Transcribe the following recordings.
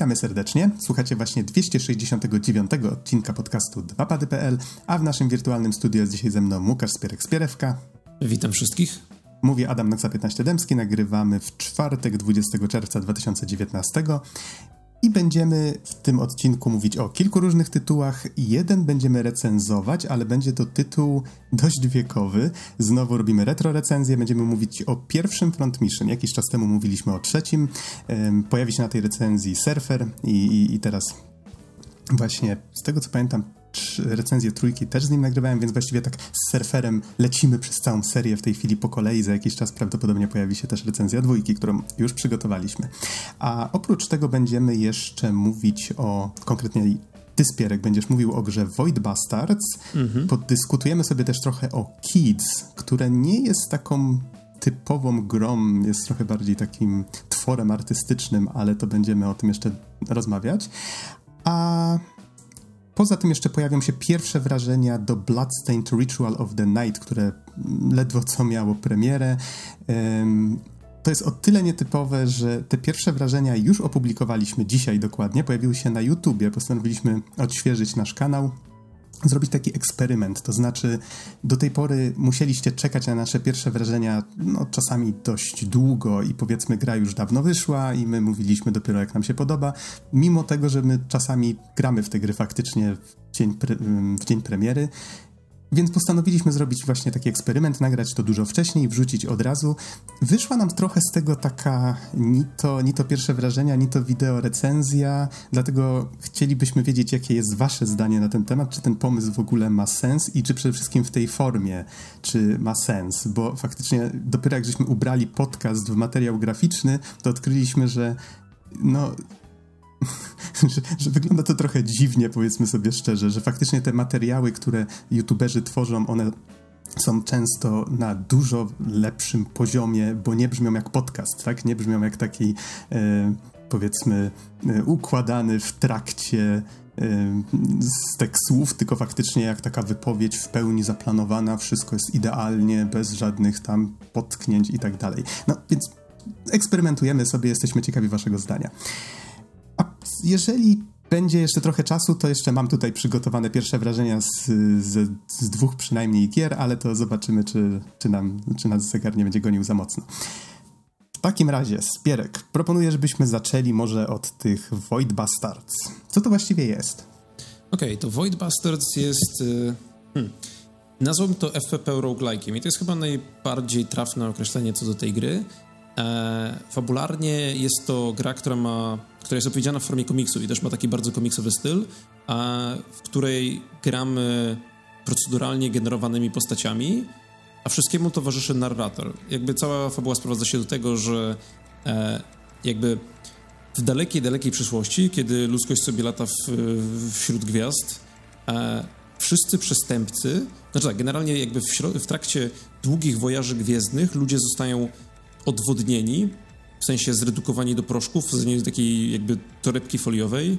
Witamy serdecznie. Słuchacie właśnie 269 odcinka podcastu 2pady.pl, a w naszym wirtualnym studiu jest dzisiaj ze mną Łukasz Spierek-Spierewka. Witam wszystkich. Mówi Adam Noxa 15 Dębski, nagrywamy w czwartek 20 czerwca 2019 i będziemy w tym odcinku mówić o kilku różnych tytułach. Jeden będziemy recenzować, ale będzie to tytuł dość wiekowy. Znowu robimy retro recenzję. Będziemy mówić o pierwszym Front Mission. Jakiś czas temu mówiliśmy o trzecim. Pojawi się na tej recenzji Surfer i, i, i teraz właśnie z tego co pamiętam recenzję trójki też z nim nagrywałem, więc właściwie tak z surferem lecimy przez całą serię w tej chwili po kolei. Za jakiś czas prawdopodobnie pojawi się też recenzja dwójki, którą już przygotowaliśmy. A oprócz tego będziemy jeszcze mówić o konkretnie ty, Spierek, będziesz mówił o grze Void Bastards. Mhm. Podyskutujemy sobie też trochę o Kids, które nie jest taką typową grą, jest trochę bardziej takim tworem artystycznym, ale to będziemy o tym jeszcze rozmawiać. A Poza tym jeszcze pojawią się pierwsze wrażenia do Bloodstained Ritual of the Night, które ledwo co miało premierę. To jest o tyle nietypowe, że te pierwsze wrażenia już opublikowaliśmy dzisiaj dokładnie, pojawiły się na YouTubie. Postanowiliśmy odświeżyć nasz kanał zrobić taki eksperyment. To znaczy, do tej pory musieliście czekać na nasze pierwsze wrażenia, no czasami dość długo i powiedzmy, gra już dawno wyszła i my mówiliśmy dopiero jak nam się podoba, mimo tego, że my czasami gramy w te gry faktycznie w dzień, pre w dzień premiery więc postanowiliśmy zrobić właśnie taki eksperyment, nagrać to dużo wcześniej, wrzucić od razu. Wyszła nam trochę z tego taka ni to, ni to pierwsze wrażenia, ni to wideo recenzja, dlatego chcielibyśmy wiedzieć, jakie jest wasze zdanie na ten temat, czy ten pomysł w ogóle ma sens i czy przede wszystkim w tej formie, czy ma sens, bo faktycznie dopiero jak żeśmy ubrali podcast w materiał graficzny, to odkryliśmy, że no że, że, wygląda to trochę dziwnie, powiedzmy sobie szczerze, że faktycznie te materiały, które youtuberzy tworzą, one są często na dużo lepszym poziomie, bo nie brzmią jak podcast, tak? Nie brzmią jak taki, e, powiedzmy, e, układany w trakcie e, stek słów, tylko faktycznie jak taka wypowiedź w pełni zaplanowana, wszystko jest idealnie, bez żadnych tam potknięć i tak dalej. No więc eksperymentujemy sobie, jesteśmy ciekawi waszego zdania. Jeżeli będzie jeszcze trochę czasu, to jeszcze mam tutaj przygotowane pierwsze wrażenia z, z, z dwóch przynajmniej gier, ale to zobaczymy, czy, czy, nam, czy nas zegar nie będzie gonił za mocno. W takim razie, Spierek, proponuję, żebyśmy zaczęli może od tych Void Bastards. Co to właściwie jest? Okej, okay, to Void Bastards jest... Y, hmm, nazwałbym to FPP roguelike'iem i to jest chyba najbardziej trafne określenie co do tej gry. E, fabularnie jest to gra, która ma, która jest opowiedziana w formie komiksu i też ma taki bardzo komiksowy styl, a w której gramy proceduralnie generowanymi postaciami, a wszystkiemu towarzyszy narrator. Jakby cała fabuła sprowadza się do tego, że e, jakby w dalekiej, dalekiej przyszłości, kiedy ludzkość sobie lata w, wśród gwiazd, e, wszyscy przestępcy, znaczy tak, generalnie jakby w, w trakcie długich wojaży gwiezdnych ludzie zostają odwodnieni, w sensie zredukowani do proszków, w takiej jakby torebki foliowej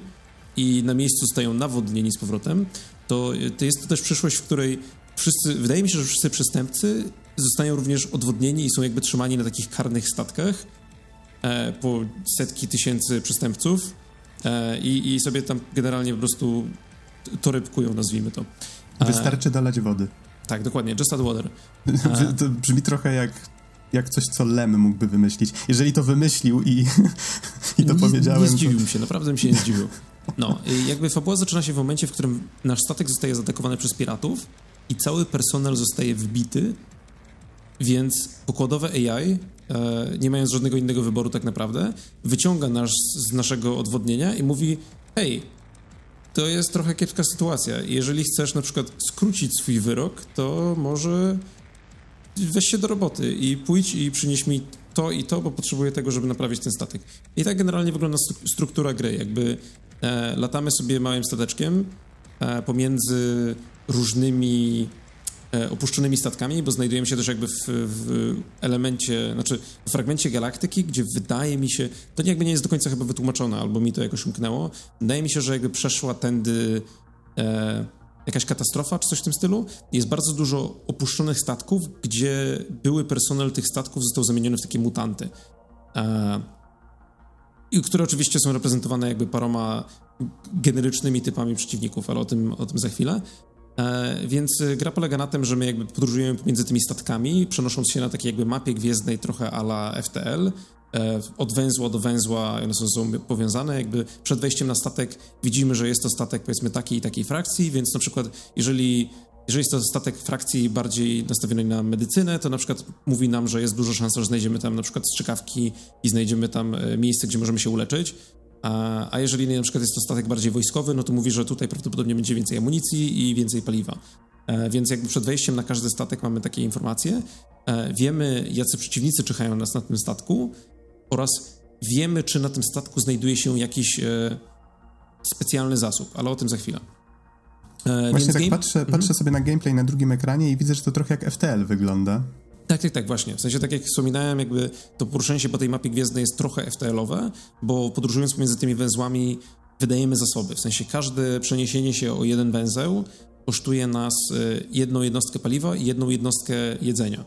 i na miejscu zostają nawodnieni z powrotem, to, to jest to też przyszłość, w której wszyscy, wydaje mi się, że wszyscy przestępcy zostają również odwodnieni i są jakby trzymani na takich karnych statkach e, po setki tysięcy przestępców e, i, i sobie tam generalnie po prostu torebkują, nazwijmy to. E, Wystarczy dolać wody. Tak, dokładnie, just add water. To brzmi trochę jak jak coś, co Lem mógłby wymyślić. Jeżeli to wymyślił i, i to nie, powiedziałem... Nie zdziwił to... się, naprawdę mi się nie zdziwił. No, jakby fabuła zaczyna się w momencie, w którym nasz statek zostaje zaatakowany przez piratów i cały personel zostaje wbity, więc pokładowe AI, e, nie mając żadnego innego wyboru tak naprawdę, wyciąga nas z naszego odwodnienia i mówi hej, to jest trochę kiepska sytuacja. Jeżeli chcesz na przykład skrócić swój wyrok, to może weź się do roboty i pójdź i przynieś mi to i to, bo potrzebuję tego, żeby naprawić ten statek. I tak generalnie wygląda struktura gry. Jakby e, latamy sobie małym stateczkiem e, pomiędzy różnymi e, opuszczonymi statkami, bo znajdujemy się też jakby w, w, elemencie, znaczy w fragmencie galaktyki, gdzie wydaje mi się, to jakby nie jest do końca chyba wytłumaczone, albo mi to jakoś umknęło, wydaje mi się, że jakby przeszła tędy e, jakaś katastrofa czy coś w tym stylu. Jest bardzo dużo opuszczonych statków, gdzie były personel tych statków został zamieniony w takie mutanty. E, i które oczywiście są reprezentowane jakby paroma generycznymi typami przeciwników, ale o tym, o tym za chwilę. E, więc gra polega na tym, że my jakby podróżujemy pomiędzy tymi statkami, przenosząc się na takiej jakby mapie gwiezdnej trochę ala FTL, od węzła do węzła, one są, są powiązane, jakby przed wejściem na statek widzimy, że jest to statek powiedzmy takiej i takiej frakcji, więc na przykład jeżeli jeżeli jest to statek frakcji bardziej nastawiony na medycynę, to na przykład mówi nam, że jest duża szansa, że znajdziemy tam na przykład strzykawki i znajdziemy tam e, miejsce, gdzie możemy się uleczyć. A, a jeżeli na przykład jest to statek bardziej wojskowy, no to mówi, że tutaj prawdopodobnie będzie więcej amunicji i więcej paliwa. E, więc jakby przed wejściem na każdy statek mamy takie informacje. E, wiemy, jacy przeciwnicy czyhają nas na tym statku oraz wiemy, czy na tym statku znajduje się jakiś e, specjalny zasób, ale o tym za chwilę. E, Właśnie tak game... patrzę, mhm. patrzę sobie na gameplay na drugim ekranie i widzę, że to trochę jak FTL wygląda. Tak, tak, tak, właśnie. W sensie, tak jak wspominałem, jakby to poruszenie się po tej mapie gwiezdnej jest trochę FTL-owe, bo podróżując między tymi węzłami wydajemy zasoby. W sensie, każde przeniesienie się o jeden węzeł kosztuje nas e, jedną jednostkę paliwa i jedną jednostkę jedzenia.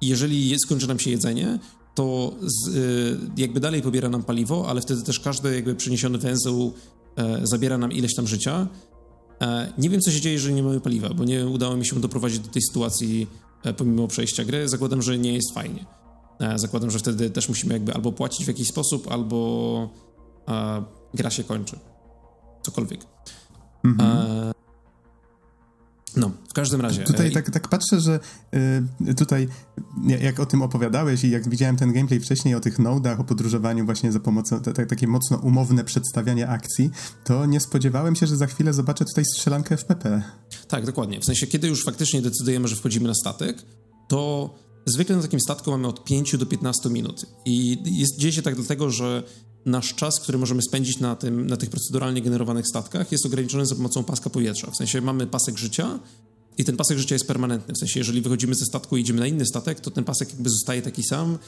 I jeżeli skończy nam się jedzenie, to z, e, jakby dalej pobiera nam paliwo, ale wtedy też każdy jakby przeniesiony węzeł E, zabiera nam ileś tam życia. E, nie wiem, co się dzieje, jeżeli nie mamy paliwa, bo nie udało mi się doprowadzić do tej sytuacji e, pomimo przejścia gry. Zakładam, że nie jest fajnie. Zakładam, że wtedy też musimy jakby albo płacić w jakiś sposób, albo gra się kończy. Cokolwiek. Mhm. No, w każdym razie. Tutaj e, tak, tak patrzę, że y, tutaj jak o tym opowiadałeś i jak widziałem ten gameplay wcześniej o tych nodach, o podróżowaniu właśnie za pomocą, t- t- takie mocno umowne przedstawianie akcji, to nie spodziewałem się, że za chwilę zobaczę tutaj strzelankę FPP. Tak, dokładnie. W sensie, kiedy już faktycznie decydujemy, że wchodzimy na statek, to zwykle na takim statku mamy od 5 do 15 minut. I jest, dzieje się tak dlatego, że nasz czas, który możemy spędzić na, tym, na tych proceduralnie generowanych statkach, jest ograniczony za pomocą paska powietrza. W sensie mamy pasek życia i ten pasek życia jest permanentny. W sensie, jeżeli wychodzimy ze statku i idziemy na inny statek, to ten pasek jakby zostaje taki sam.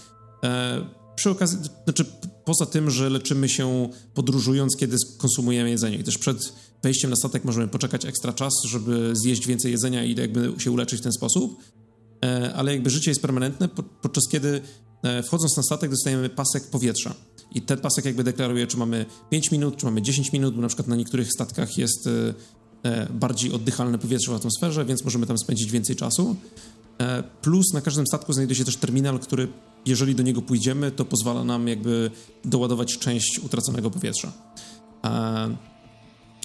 E, przy okazji, znaczy poza tym, że leczymy się podróżując, kiedy konsumujemy jedzenie. I też przed wejściem na statek możemy poczekać ekstra czas, żeby zjeść więcej jedzenia i jakby się uleczyć w ten sposób. E, ale jakby życie jest permanentne, podczas kiedy wchodząc na statek dostajemy pasek powietrza. I ten pasek jakby deklaruje, czy mamy 5 minut, czy mamy 10 minut, bo na przykład na niektórych statkach jest e, e, bardziej oddychalne powietrze w atmosferze, więc możemy tam spędzić więcej czasu. E, plus na każdym statku znajduje się też terminal, który jeżeli do niego pójdziemy, to pozwala nam jakby doładować część utraconego powietrza.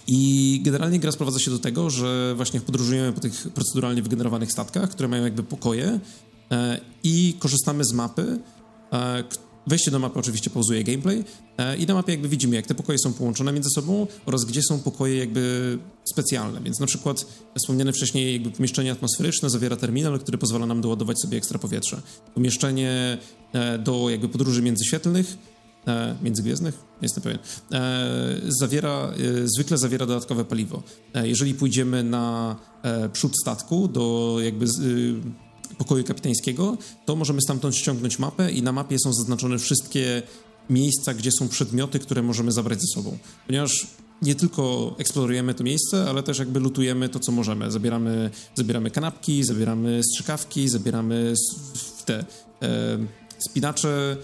I generalnie gra sprowadza się do tego, że właśnie podróżujemy po tych proceduralnie wygenerowanych statkach, które mają jakby pokoje i korzystamy z mapy, Wejście do mapy oczywiście pauzuje gameplay e, i na mapie jakby widzimy, jak te pokoje są połączone między sobą oraz gdzie są pokoje jakby specjalne. Więc na przykład wspomniane wcześniej jakby pomieszczenie atmosferyczne zawiera terminal, który pozwala nam doładować sobie ekstra powietrze. Pomieszczenie e, do jakby podróży międzyświetlnych e, międzygwiezdnych, nie jestem pewien, zawiera, zwykle zawiera dodatkowe paliwo. Jeżeli pójdziemy na przód statku do jakby pokoju kapitańskiego, to możemy stamtąd ściągnąć mapę i na mapie są zaznaczone wszystkie miejsca, gdzie są przedmioty, które możemy zabrać ze sobą. Ponieważ nie tylko eksplorujemy to miejsce, ale też jakby lutujemy to, co możemy. Zabieramy, zabieramy kanapki, zabieramy strzykawki, zabieramy te e, spinacze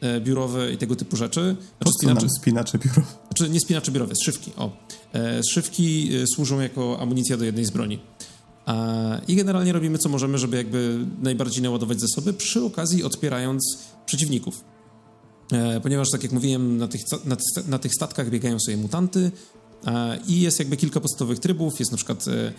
e, biurowe i tego typu rzeczy. Znaczy, spinacze, spinacze biurowe? Znaczy nie spinacze biurowe, zszywki. O. E, zszywki e, służą jako amunicja do jednej z broni. I generalnie robimy co możemy, żeby jakby najbardziej naładować zasoby, przy okazji odpierając przeciwników. E, ponieważ, tak jak mówiłem, na tych, na, na tych statkach biegają sobie mutanty i jest jakby kilka podstawowych trybów. Jest na przykład e,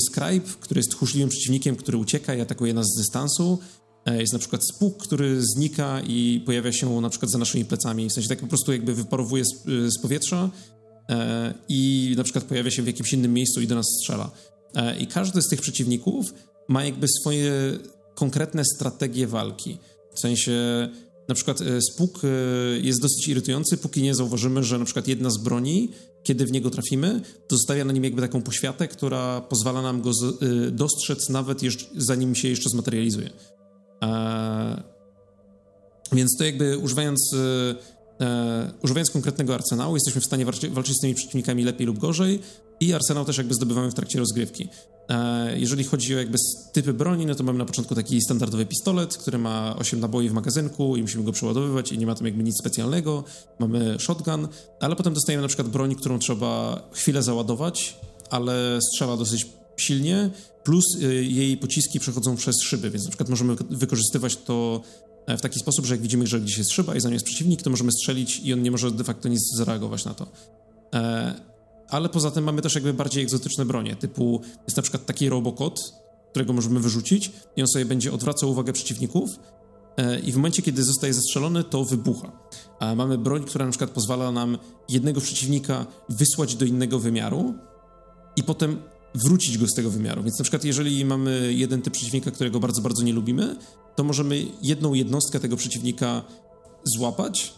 Scribe, który jest tchórzliwym przeciwnikiem, który ucieka i atakuje nas z dystansu. E, jest na przykład spuk, który znika i pojawia się na przykład za naszymi plecami. W sensie tak po prostu jakby wyparowuje z, z powietrza i na przykład pojawia się w jakimś innym miejscu i do nas strzela. E, I każdy z tych przeciwników ma jakby swoje konkretne strategie walki. W sensie, na przykład e, spuk e, jest dosyć irytujący, póki nie zauważymy, że na przykład jedna z broni, kiedy w niego trafimy, to zostawia na nim jakby taką poświatę, która pozwala nam go dostrzec nawet jeszcze, zanim się jeszcze zmaterializuje. Więc to jakby używając używając konkretnego arsenału, jesteśmy w stanie walczyć z tymi przeciwnikami lepiej lub gorzej i arsenał też jakby zdobywamy w trakcie rozgrywki. E, jeżeli chodzi o jakby typy broni, no to mamy na początku taki standardowy pistolet, który ma 8 naboi w magazynku i musimy go przeładowywać i nie ma tam jakby nic specjalnego. Mamy shotgun, ale potem dostajemy na przykład broń, którą trzeba chwilę załadować, ale strzela dosyć silnie, plus y, jej pociski przechodzą przez szyby, więc na przykład możemy wykorzystywać to e, w taki sposób, że jak widzimy, że gdzieś jest szyba i za nią jest przeciwnik, to możemy strzelić i on nie może de facto nic zareagować na to. Ale poza tym mamy też jakby bardziej egzotyczne bronie, typu jest na przykład taki robokot, którego możemy wyrzucić i on sobie będzie odwracał uwagę przeciwników e, i w momencie, kiedy zostaje zestrzelony, to wybucha. A mamy broń, która na przykład pozwala nam jednego przeciwnika wysłać do innego wymiaru i potem wrócić go z tego wymiaru. Więc na przykład jeżeli mamy jeden typ przeciwnika, którego bardzo, bardzo nie lubimy, to możemy jedną jednostkę tego przeciwnika złapać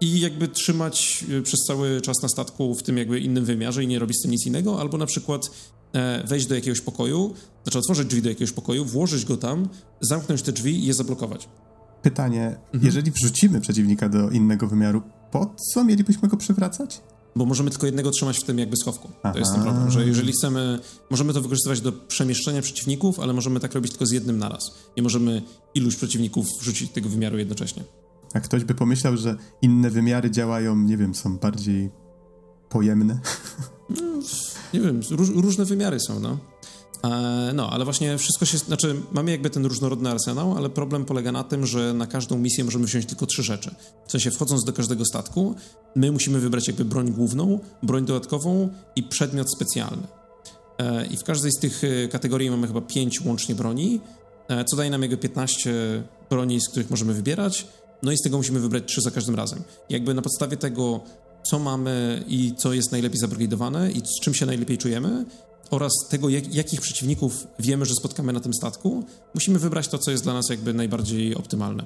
i jakby trzymać y, przez cały czas na statku w tym jakby innym wymiarze i nie robić z tym nic innego, albo na przykład e, wejść do jakiegoś pokoju, znaczy otworzyć drzwi do jakiegoś pokoju, włożyć go tam, zamknąć te drzwi i je zablokować. Pytanie, mhm. jeżeli wrzucimy przeciwnika do innego wymiaru, po co mielibyśmy go przywracać? Bo możemy tylko jednego trzymać w tym jakby schowku. Aha. To jest ten problem, że jeżeli chcemy, możemy to wykorzystywać do przemieszczenia przeciwników, ale możemy tak robić tylko z jednym naraz. Nie możemy iluś przeciwników wrzucić tego wymiaru jednocześnie. A ktoś by pomyślał, że inne wymiary działają, nie wiem, są bardziej pojemne. No, nie wiem, róż, różne wymiary są, no. E, no, ale właśnie wszystko się, znaczy mamy jakby ten różnorodny arsenał, ale problem polega na tym, że na każdą misję możemy wziąć tylko trzy rzeczy. W sensie wchodząc do każdego statku, my musimy wybrać jakby broń główną, broń dodatkową i przedmiot specjalny. E, I w każdej z tych e, kategorii mamy chyba pięć łącznie broni, co daje nam jakby 15 broni, z których możemy wybierać no i z tego musimy wybrać trzy za każdym razem. Jakby na podstawie tego, co mamy i co jest najlepiej zabrigadowane i z czym się najlepiej czujemy, oraz tego, jak, jakich przeciwników wiemy, że spotkamy na tym statku, musimy wybrać to, co jest dla nas jakby najbardziej optymalne.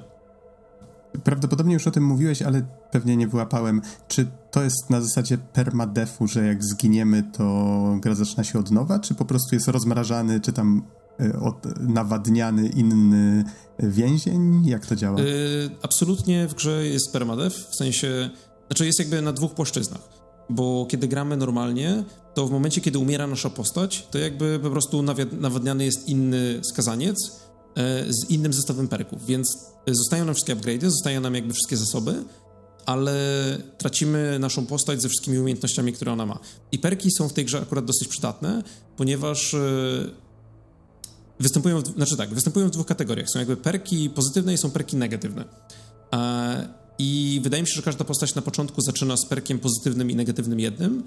Prawdopodobnie już o tym mówiłeś, ale pewnie nie wyłapałem. Czy to jest na zasadzie permadefu, że jak zginiemy, to gra zaczyna się od nowa, czy po prostu jest rozmrażany, czy tam nawadniany inny więzień? Jak to działa? Yy, absolutnie w grze jest permadev, w sensie, znaczy jest jakby na dwóch płaszczyznach, bo kiedy gramy normalnie, to w momencie, kiedy umiera nasza postać, to jakby po prostu nawadniany jest inny skazaniec yy, z innym zestawem perków, więc zostają nam wszystkie upgrade'y, zostają nam jakby wszystkie zasoby, ale tracimy naszą postać ze wszystkimi umiejętnościami, które ona ma. I perki są w tej grze akurat dosyć przydatne, ponieważ yy, występują, w, znaczy tak, występują w dwóch kategoriach. Są jakby perki pozytywne i są perki negatywne. E, I wydaje mi się, że każda postać na początku zaczyna z perkiem pozytywnym i negatywnym jednym,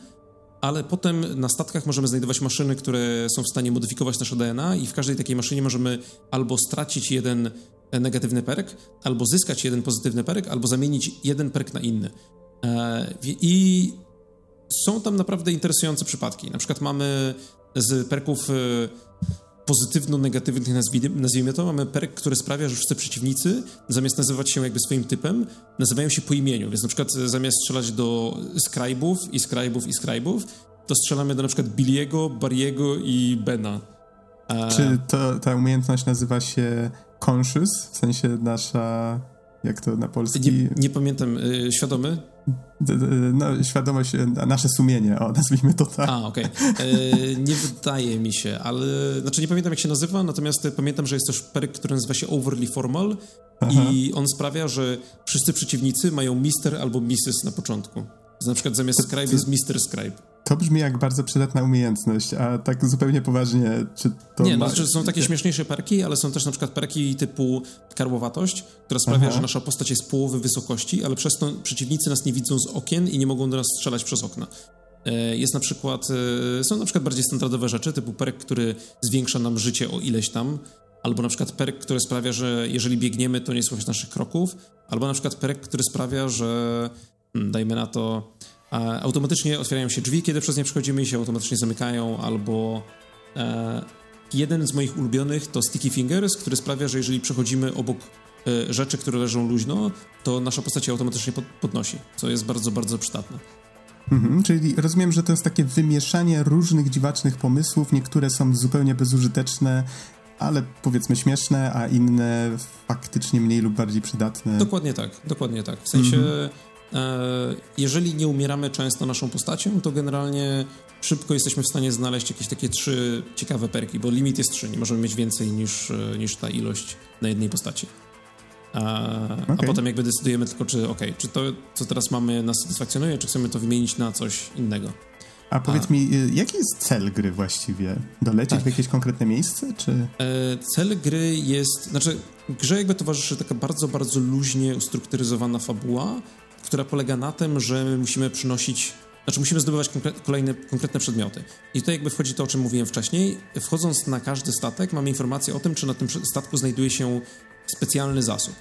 ale potem na statkach możemy znajdować maszyny, które są w stanie modyfikować nasze DNA i w każdej takiej maszynie możemy albo stracić jeden negatywny perk, albo zyskać jeden pozytywny perk, albo zamienić jeden perk na inny. E, I są tam naprawdę interesujące przypadki. Na przykład mamy z perków e, pozytywno-negatywnych, nazwijmy to, mamy perk, który sprawia, że wszyscy przeciwnicy, zamiast nazywać się jakby swoim typem, nazywają się po imieniu. Więc na przykład zamiast strzelać do skrybów i skrybów i skrybów, to strzelamy do na przykład Billiego, Barriego i Bena. A... Czy to, ta umiejętność nazywa się conscious, w sensie nasza, jak to na polski? Nie, nie pamiętam, yy, świadomy? No, świadomość, e, nasze sumienie, o, nazwijmy to tak. A, okej. Okay. E, nie wydaje mi się, ale... Znaczy nie pamiętam jak się nazywa, natomiast pamiętam, że jest też perk, który nazywa się Overly Formal Aha. i on sprawia, że wszyscy przeciwnicy mają Mister albo Mrs. na początku. Na przykład zamiast to, Scribe jest Mister Scribe. To brzmi jak bardzo przydatna umiejętność, a tak zupełnie poważnie, czy to. Nie, no, ma... znaczy są takie śmieszniejsze perki, ale są też na przykład perki typu karłowatość, która sprawia, Aha. że nasza postać jest połowy wysokości, ale przez to przeciwnicy nas nie widzą z okien i nie mogą do nas strzelać przez okna. E, jest na przykład, e, są na przykład bardziej standardowe rzeczy, typu perk, który zwiększa nam życie o ileś tam, albo na przykład perk, który sprawia, że jeżeli biegniemy, to nie słychać naszych kroków, albo na przykład perk, który sprawia, że dajmy na to automatycznie otwierają się drzwi, kiedy przez nie przechodzimy i się automatycznie zamykają, albo e, jeden z moich ulubionych to Sticky Fingers, który sprawia, że jeżeli przechodzimy obok e, rzeczy, które leżą luźno, to nasza postać automatycznie pod, podnosi, co jest bardzo, bardzo przydatne. Mhm, czyli rozumiem, że to jest takie wymieszanie różnych dziwacznych pomysłów. Niektóre są zupełnie bezużyteczne, ale powiedzmy śmieszne, a inne faktycznie mniej lub bardziej przydatne. Dokładnie tak, dokładnie tak. W sensie. Mhm jeżeli nie umieramy często naszą postacią, to generalnie szybko jesteśmy w stanie znaleźć jakieś takie trzy ciekawe perki, bo limit jest trzy, nie możemy mieć więcej niż, niż ta ilość na jednej postaci. A, okay. a potem jakby decydujemy tylko, czy ok, czy to, co teraz mamy, nas satysfakcjonuje, czy chcemy to wymienić na coś innego. A powiedz a. mi, y, jaki jest cel gry właściwie? Dolecieć tak. w jakieś konkretne miejsce, czy... E, cel gry jest, znaczy grze jakby towarzyszy taka bardzo, bardzo luźnie ustrukturyzowana fabuła, która polega na tym, że musimy przynosić znaczy musimy zdobywać kolejne konkretne przedmioty. I tutaj jakby wchodzi to, o czym mówiłem wcześniej. Wchodząc na każdy statek, mamy informację o tym, czy na tym statku znajduje się specjalny zasób.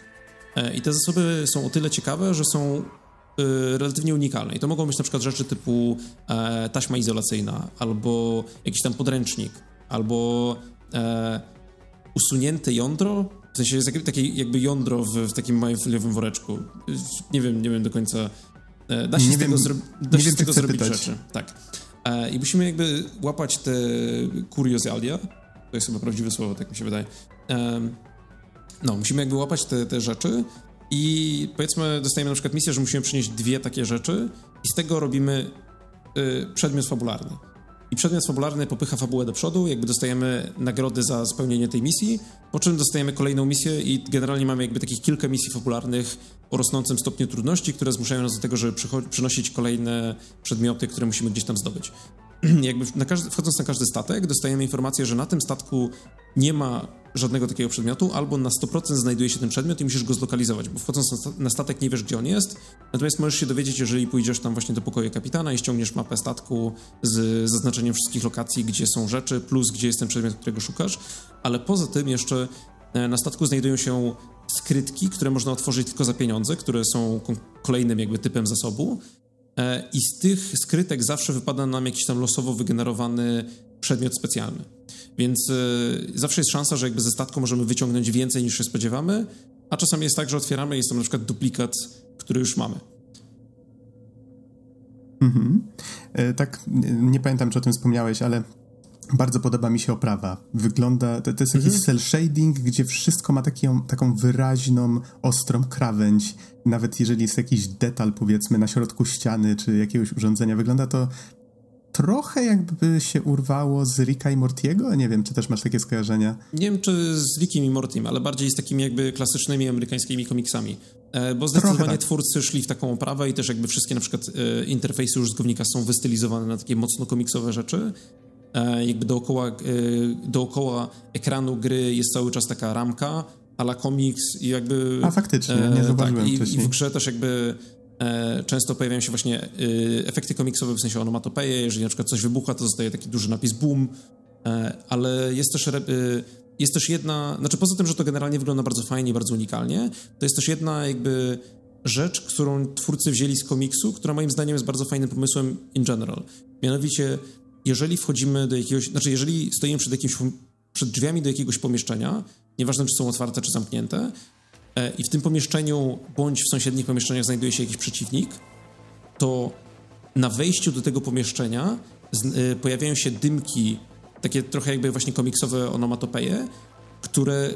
E, I te zasoby są o tyle ciekawe, że są e, relatywnie unikalne. I to mogą być na przykład rzeczy typu e, taśma izolacyjna, albo jakiś tam podręcznik, albo usunięte jądro, w sensie jest takie jakby jądro w, w takim małym foliowym woreczku. Nie wiem, nie wiem do końca. Da się nie z tego, wiem, da się z tego zrobić pytać. rzeczy. Tak. I musimy jakby łapać te kuriozalia. To jest chyba prawdziwe słowo, tak mi się wydaje. No, musimy jakby łapać te, te rzeczy i powiedzmy dostajemy na przykład misję, że musimy przynieść dwie takie rzeczy i z tego robimy y, przedmiot fabularny. I przedmiot fabularny popycha fabułę do przodu, jakby dostajemy nagrody za spełnienie tej misji, po czym dostajemy kolejną misję i generalnie mamy jakby takich kilka misji fabularnych o rosnącym stopniu trudności, które zmuszają nas do tego, żeby przynosić kolejne przedmioty, które musimy gdzieś tam zdobyć. jakby na każdy, wchodząc na każdy statek, dostajemy informację, że na tym statku nie ma żadnego takiego przedmiotu, albo na 100% znajduje się ten przedmiot i musisz go zlokalizować, bo wchodząc na statek nie wiesz, gdzie on jest, natomiast możesz się dowiedzieć, jeżeli pójdziesz tam właśnie do pokoju kapitana i ściągniesz mapę statku z zaznaczeniem wszystkich lokacji, gdzie są rzeczy, plus gdzie jest ten przedmiot, którego szukasz, ale poza tym jeszcze e, na statku znajdują się skrytki, które można otworzyć tylko za pieniądze, które są kolejnym jakby typem zasobu i z tych skrytek zawsze wypada nam jakiś tam losowo wygenerowany przedmiot specjalny. Więc y, zawsze jest szansa, że jakby ze statku możemy wyciągnąć więcej niż się spodziewamy, a czasami jest tak, że otwieramy i jest tam na przykład duplikat, który już mamy. Mhm. E, tak, nie pamiętam, czy o tym wspomniałeś, ale bardzo podoba mi się oprawa. Wygląda, to, to jest mhm. jakiś cel shading, gdzie wszystko ma taką, taką wyraźną, ostrą krawędź. Nawet jeżeli jest jakiś detal, powiedzmy, na środku ściany czy jakiegoś urządzenia, wygląda to trochę jakby się urwało z Ricka i Mortiego? Nie wiem, czy też masz takie skojarzenia? Nie wiem, czy z Rickiem i Mortim, ale bardziej z takimi jakby klasycznymi amerykańskimi komiksami. E, bo zdecydowanie tak. twórcy szli w taką oprawę i też jakby wszystkie na przykład e, interfejsy użytkownika są wystylizowane na takie mocno komiksowe rzeczy. E, jakby dookoła, dookoła ekranu gry jest cały czas taka ramka, ala komiks i jakby... A faktycznie, nie zauważyłem tak, i, i w grze też jakby E, często pojawiają się właśnie efekty komiksowe, w sensie onomatopeje, jeżeli na przykład coś wybucha, to zostaje taki duży napis boom, e, ale jest też, jest też jedna, znaczy poza tym, że to generalnie wygląda bardzo fajnie, bardzo unikalnie, to jest też jedna jakby rzecz, którą twórcy wzięli z komiksu, która moim zdaniem jest bardzo fajnym pomysłem in general. Mianowicie, jeżeli wchodzimy do jakiegoś, znaczy jeżeli stoimy przed jakimś, przed drzwiami do jakiegoś pomieszczenia, nieważne czy są otwarte czy zamknięte, E, i w tym pomieszczeniu bądź w sąsiednich pomieszczeniach znajduje się jakiś przeciwnik, to na wejściu do tego pomieszczenia e, pojawiają się dymki, takie trochę jakby właśnie komiksowe onomatopeje, które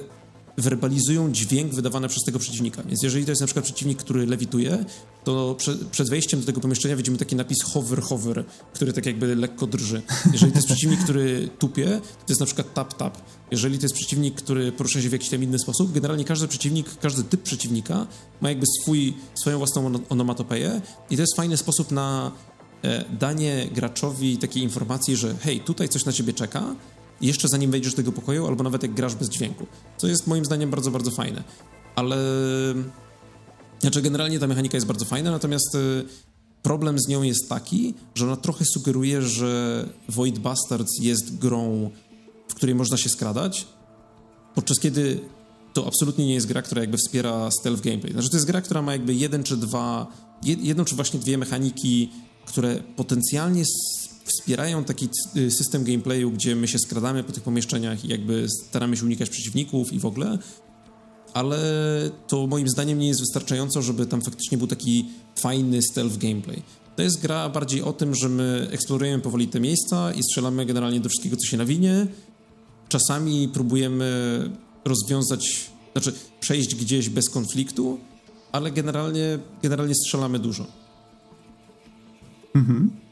werbalizują dźwięk wydawany przez tego przeciwnika. Więc jeżeli to jest na przykład przeciwnik, który lewituje, to prze, przed wejściem do tego pomieszczenia widzimy taki napis hover, hover, który tak jakby lekko drży. Jeżeli to jest przeciwnik, który tupie, to jest na przykład tap, tap. Jeżeli to jest przeciwnik, który porusza się w jakiś tam inny sposób, generalnie każdy przeciwnik, każdy typ przeciwnika ma jakby swój, swoją własną onomatopeję i to jest fajny sposób na e, danie graczowi takiej informacji, że hej, tutaj coś na ciebie czeka, jeszcze zanim wejdziesz do tego pokoju, albo nawet jak grasz bez dźwięku. Co jest moim zdaniem bardzo, bardzo fajne. Ale. Znaczy, generalnie ta mechanika jest bardzo fajna, natomiast y, problem z nią jest taki, że ona trochę sugeruje, że Void Bastards jest grą, w której można się skradać, podczas kiedy to absolutnie nie jest gra, która jakby wspiera stealth gameplay. Znaczy, to jest gra, która ma jakby jeden czy dwa, jedną czy właśnie dwie mechaniki, które potencjalnie wspierają taki y, system gameplayu, gdzie my się skradamy po tych pomieszczeniach i jakby staramy się unikać przeciwników i w ogóle, ale to moim zdaniem nie jest wystarczająco, żeby tam faktycznie był taki fajny stealth gameplay. To jest gra bardziej o tym, że my eksplorujemy powoli te miejsca i strzelamy generalnie do wszystkiego, co się nawinie. Czasami próbujemy rozwiązać, znaczy przejść gdzieś bez konfliktu, ale generalnie, generalnie strzelamy dużo. Mhm.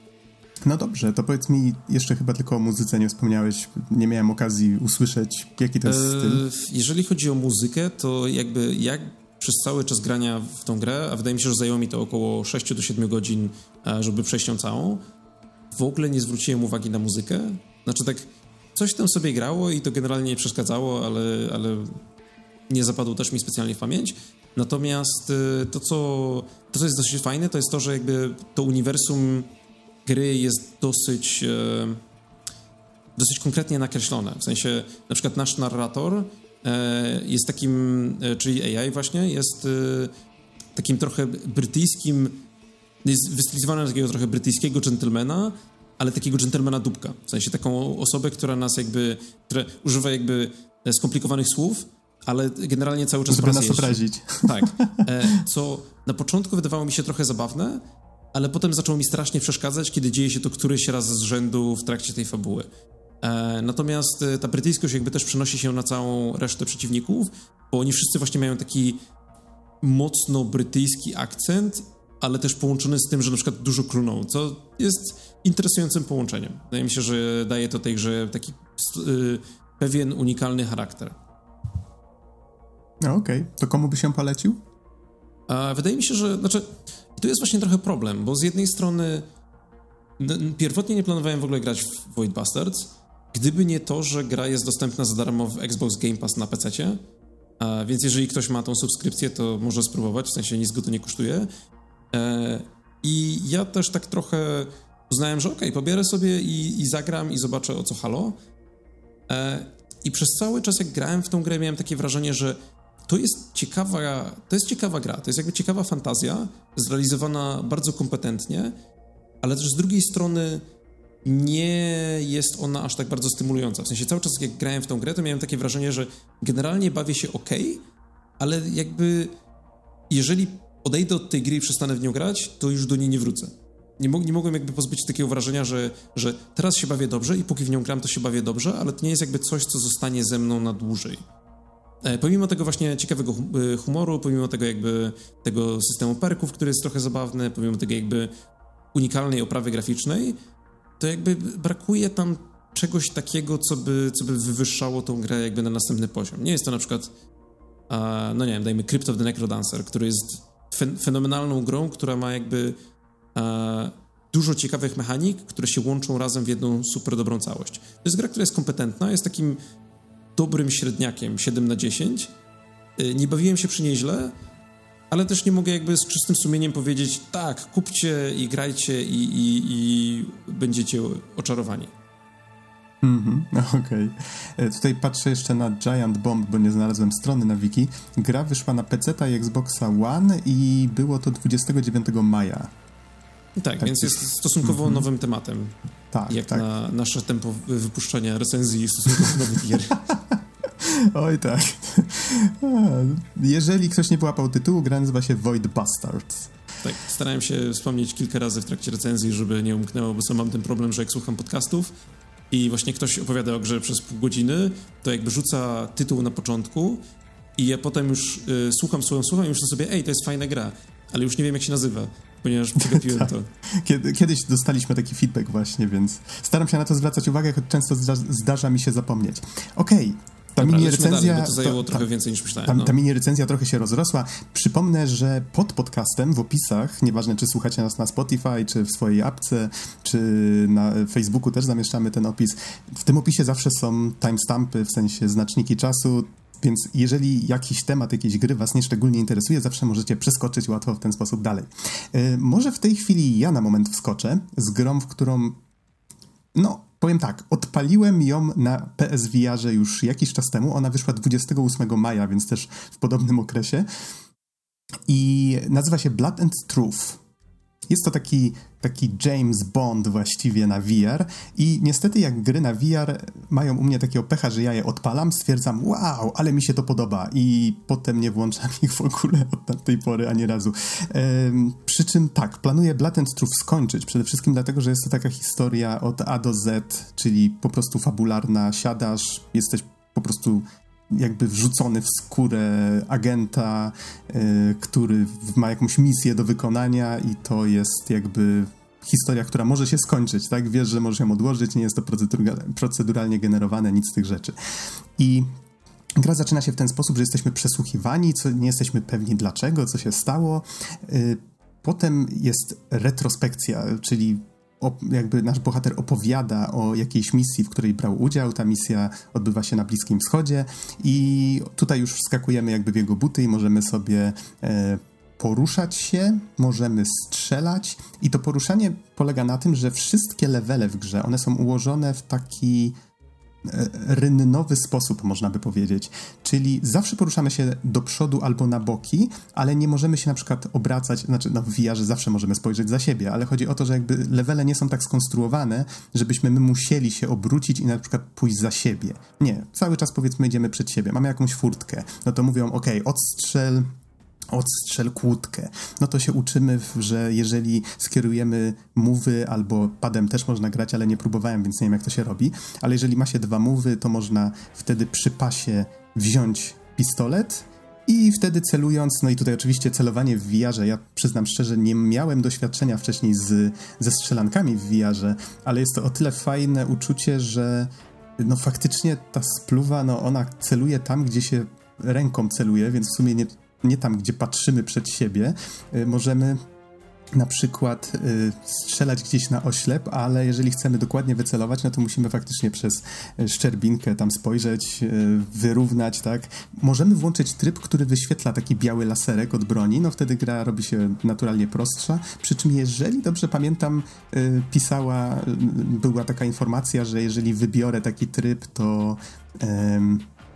No dobrze, to powiedz mi jeszcze chyba tylko o muzyce nie wspomniałeś. Nie miałem okazji usłyszeć, jaki to jest eee, styl. Jeżeli chodzi o muzykę, to jakby jak przez cały czas grania w tą grę, a wydaje mi się, że zajęło mi to około 6 do 7 godzin, e, żeby przejść ją całą, w ogóle nie zwróciłem uwagi na muzykę. Znaczy tak, coś tam sobie grało i to generalnie nie przeszkadzało, ale, ale nie zapadło też mi specjalnie w pamięć. Natomiast e, to co, to, co jest dosyć fajne, to jest to, że jakby to uniwersum gry jest dosyć, e, dosyć konkretnie nakreślone. W sensie, na przykład nasz narrator e, jest takim, e, czyli AI właśnie, jest takim trochę brytyjskim, jest wystylizowany na takiego trochę brytyjskiego dżentelmena, ale takiego dżentelmena dupka. W sensie taką osobę, która nas jakby, która używa jakby skomplikowanych słów, ale generalnie cały czas... Żeby nas obrazić. Tak. Co na początku wydawało mi się trochę zabawne, ale potem zaczęło mi strasznie przeszkadzać, kiedy dzieje się to któryś raz z rzędu w trakcie tej fabuły. E, natomiast e, ta brytyjskość jakby też przenosi się na całą resztę przeciwników, bo oni wszyscy właśnie mają taki mocno brytyjski akcent, ale też połączony z tym, że na przykład dużo klną, co jest interesującym połączeniem. Wydaje mi się, że daje to tej grze taki y, pewien unikalny charakter. No okej, okay. to komu by się polecił? A wydaje mi się, że, znaczy, tu jest właśnie trochę problem, bo z jednej strony pierwotnie nie planowałem w ogóle grać w Void Bastards, gdyby nie to, że gra jest dostępna za darmo w Xbox Game Pass na PC, więc jeżeli ktoś ma tą subskrypcję, to może spróbować, w sensie nic go to nie kosztuje. E, I ja też tak trochę uznałem, że okej, okay, pobierę sobie i, i, zagram i zobaczę o co halo. E, I przez cały czas jak grałem w tą grę miałem takie wrażenie, że to jest ciekawa, to jest ciekawa gra, to jest jakby ciekawa fantazja, zrealizowana bardzo kompetentnie, ale też z drugiej strony nie jest ona aż tak bardzo stymulująca. W sensie cały czas jak grałem w tą grę, to miałem takie wrażenie, że generalnie bawię się ok, ale jakby jeżeli odejdę od tej gry i przestanę w nią grać, to już do niej nie wrócę. Nie, mog nie mogłem jakby pozbyć się takiego wrażenia, że, że teraz się bawię dobrze i póki w nią gram, to się bawię dobrze, ale to nie jest jakby coś, co zostanie ze mną na dłużej. E, pomimo tego właśnie ciekawego e, humoru, pomimo tego jakby tego systemu perków, który jest trochę zabawny, pomimo tego jakby unikalnej oprawy graficznej, to jakby brakuje tam czegoś takiego, co by, co by wywyższało tą grę jakby na następny poziom. Nie jest to na przykład, no nie wiem, dajmy Crypt of the Necrodancer, który jest fen fenomenalną grą, która ma jakby dużo ciekawych mechanik, które się łączą razem w jedną super dobrą całość. To jest gra, która jest kompetentna, jest takim dobrym średniakiem 7 na 10. Y, nie bawiłem się przy niej źle, ale też nie mogę jakby z czystym sumieniem powiedzieć tak, kupcie i grajcie i, i, i będziecie oczarowani. Mhm, okej. Okay. E, tutaj patrzę jeszcze na Giant Bomb, bo nie znalazłem strony na wiki. Gra wyszła na PC i Xboxa One i było to 29 maja. Tak, tak więc jest stosunkowo mm -hmm. nowym tematem. Tak, jak tak. na nasze tempo wypuszczania recenzji stosunkowo nowych gier. Oj tak. Jeżeli ktoś nie połapał tytułu, gra nazywa się Void Bastards. Tak, starałem się wspomnieć kilka razy w trakcie recenzji, żeby nie umknęło, bo sam mam ten problem, że jak słucham podcastów i właśnie ktoś opowiada o grze przez pół godziny, to jakby rzuca tytuł na początku i ja potem już y, słucham, słucham, słucham i myślę sobie, ej, to jest fajna gra, ale już nie wiem, jak się nazywa ponieważ przegapiłem tak. to. Kiedy, kiedyś dostaliśmy taki feedback właśnie, więc staram się na to zwracać uwagę, choć często zdarza mi się zapomnieć. Okej, okay. Ta Dobra, mini recenzja. Dalej, to zajęło to, trochę ta, więcej niż myślałem. Ta, no. ta mini recenzja trochę się rozrosła. Przypomnę, że pod podcastem w opisach, nieważne czy słuchacie nas na Spotify, czy w swojej apce, czy na Facebooku też zamieszczamy ten opis. W tym opisie zawsze są timestampy, w sensie znaczniki czasu. Więc jeżeli jakiś temat jakiejś gry was nieszczególnie interesuje, zawsze możecie przeskoczyć łatwo w ten sposób dalej. Yy, może w tej chwili ja na moment wskoczę z grą, w którą no, powiem tak, odpaliłem ją na PSVR już jakiś czas temu. Ona wyszła 28 maja, więc też w podobnym okresie. I nazywa się Blood and Truth. Jest to taki, taki James Bond właściwie na VR i niestety jak gry na VR mają u mnie takiego pecha, że ja je odpalam, stwierdzam wow, ale mi się to podoba i potem nie włączam ich w ogóle od tej pory ani razu. Ehm, przy czym tak, planuję Blood and Truth skończyć, przede wszystkim dlatego, że jest to taka historia od A do Z, czyli po prostu fabularna, siadasz, jesteś po prostu jakby wrzucony w skórę agenta, y, który ma jakąś misję do wykonania i to jest jakby historia, która może się skończyć, tak? Wiesz, że możesz ją odłożyć, nie jest to proceduralnie generowane, nic z tych rzeczy. I Gra zaczyna się w ten sposób, że jesteśmy przesłuchiwani, co nie jesteśmy pewni dlaczego, co się stało. Y, potem jest retrospekcja, czyli jakby nasz bohater opowiada o jakiejś misji, w której brał udział. Ta misja odbywa się na Bliskim Wschodzie i tutaj już wskakujemy jakby w jego buty i możemy sobie e, poruszać się, możemy strzelać i to poruszanie polega na tym, że wszystkie levele w grze, one są ułożone w taki rynnowy sposób, można by powiedzieć. Czyli zawsze poruszamy się do przodu albo na boki, ale nie możemy się na przykład obracać, znaczy no w VR zawsze możemy spojrzeć za siebie, ale chodzi o to, że jakby levele nie są tak skonstruowane, żebyśmy my musieli się obrócić i na przykład pójść za siebie. Nie, cały czas powiedzmy idziemy przed siebie, mamy jakąś furtkę, no to mówią, ok, odstrzel odstrzel kłódkę. No to się uczymy, że jeżeli skierujemy mówy albo padem też można grać, ale nie próbowałem, więc nie wiem jak to się robi, ale jeżeli ma się dwa mówy, to można wtedy przy pasie wziąć pistolet i wtedy celując, no i tutaj oczywiście celowanie w VR-ze, ja przyznam szczerze, nie miałem doświadczenia wcześniej z, ze strzelankami w VR-ze, ale jest to o tyle fajne uczucie, że no faktycznie ta spluwa, no ona celuje tam, gdzie się ręką celuje, więc w sumie nie, nie tam, gdzie patrzymy przed siebie, y, możemy na przykład y, strzelać gdzieś na oślep, ale jeżeli chcemy dokładnie wycelować, no to musimy faktycznie przez y, szczerbinkę tam spojrzeć, wyrównać, tak? Możemy włączyć tryb, który wyświetla taki biały laserek od broni, no wtedy gra robi się naturalnie prostsza, przy czym jeżeli dobrze pamiętam, pisała, była taka informacja, że jeżeli wybiorę taki tryb, to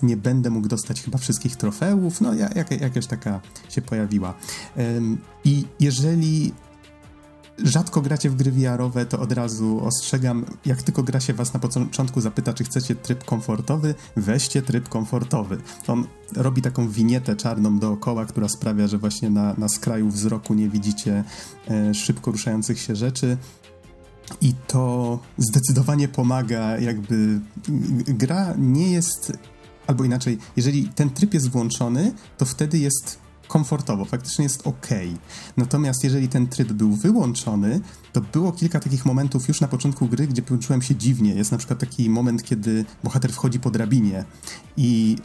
nie będę mógł dostać chyba wszystkich trofeów, no jak, jakaś taka się pojawiła. I jeżeli rzadko gracie w gry VR-owe, to od razu ostrzegam, jak tylko gra się was na początku zapyta, czy chcecie tryb komfortowy, weźcie tryb komfortowy. On robi taką winietę czarną dookoła, która sprawia, że właśnie na, na skraju wzroku nie widzicie e, szybko ruszających się rzeczy. I to zdecydowanie pomaga, jakby gra nie jest albo inaczej, jeżeli ten tryb jest włączony, to wtedy jest komfortowo, faktycznie jest ok. Natomiast jeżeli ten tryb był wyłączony, to było kilka takich momentów już na początku gry, gdzie poczułem się dziwnie. Jest na przykład taki moment, kiedy bohater wchodzi po drabinie i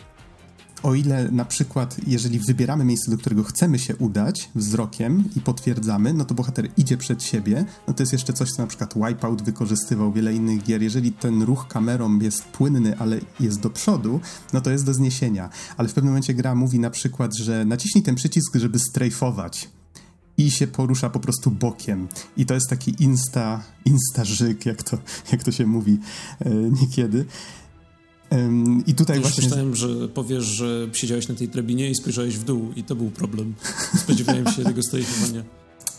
o ile na przykład, jeżeli wybieramy miejsce, do którego chcemy się udać wzrokiem i potwierdzamy, no to bohater idzie przed siebie, no to jest jeszcze coś, co na przykład Wipeout wykorzystywał, wiele innych gier. Jeżeli ten ruch kamerą jest płynny, ale jest do przodu, no to jest do zniesienia. Ale w pewnym momencie gra mówi na przykład, że naciśnij ten przycisk, żeby strajfować i się porusza po prostu bokiem. I to jest taki insta, insta żyk, jak to, jak to się mówi e, niekiedy. I tutaj Już właśnie... myślałem, że powiesz, że siedziałeś na tej drabinie i spojrzałeś w dół i to był problem. Spodziewałem się tego strajfowania.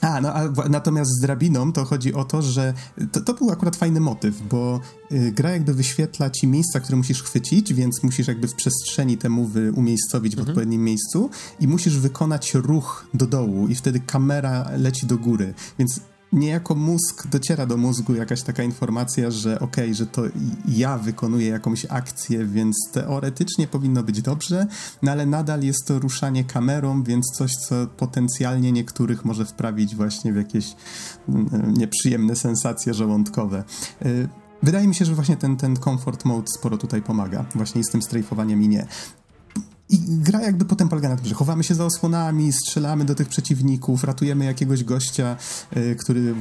A, no a natomiast z drabiną to chodzi o to, że to, to był akurat fajny motyw, bo y, gra jakby wyświetla ci miejsca, które musisz chwycić, więc musisz jakby w przestrzeni te mowy umiejscowić w mhm. odpowiednim miejscu i musisz wykonać ruch do dołu i wtedy kamera leci do góry, więc niejako mózg, dociera do mózgu jakaś taka informacja, że okej, okay, że to ja wykonuję jakąś akcję, więc teoretycznie powinno być dobrze, no ale nadal jest to ruszanie kamerą, więc coś, co potencjalnie niektórych może wprawić właśnie w jakieś mm, nieprzyjemne sensacje żołądkowe. Y, wydaje mi się, że właśnie ten, ten comfort mode sporo tutaj pomaga. Właśnie z tym strajfowaniem i nie. I gra jakby potem polega na tym, że chowamy się za osłonami, strzelamy do tych przeciwników, ratujemy jakiegoś gościa, y, który,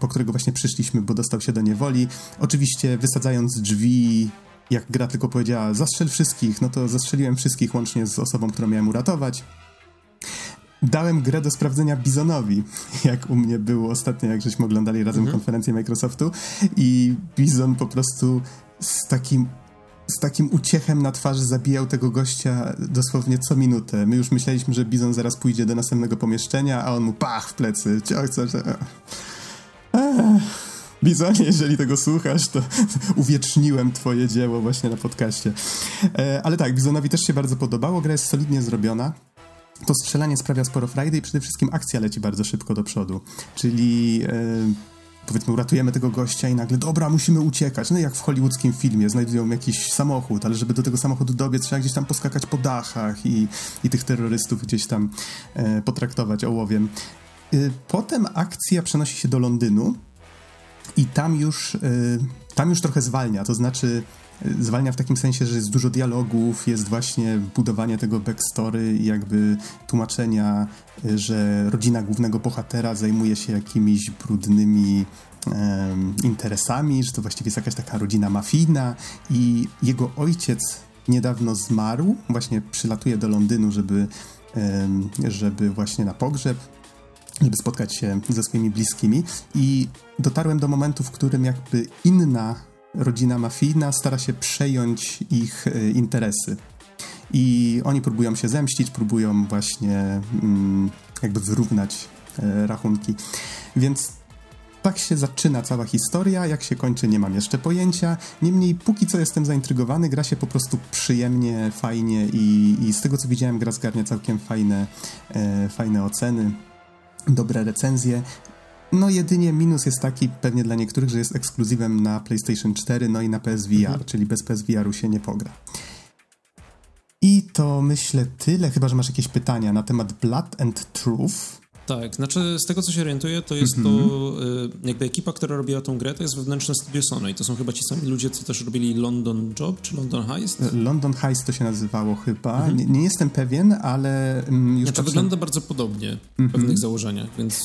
po którego właśnie przyszliśmy, bo dostał się do niewoli. Oczywiście wysadzając drzwi, jak gra tylko powiedziała, zastrzel wszystkich, no to zastrzeliłem wszystkich łącznie z osobą, którą miałem uratować. Dałem grę do sprawdzenia Bizonowi, jak u mnie było ostatnio, jak żeśmy oglądali razem mhm. konferencję Microsoftu i Bizon po prostu z takim z takim uciechem na twarzy zabijał tego gościa dosłownie co minutę. My już myśleliśmy, że Bizon zaraz pójdzie do następnego pomieszczenia, a on mu pach w plecy. Bizonie, jeżeli tego słuchasz, to uwieczniłem twoje dzieło właśnie na podcaście. E, ale tak, Bizonowi też się bardzo podobało, gra jest solidnie zrobiona. To strzelanie sprawia sporo frajdy i przede wszystkim akcja leci bardzo szybko do przodu. Czyli... Powiedzmy uratujemy tego gościa i nagle, dobra, musimy uciekać. No jak w hollywoodzkim filmie, znajdują jakiś samochód, ale żeby do tego samochodu dobiec, trzeba gdzieś tam poskakać po dachach i, i tych terrorystów gdzieś tam e, potraktować ołowiem. E, potem akcja przenosi się do Londynu i tam już, e, tam już trochę zwalnia, to znaczy zwalnia w takim sensie, że jest dużo dialogów, jest właśnie budowanie tego backstory i jakby tłumaczenia, że rodzina głównego bohatera zajmuje się jakimiś brudnymi um, interesami, że to właściwie jest jakaś taka rodzina mafijna i jego ojciec niedawno zmarł, właśnie przylatuje do Londynu, żeby, um, żeby właśnie na pogrzeb żeby spotkać się ze swoimi bliskimi i dotarłem do momentu, w którym jakby inna rodzina mafijna stara się przejąć ich e, interesy. I oni próbują się zemścić, próbują właśnie mm, jakby wyrównać e, rachunki. Więc tak się zaczyna cała historia, jak się kończy nie mam jeszcze pojęcia. Niemniej póki co jestem zaintrygowany, gra się po prostu przyjemnie, fajnie i, i z tego co widziałem gra zgarnia całkiem fajne, e, fajne oceny, dobre recenzje. No jedynie minus jest taki pewnie dla niektórych, że jest ekskluzywem na PlayStation 4, no i na PSVR, mhm. czyli bez PSVR-u się nie pogra. I to myślę tyle, chyba że masz jakieś pytania na temat Blood and Truth. Tak, znaczy z tego co się orientuję, to jest mm -hmm. to y, jakby ekipa, która robiła tą grę, to jest wewnętrzne studio Sony i to są chyba ci sami ludzie, co też robili London Job czy London Heist? London Heist to się nazywało chyba. Mm -hmm. nie, nie, jestem pewien, ale mm, już... Znaczy, wygląda bardzo podobnie -hmm. w mhm. pewnych założeniach, więc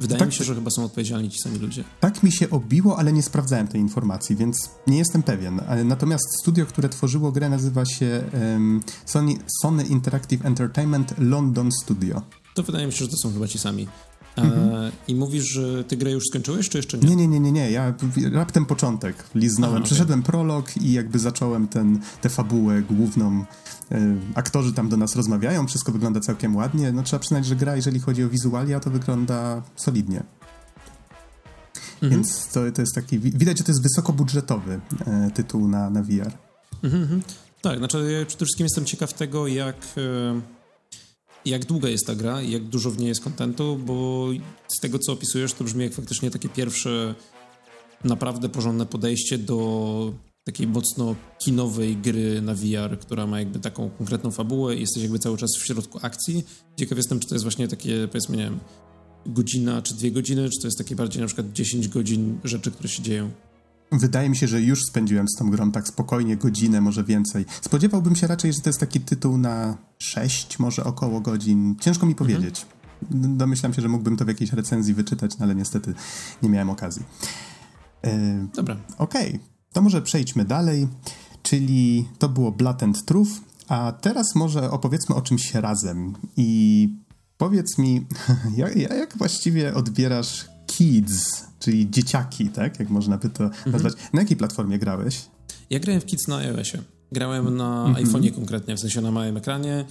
wydaje tak, mi się, że chyba są odpowiedzialni ci sami ludzie. Tak mi się obiło, ale nie sprawdzałem tej informacji, więc nie jestem pewien. Natomiast studio, które tworzyło grę nazywa się um, Sony, Sony Interactive Entertainment London Studio to wydaje mi się, że to są chyba ci sami. E, mhm. I mówisz, że ty grę już skończyłeś, czy jeszcze nie? Nie, nie, nie, nie, nie. Ja raptem początek liznąłem. Aha, Przeszedłem okay. prolog i jakby zacząłem ten, tę fabułę główną. E, aktorzy tam do nas rozmawiają, wszystko wygląda całkiem ładnie. No trzeba przyznać, że gra, jeżeli chodzi o wizualia, to wygląda solidnie. Mhm. Więc to, to jest taki... Widać, że to jest wysokobudżetowy e, tytuł na, na VR. Mhm. tak, znaczy ja przede wszystkim jestem ciekaw tego, jak... Jak długa jest ta gra i jak dużo w niej jest kontentu, bo z tego, co opisujesz, to brzmi jak faktycznie takie pierwsze naprawdę porządne podejście do takiej mocno kinowej gry na VR, która ma jakby taką konkretną fabułę i jesteś jakby cały czas w środku akcji. Ciekaw jestem, czy to jest właśnie takie, powiedzmy, nie wiem, godzina czy dwie godziny, czy to jest takie bardziej na przykład 10 godzin rzeczy, które się dzieją. Wydaje mi się, że już spędziłem z tą grą tak spokojnie godzinę, może więcej. Spodziewałbym się raczej, że to jest taki tytuł na 6, może około godzin. Ciężko mi mhm. powiedzieć. Mhm. Domyślam się, że mógłbym to w jakiejś recenzji wyczytać, no ale niestety nie miałem okazji. Yy, Dobra. Okej, okay. to może przejdźmy dalej, czyli to było Blood and Truth, a teraz może opowiedzmy o czymś razem i powiedz mi, jak, jak właściwie odbierasz Kids czyli dzieciaki, tak? Jak można by to mhm. nazwać. Na jakiej platformie grałeś? Ja grałem w Kids na iOSie. Grałem na mhm. iPhone'ie konkretnie, w sensie na małym ekranie.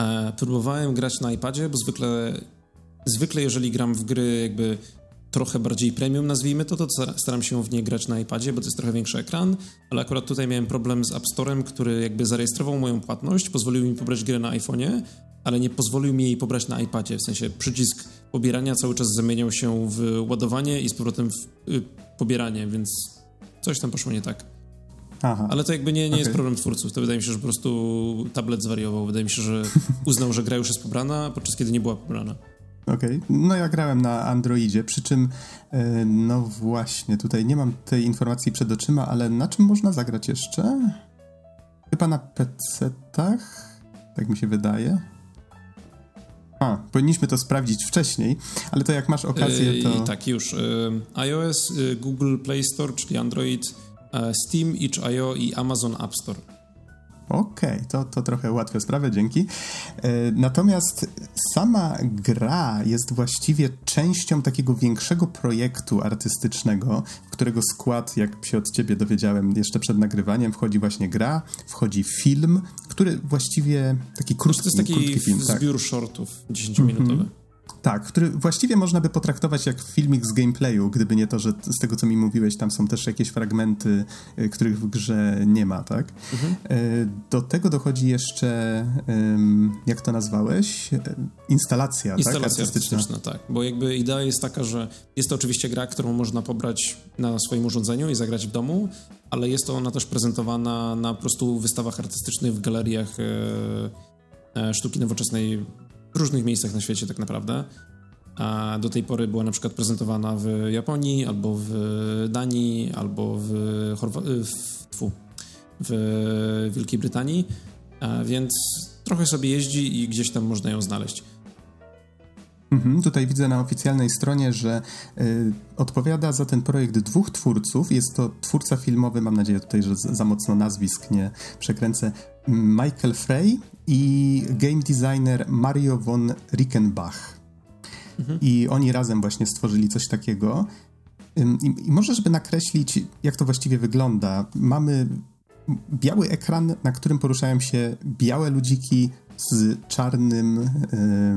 E, próbowałem grać na iPadzie, bo zwykle, zwykle jeżeli gram w gry jakby trochę bardziej premium, nazwijmy to, to staram się w nie grać na iPadzie, bo to jest trochę większy ekran, ale akurat tutaj miałem problem z App Storem, który jakby zarejestrował moją płatność, pozwolił mi pobrać grę na iPhone'ie, ale nie pozwolił mi jej pobrać na iPadzie. W sensie przycisk pobierania cały czas zamieniał się w ładowanie i z powrotem w y, pobieranie, więc coś tam poszło nie tak. Aha. Ale to jakby nie, nie okay. jest problem twórców. To wydaje mi się, że po prostu tablet zwariował. Wydaje mi się, że uznał, że gra już jest pobrana, podczas kiedy nie była pobrana. Okej, okay. no ja grałem na Androidzie, przy czym e, no właśnie, tutaj nie mam tej informacji przed oczyma, ale na czym można zagrać jeszcze? Chyba na PC-tach, tak mi się wydaje. A, powinniśmy to sprawdzić wcześniej, ale to jak masz okazję, to... Yy, tak, już. Yy, iOS, yy, Google Play Store, czyli Android, e, Steam, itch.io i Amazon App Store. Okej, okay, to, to trochę ułatwia sprawę, dzięki. E, natomiast sama gra jest właściwie częścią takiego większego projektu artystycznego, w którego skład, jak się od ciebie dowiedziałem jeszcze przed nagrywaniem, wchodzi właśnie gra, wchodzi film, który właściwie taki krótki, To jest taki film, tak. zbiór tak. shortów 10-minutowy. Mm -hmm. Tak, który właściwie można by potraktować jak filmik z gameplayu, gdyby nie to, że z tego co mi mówiłeś, tam są też jakieś fragmenty, y, których w grze nie ma, tak? Mhm. Y, do tego dochodzi jeszcze, jak to nazwałeś? Y, instalacja, Instalacja tak? artystyczna. artystyczna. tak. Bo jakby idea jest taka, że jest to oczywiście gra, którą można pobrać na swoim urządzeniu i zagrać w domu, ale jest to ona też prezentowana na po prostu wystawach artystycznych w galeriach e, e, sztuki nowoczesnej różnych miejscach na świecie tak naprawdę. A do tej pory była na przykład prezentowana w Japonii, albo w Danii, albo w, Chorwa w, tfu, w Wielkiej Brytanii, A więc trochę sobie jeździ i gdzieś tam można ją znaleźć. Mhm, tutaj widzę na oficjalnej stronie, że y, odpowiada za ten projekt dwóch twórców. Jest to twórca filmowy, mam nadzieję tutaj, że za mocno nazwisk nie przekręcę, Michael Frey i game designer Mario von Rickenbach. Mhm. I oni razem właśnie stworzyli coś takiego. I, I może, żeby nakreślić, jak to właściwie wygląda, mamy biały ekran, na którym poruszają się białe ludziki z czarnym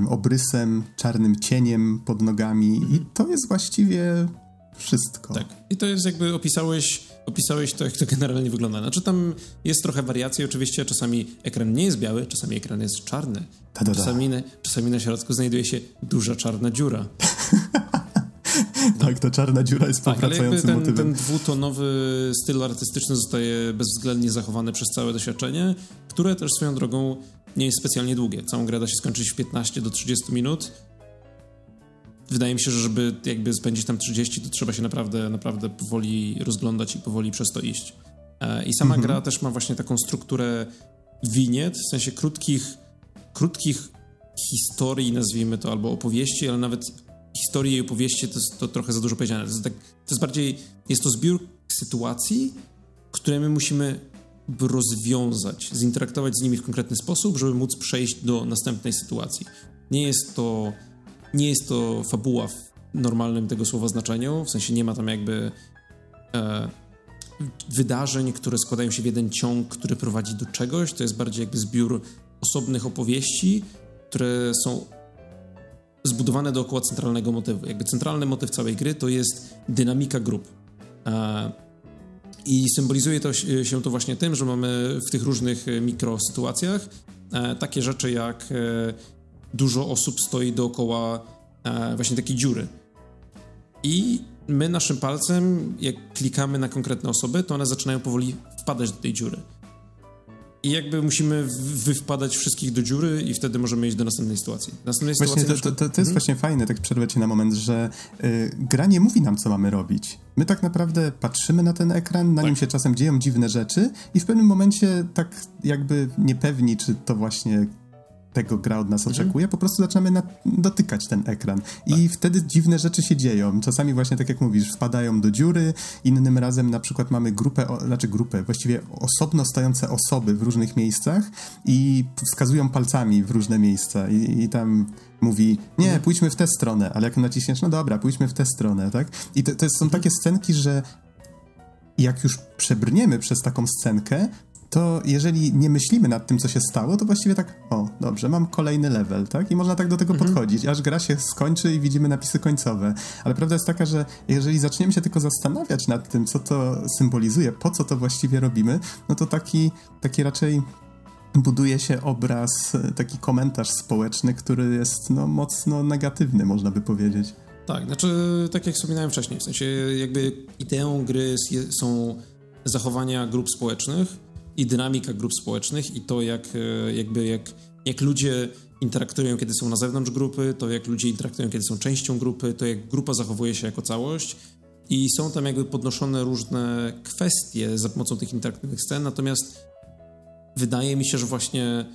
y, obrysem, czarnym cieniem pod nogami, i to jest właściwie wszystko. Tak. I to jest jakby opisałeś, opisałeś to, jak to generalnie wygląda. Znaczy tam jest trochę wariacji oczywiście, czasami ekran nie jest biały, czasami ekran jest czarny. Czasami, na, czasami na środku znajduje się duża czarna dziura. tak, ta czarna dziura jest tak, powracającym ten, motywem. ten dwutonowy styl artystyczny zostaje bezwzględnie zachowany przez całe doświadczenie, które też swoją drogą nie jest specjalnie długie. Całą grę da się skończyć w 15 do 30 minut wydaje mi się, że żeby jakby spędzić tam 30, to trzeba się naprawdę, naprawdę powoli rozglądać i powoli przez to iść. E, I sama mhm. gra też ma właśnie taką strukturę winiet, w sensie krótkich, krótkich historii, nazwijmy to, albo opowieści, ale nawet historii i opowieści to jest to trochę za dużo powiedziane. To jest, tak, to jest bardziej, jest to zbiór sytuacji, które my musimy rozwiązać, zinteraktować z nimi w konkretny sposób, żeby móc przejść do następnej sytuacji. Nie jest to nie jest to fabuła w normalnym tego słowa znaczeniu, w sensie nie ma tam jakby e, wydarzeń, które składają się w jeden ciąg, który prowadzi do czegoś. To jest bardziej jakby zbiór osobnych opowieści, które są zbudowane dookoła centralnego motywu. Jakby centralny motyw całej gry to jest dynamika grup. E, I symbolizuje to się to właśnie tym, że mamy w tych różnych mikrosytuacjach e, takie rzeczy jak e, dużo osób stoi dookoła e, właśnie takiej dziury. I my naszym palcem, jak klikamy na konkretne osoby, to one zaczynają powoli wpadać do tej dziury. I jakby musimy wywpadać wszystkich do dziury i wtedy możemy iść do następnej sytuacji. Następnej właśnie sytuacji to, to, to, jest hmm? właśnie fajne, tak przerwę ci na moment, że y, gra nie mówi nam, co mamy robić. My tak naprawdę patrzymy na ten ekran, na tak. nim się czasem dzieją dziwne rzeczy i w pewnym momencie tak jakby niepewni, czy to właśnie tego gra od nas mhm. oczekuje, po prostu zaczynamy na, dotykać ten ekran. I tak. wtedy dziwne rzeczy się dzieją. Czasami właśnie, tak jak mówisz, wpadają do dziury, innym razem na przykład mamy grupę, o, znaczy grupę, właściwie osobno stojące osoby w różnych miejscach i wskazują palcami w różne miejsca i, i tam mówi, nie, mhm. pójdźmy w tę stronę, ale jak naciśniesz, no dobra, pójdźmy w tę stronę, tak? I to, to są mhm. takie scenki, że jak już przebrniemy przez taką scenkę, to jeżeli nie myślimy nad tym, co się stało, to właściwie tak, o, dobrze, mam kolejny level, tak? I można tak do tego mhm. podchodzić, aż gra się skończy i widzimy napisy końcowe. Ale prawda jest taka, że jeżeli zaczniemy się tylko zastanawiać nad tym, co to symbolizuje, po co to właściwie robimy, no to taki, taki raczej buduje się obraz, taki komentarz społeczny, który jest no, mocno negatywny, można by powiedzieć. Tak, znaczy, tak jak wspominałem wcześniej, w sensie jakby ideą gry są zachowania grup społecznych, i dynamika grup społecznych i to, jak, e, jakby jak, jak ludzie interaktują, kiedy są na zewnątrz grupy, to jak ludzie interaktują, kiedy są częścią grupy, to jak grupa zachowuje się jako całość. I są tam jakby podnoszone różne kwestie za pomocą tych interaktywnych scen, natomiast wydaje mi się, że właśnie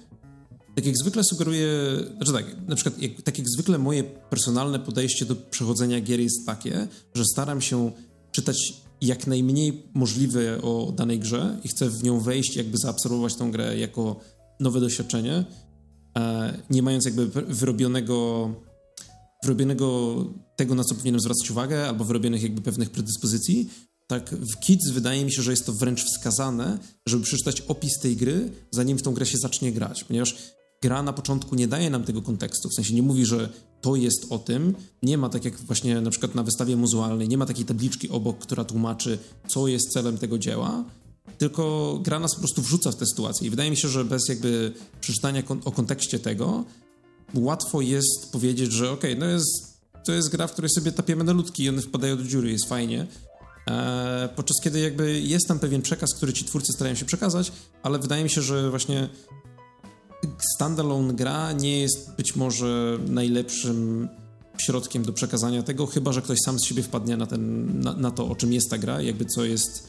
tak jak zwykle sugeruję, znaczy tak, na przykład jak, tak jak zwykle moje personalne podejście do przechodzenia gier jest takie, że staram się czytać jak najmniej możliwe o danej grze i chcę w nią wejść, jakby zaabsorbować tą grę jako nowe doświadczenie, e, nie mając jakby wyrobionego, wyrobionego tego, na co powinienem zwracać uwagę, albo wyrobionych jakby pewnych predyspozycji, tak w Kids wydaje mi się, że jest to wręcz wskazane, żeby przeczytać opis tej gry, zanim w tą grę się zacznie grać, ponieważ gra na początku nie daje nam tego kontekstu, w sensie nie mówi, że to jest o tym. Nie ma tak jak właśnie na przykład na wystawie muzualnej, nie ma takiej tabliczki obok, która tłumaczy, co jest celem tego dzieła, tylko gra nas po prostu wrzuca w tę sytuację. I wydaje mi się, że bez jakby przeczytania kon o kontekście tego, łatwo jest powiedzieć, że okej, okay, no jest, to jest gra, w której sobie tapiemy na ludki i one wpadają do dziury, jest fajnie. Eee, podczas kiedy jakby jest tam pewien przekaz, który ci twórcy starają się przekazać, ale wydaje mi się, że właśnie standalone gra nie jest być może najlepszym środkiem do przekazania tego, chyba że ktoś sam z siebie wpadnie na, ten, na, na to, o czym jest ta gra, jakby co jest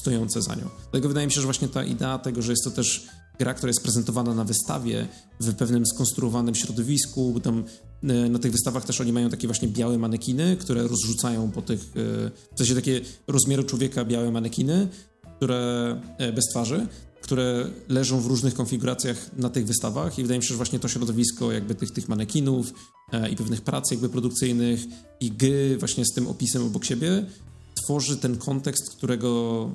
stojące za nią. Dlatego wydaje mi się, że właśnie ta idea tego, że jest to też gra, która jest prezentowana na wystawie w pewnym skonstruowanym środowisku, bo tam e, na tych wystawach też oni mają takie właśnie białe manekiny, które rozrzucają po tych, e, w sensie takie rozmiaru człowieka białe manekiny, które e, bez twarzy, które leżą w różnych konfiguracjach na tych wystawach i wydaje mi się, że właśnie to środowisko jakby tych, tych manekinów e, i pewnych prac jakby produkcyjnych i gry właśnie z tym opisem obok siebie tworzy ten kontekst, którego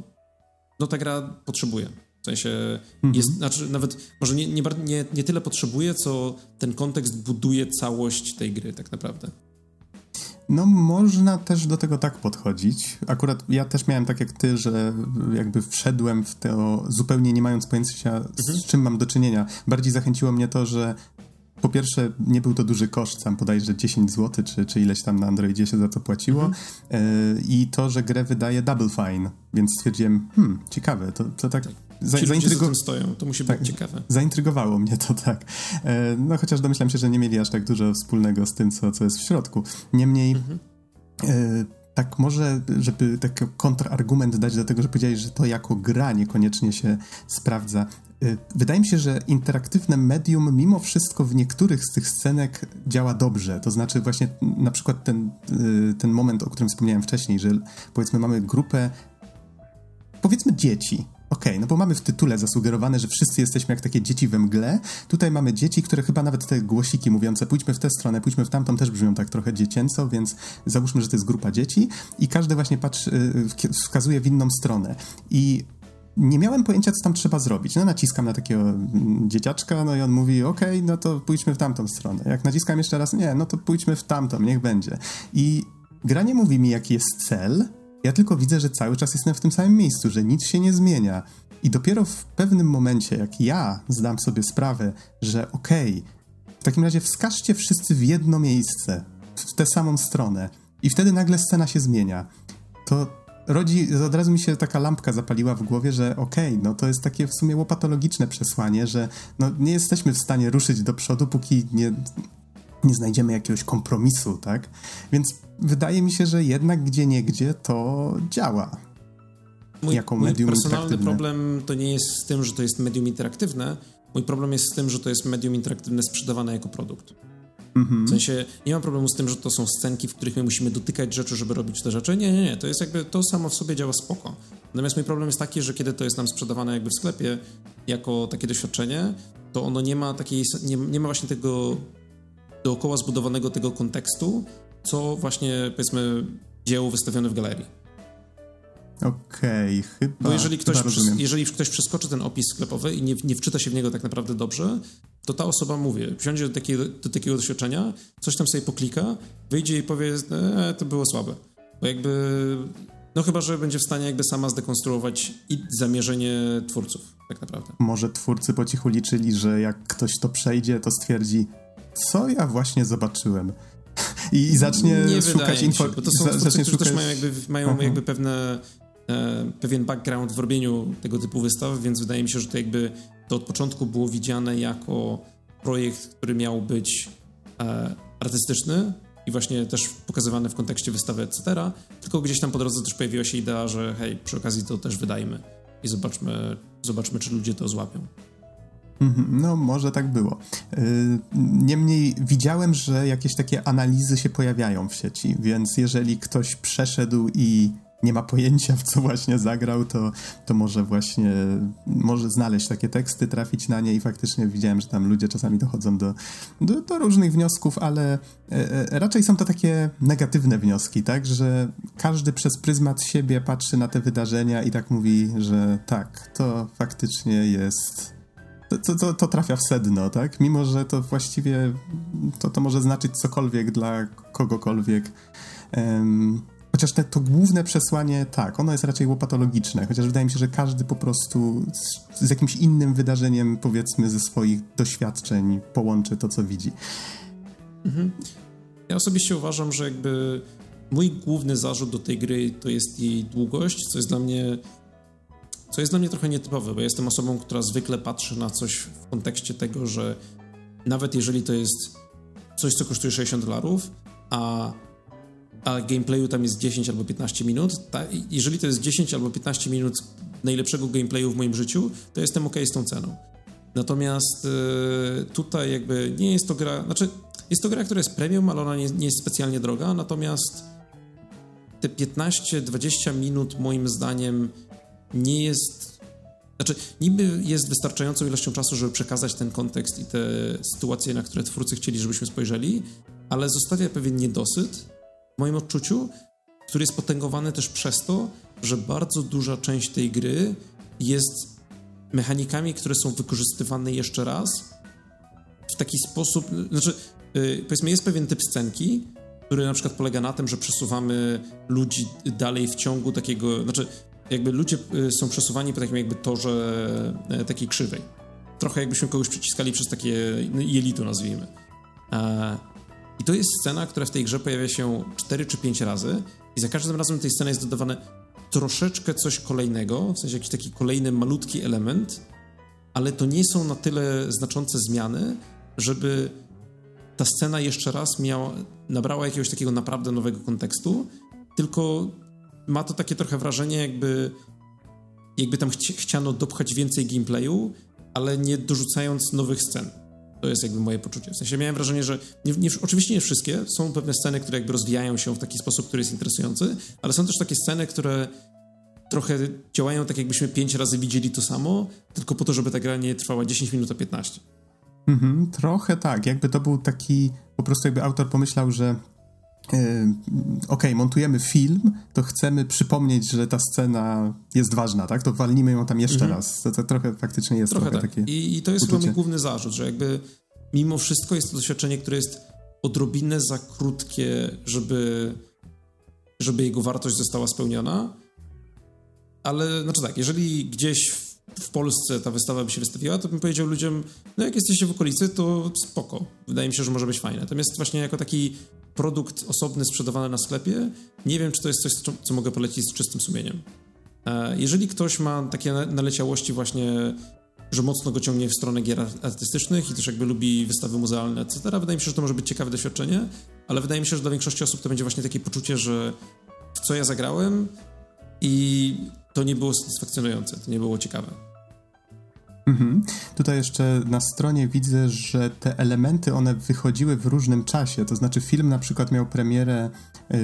no ta gra potrzebuje. W sensie mhm. jest, znaczy nawet może nie, nie, nie, nie tyle potrzebuje, co ten kontekst buduje całość tej gry tak naprawdę. No, można też do tego tak podchodzić. Akurat ja też miałem tak jak ty, że jakby wszedłem w to zupełnie nie mając pojęcia, z mhm. czym mam do czynienia. Bardziej zachęciło mnie to, że po pierwsze, nie był to duży koszt, sam podajże 10 zł, czy, czy ileś tam na Androidzie się za to płaciło. Mhm. E, I to, że grę wydaje Double Fine, więc stwierdziłem, hmm, ciekawe, to, to tak. Tak za, zaintrygo... stoją, to musi tak, być ciekawe. Zaintrygowało mnie to tak. E, no chociaż domyślam się, że nie mieli aż tak dużo wspólnego z tym, co, co jest w środku. Niemniej. Mhm. E, tak może, żeby taki kontrargument dać do tego, że powiedziałeś, że to jako gra niekoniecznie się sprawdza. E, wydaje mi się, że interaktywne medium mimo wszystko w niektórych z tych scenek działa dobrze. To znaczy właśnie na przykład ten, ten moment, o którym wspomniałem wcześniej, że powiedzmy mamy grupę powiedzmy dzieci, Okej, okay, no bo mamy w tytule zasugerowane, że wszyscy jesteśmy jak takie dzieci we mgle. Tutaj mamy dzieci, które chyba nawet te głosiki mówiące pójdźmy w tę stronę, pójdźmy w tamtą też brzmią tak trochę dziecięco, więc załóżmy, że to jest grupa dzieci i każdy właśnie patrzy, y, wskazuje w inną stronę. I nie miałem pojęcia, co tam trzeba zrobić. No naciskam na takiego mm, dzieciaczka, no i on mówi, okej, okay, no to pójdźmy w tamtą stronę. Jak naciskam jeszcze raz, nie, no to pójdźmy w tamtą, niech będzie. I gra nie mówi mi, jaki jest cel, ja tylko widzę, że cały czas jestem w tym samym miejscu, że nic się nie zmienia. I dopiero w pewnym momencie, jak ja zdam sobie sprawę, że okej, okay, w takim razie wskażcie wszyscy w jedno miejsce, w tę samą stronę, i wtedy nagle scena się zmienia, to rodzi, od razu mi się taka lampka zapaliła w głowie, że okej, okay, no to jest takie w sumie łopatologiczne przesłanie, że no nie jesteśmy w stanie ruszyć do przodu, póki nie, nie znajdziemy jakiegoś kompromisu, tak? Więc wydaje mi się, że jednak gdzie niegdzie to działa. Mój, jako mój medium personalny problem to nie jest z tym, że to jest medium interaktywne. Mój problem jest z tym, że to jest medium interaktywne sprzedawane jako produkt. Mhm. W sensie nie mam problemu z tym, że to są scenki, w których my musimy dotykać rzeczy, żeby robić te rzeczy. Nie, nie, nie. To jest jakby, to samo w sobie działa spoko. Natomiast mój problem jest taki, że kiedy to jest nam sprzedawane jakby w sklepie jako takie doświadczenie, to ono nie ma takiej, nie, nie ma właśnie tego dookoła zbudowanego tego kontekstu, co właśnie, powiedzmy, dzieło wystawione w galerii. Okej, okay, chyba. Bo jeżeli ktoś, jeżeli ktoś przeskoczy ten opis sklepowy i nie, nie wczyta się w niego tak naprawdę dobrze, to ta osoba, mówię, wsiądzie do takiego, do takiego doświadczenia, coś tam sobie poklika, wyjdzie i powie, e, to było słabe. Bo jakby, no chyba, że będzie w stanie jakby sama zdekonstruować i zamierzenie twórców, tak naprawdę. Może twórcy po cichu liczyli, że jak ktoś to przejdzie, to stwierdzi, co ja właśnie zobaczyłem. I, i zacznie nie szukać informacji. Bo to są twórcy, którzy też mają jakby, mają jakby pewne, e, pewien background w robieniu tego typu wystaw, więc wydaje mi się, że to jakby to od początku było widziane jako projekt, który miał być e, artystyczny i właśnie też pokazywany w kontekście wystawy, etc. Tylko gdzieś tam po drodze też pojawiła się idea, że hej, przy okazji to też wydajmy i zobaczmy, zobaczmy czy ludzie to złapią. Mhm, no, może tak było. Y, niemniej widziałem, że jakieś takie analizy się pojawiają w sieci, więc jeżeli ktoś przeszedł i nie ma pojęcia, w co właśnie zagrał, to, to może właśnie może znaleźć takie teksty, trafić na nie i faktycznie widziałem, że tam ludzie czasami dochodzą do, do, do różnych wniosków, ale e, e, raczej są to takie negatywne wnioski, tak, że każdy przez pryzmat siebie patrzy na te wydarzenia i tak mówi, że tak, to faktycznie jest to, to, to, trafia w sedno, tak? Mimo, że to właściwie to, to może znaczyć cokolwiek dla kogokolwiek. Um, chociaż te, to główne przesłanie, tak, ono jest raczej łopatologiczne, chociaż wydaje mi się, że każdy po prostu z, z jakimś innym wydarzeniem, powiedzmy, ze swoich doświadczeń połączy to, co widzi. Mhm. Ja osobiście uważam, że jakby mój główny zarzut do tej gry to jest jej długość, co jest dla mnie co jest dla mnie trochę nietypowe, bo jestem osobą, która zwykle patrzy na coś w kontekście tego, że nawet jeżeli to jest coś, co kosztuje 60 dolarów, a, a gameplayu tam jest 10 albo 15 minut, ta, jeżeli to jest 10 albo 15 minut najlepszego gameplayu w moim życiu, to jestem ok z tą ceną. Natomiast y, tutaj jakby nie jest to gra, znaczy jest to gra, która jest premium, ale ona nie, nie jest specjalnie droga, natomiast te 15-20 minut moim zdaniem nie jest. Znaczy, niby jest wystarczającą ilością czasu, żeby przekazać ten kontekst i te sytuacje, na które twórcy chcieli, żebyśmy spojrzeli, ale zostawia pewien niedosyt w moim odczuciu, który jest potęgowany też przez to, że bardzo duża część tej gry jest mechanikami, które są wykorzystywane jeszcze raz w taki sposób. Znaczy, yy, powiedzmy, jest pewien typ scenki, który na przykład polega na tym, że przesuwamy ludzi dalej w ciągu takiego. Znaczy, jakby ludzie y, są przesuwani po takim jakby torze e, takiej krzywej. Trochę jakbyśmy kogoś przyciskali przez takie no, jelito, nazwijmy. E, I to jest scena, która w tej grze pojawia się 4 czy 5 razy i za każdym razem tej sceny jest dodawane troszeczkę coś kolejnego, w sensie jakiś taki kolejny malutki element, ale to nie są na tyle znaczące zmiany, żeby ta scena jeszcze raz miała, nabrała jakiegoś takiego naprawdę nowego kontekstu, tylko ma to takie trochę wrażenie, jakby, jakby tam chci chciano dopchać więcej gameplayu, ale nie dorzucając nowych scen. To jest jakby moje poczucie. W sensie miałem wrażenie, że nie, nie, oczywiście nie wszystkie, są pewne sceny, które jakby rozwijają się w taki sposób, który jest interesujący, ale są też takie sceny, które trochę działają tak, jakbyśmy pięć razy widzieli to samo, tylko po to, żeby ta gra nie trwała 10 minut a 15. Mhm, trochę tak. Jakby to był taki, po prostu jakby autor pomyślał, że ok, montujemy film, to chcemy przypomnieć, że ta scena jest ważna, tak? To walnimy ją tam jeszcze mhm. raz. To, to, trochę faktycznie jest trochę, trochę tak. takie I, I, to jest uczucie. chyba mój główny zarzut, że jakby mimo wszystko jest to doświadczenie, które jest odrobinę za krótkie, żeby, żeby jego wartość została spełniona. Ale, znaczy tak, jeżeli gdzieś w, Polsce ta wystawa by się wystawiła, to bym powiedział ludziom, no jak jesteście w okolicy, to spoko. Wydaje mi się, że może być fajne. Natomiast właśnie jako taki produkt osobny sprzedawany na sklepie, nie wiem, czy to jest coś, co mogę polecić z czystym sumieniem. E, jeżeli ktoś ma takie naleciałości właśnie, że mocno go ciągnie w stronę gier artystycznych i też jakby lubi wystawy muzealne, etc., wydaje mi się, że to może być ciekawe doświadczenie, ale wydaje mi się, że dla większości osób to będzie właśnie takie poczucie, że w co ja zagrałem i to nie było satysfakcjonujące, to nie było ciekawe. Mhm. Tutaj jeszcze na stronie widzę, że te elementy one wychodziły w różnym czasie. To znaczy, film na przykład miał premierę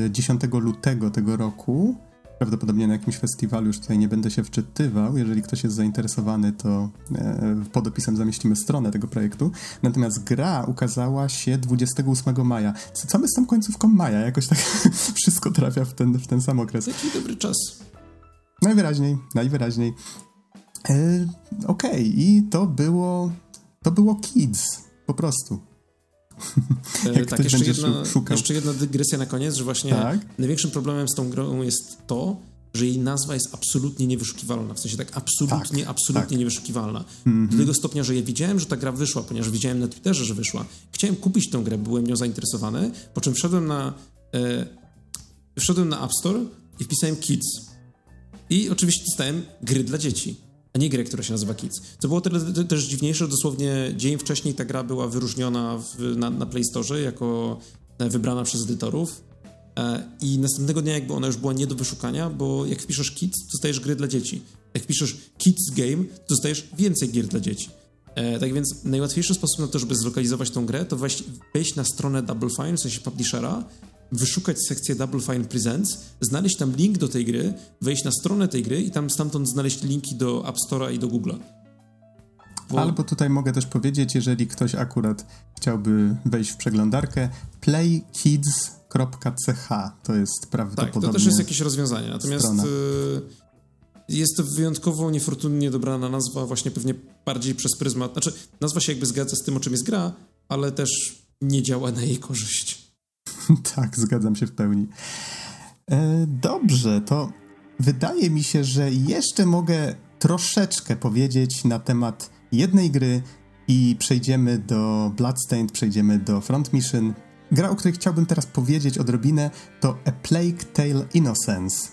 10 e, lutego tego roku. Prawdopodobnie na jakimś festiwalu, już tutaj nie będę się wczytywał. Jeżeli ktoś jest zainteresowany, to e, pod opisem zamieścimy stronę tego projektu. Natomiast gra ukazała się 28 maja. Co my z tą końcówką maja? Jakoś tak wszystko trafia w ten, w ten sam okres. Jaki dobry czas. Najwyraźniej, najwyraźniej. E, Okej, okay. i to było. To było Kids. Po prostu. E, tak, jeszcze jedna, szukał. jeszcze jedna dygresja na koniec, że właśnie tak? największym problemem z tą grą jest to, że jej nazwa jest absolutnie niewyszukiwalna. W sensie tak absolutnie, tak, absolutnie tak. niewyszukiwalna. Mm -hmm. Do tego stopnia, że ja widziałem, że ta gra wyszła, ponieważ widziałem na Twitterze, że wyszła. Chciałem kupić tę grę, byłem nią zainteresowany, po czym wszedłem na e, wszedłem na App Store i wpisałem Kids. I oczywiście dostałem gry dla dzieci a nie grę, która się nazywa Kids. Co było tyle też dziwniejsze, dosłownie dzień wcześniej ta gra była wyróżniona w, na, na Play Store jako e, wybrana przez edytorów e, i następnego dnia jakby ona już była nie do wyszukania, bo jak wpiszesz Kids, dostajesz gry dla dzieci. Jak wpiszesz Kids Game, dostajesz więcej gier dla dzieci. E, tak więc najłatwiejszy sposób na to, żeby zlokalizować tą grę, to wejść na stronę Double Fine, w sensie publishera, wyszukać sekcję Double Fine Presents, znaleźć tam link do tej gry, wejść na stronę tej gry i tam stamtąd znaleźć linki do App Store'a i do Google'a. Bo... Albo tutaj mogę też powiedzieć, jeżeli ktoś akurat chciałby wejść w przeglądarkę, playkids.ch to jest prawdopodobnie. Tak, to też jest jakieś rozwiązanie. Natomiast. Yy, jest to wyjątkowo niefortunnie dobrana nazwa, właśnie pewnie bardziej przez pryzmat. Znaczy, nazwa się jakby zgadza z tym, o czym jest gra, ale też nie działa na jej korzyść. tak, zgadzam się w pełni. E, dobrze, to wydaje mi się, że jeszcze mogę troszeczkę powiedzieć na temat jednej gry i przejdziemy do Bloodstained, przejdziemy do Front Mission. Gra, o której chciałbym teraz powiedzieć odrobinę, to A Plague Tale Innocence.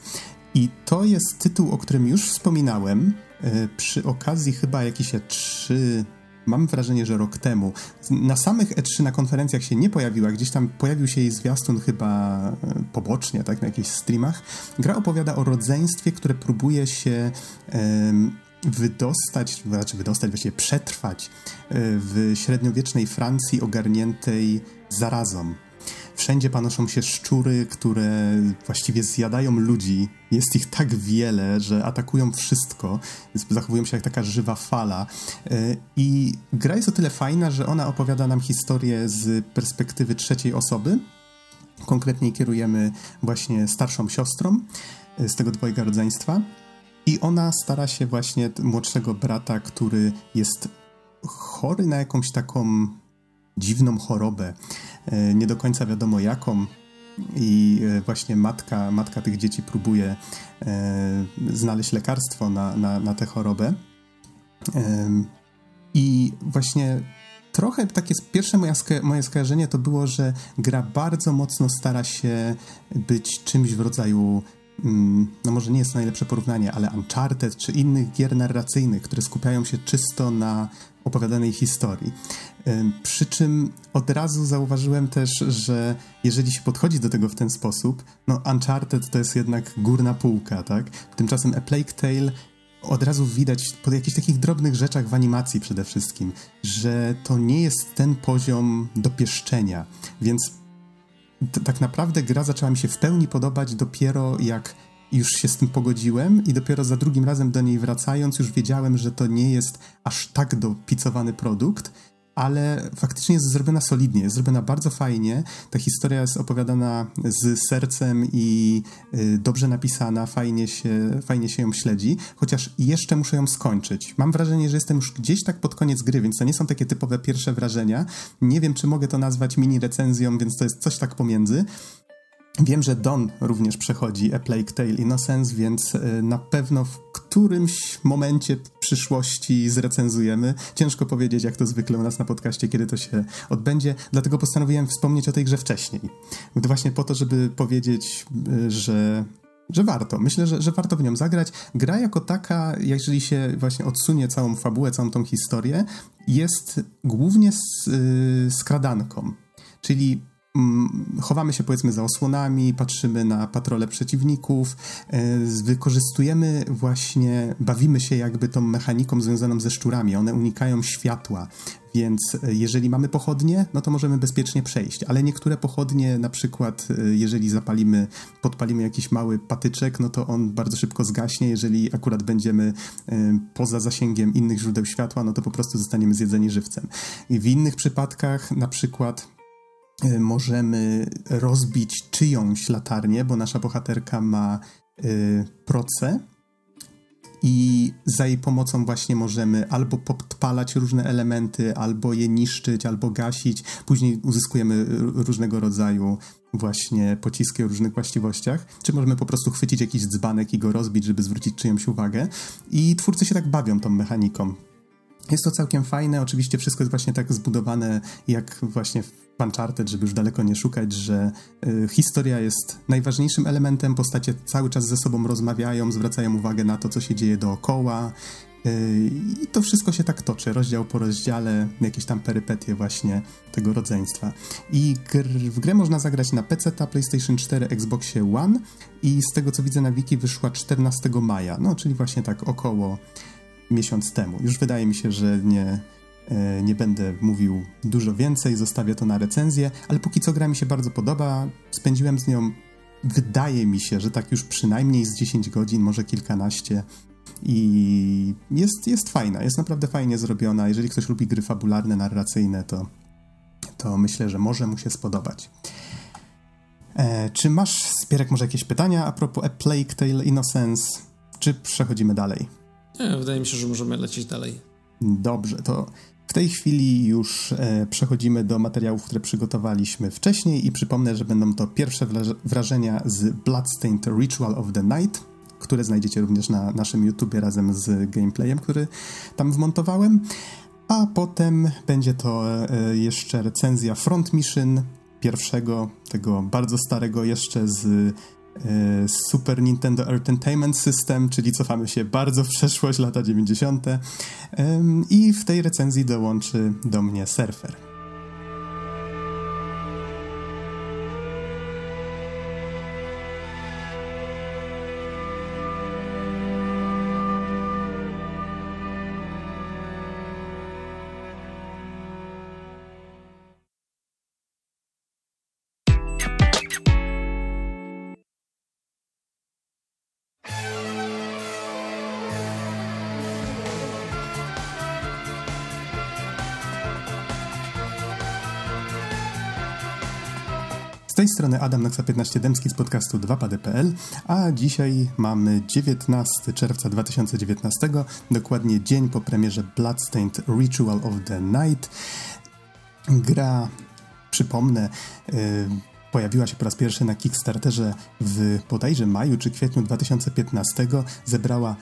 I to jest tytuł, o którym już wspominałem e, przy okazji chyba jakieś trzy mam wrażenie, że rok temu. Na samych E3 na konferencjach się nie pojawiła, gdzieś tam pojawił się jej zwiastun chyba e, pobocznie, tak, na jakichś streamach. Gra opowiada o rodzeństwie, które próbuje się wydostać, znaczy wydostać, właściwie przetrwać e, w średniowiecznej Francji ogarniętej zarazą. Wszędzie panoszą się szczury, które właściwie zjadają ludzi. Jest ich tak wiele, że atakują wszystko. Zachowują się jak taka żywa fala. E, I gra jest o tyle fajna, że ona opowiada nam historię z perspektywy trzeciej osoby. Konkretnie kierujemy właśnie starszą siostrą e, z tego dwojga rodzeństwa. I ona stara się właśnie młodszego brata, który jest chory na jakąś taką dziwną chorobę, e, nie do końca wiadomo jaką. I e, właśnie matka, matka tych dzieci próbuje e, znaleźć lekarstwo na, na, na tę chorobę. I właśnie trochę takie pierwsze moje, moje skojarzenie to było, że gra bardzo mocno stara się być czymś w rodzaju no może nie jest najlepsze porównanie, ale Uncharted czy innych gier narracyjnych, które skupiają się czysto na opowiadanej historii. Przy czym od razu zauważyłem też, że jeżeli się podchodzi do tego w ten sposób, no Uncharted to jest jednak górna półka, tak? Tymczasem A Plague Tale od razu widać po jakichś takich drobnych rzeczach w animacji przede wszystkim, że to nie jest ten poziom dopieszczenia, więc tak naprawdę gra zaczęła mi się w pełni podobać dopiero jak już się z tym pogodziłem i dopiero za drugim razem do niej wracając już wiedziałem, że to nie jest aż tak dopicowany produkt, ale faktycznie jest zrobiona solidnie, jest zrobiona bardzo fajnie. Ta historia jest opowiadana z sercem i y, dobrze napisana, fajnie się, fajnie się ją śledzi, chociaż jeszcze muszę ją skończyć. Mam wrażenie, że jestem już gdzieś tak pod koniec gry, więc to nie są takie typowe pierwsze wrażenia. Nie wiem, czy mogę to nazwać mini recenzją, więc to jest coś tak pomiędzy. Wiem, że Don również przechodzi A Plague Tale Innocence, więc e, na pewno w którymś momencie przyszłości zrecenzujemy. Ciężko powiedzieć, jak to zwykle u nas na podcaście, kiedy to się odbędzie, dlatego postanowiłem wspomnieć o tej grze wcześniej. Właśnie po to, żeby powiedzieć, e, że że warto. Myślę, że, że warto w nią zagrać. Gra jako taka, jeżeli się właśnie odsunie całą fabułę, całą tą historię, jest głównie z, yy, skradanką. Czyli chowamy się powiedzmy za osłonami, patrzymy na patrole przeciwników, e, wykorzystujemy właśnie, bawimy się jakby tą mechaniką związaną ze szczurami. One unikają światła, więc e, jeżeli mamy pochodnie, no to możemy bezpiecznie przejść, ale niektóre pochodnie, na przykład e, jeżeli zapalimy, podpalimy jakiś mały patyczek, no to on bardzo szybko zgaśnie. Jeżeli akurat będziemy poza zasięgiem innych źródeł światła, no to po prostu zostaniemy zjedzeni żywcem. I w innych przypadkach, na przykład możemy rozbić czyjąś latarnię, bo nasza bohaterka ma y, proce i za jej pomocą właśnie możemy albo podpalać różne elementy, albo je niszczyć, albo gasić. Później uzyskujemy różnego rodzaju właśnie pociski o różnych właściwościach, czy możemy po prostu chwycić jakiś dzbanek i go rozbić, żeby zwrócić czyjąś uwagę. I twórcy się tak bawią tą mechaniką. Jest to całkiem fajne, oczywiście wszystko jest właśnie tak zbudowane jak właśnie w Uncharted, żeby już daleko nie szukać, że y, historia jest najważniejszym elementem, postacie cały czas ze sobą rozmawiają, zwracają uwagę na to, co się dzieje dookoła. Y, i to wszystko się tak toczy, rozdział po rozdziale, jakieś tam perypetie właśnie tego rodzeństwa. I gr w grę można zagrać na PC, PlayStation 4, Xboxie One i z tego co widzę na wiki wyszła 14 maja, no czyli właśnie tak około miesiąc temu. Już wydaje mi się, że nie, e, nie będę mówił dużo więcej, zostawię to na recenzję, ale póki co gra mi się bardzo podoba. Spędziłem z nią, wydaje mi się, że tak już przynajmniej z 10 godzin, może kilkanaście. I jest, jest fajna, jest naprawdę fajnie zrobiona. Jeżeli ktoś lubi gry fabularne, narracyjne, to, to myślę, że może mu się spodobać. E, czy masz, Spierek, może jakieś pytania a propos A Plague Tale Innocence? czy przechodzimy dalej? Nie, wydaje mi się, że możemy lecieć dalej. Dobrze, to w tej chwili już e, przechodzimy do materiałów, które przygotowaliśmy wcześniej i przypomnę, że będą to pierwsze wrażenia z Bloodstained Ritual of the Night, które znajdziecie również na naszym YouTubie razem z gameplayem, który tam wmontowałem. A potem będzie to e, jeszcze recenzja Front Mission, pierwszego, tego bardzo starego jeszcze z E, Super Nintendo Entertainment System, czyli cofamy się bardzo w przeszłość, lata 90. I w tej recenzji dołączy do mnie Surfer. Tej strony Adam Noxa 15 Dębski z podcastu 2pady.pl, a dzisiaj mamy 19 czerwca 2019, dokładnie dzień po premierze Bloodstained Ritual of the Night. Gra, przypomnę, yy, pojawiła się po raz pierwszy na Kickstarterze w bodajże maju czy kwietniu 2015, zebrała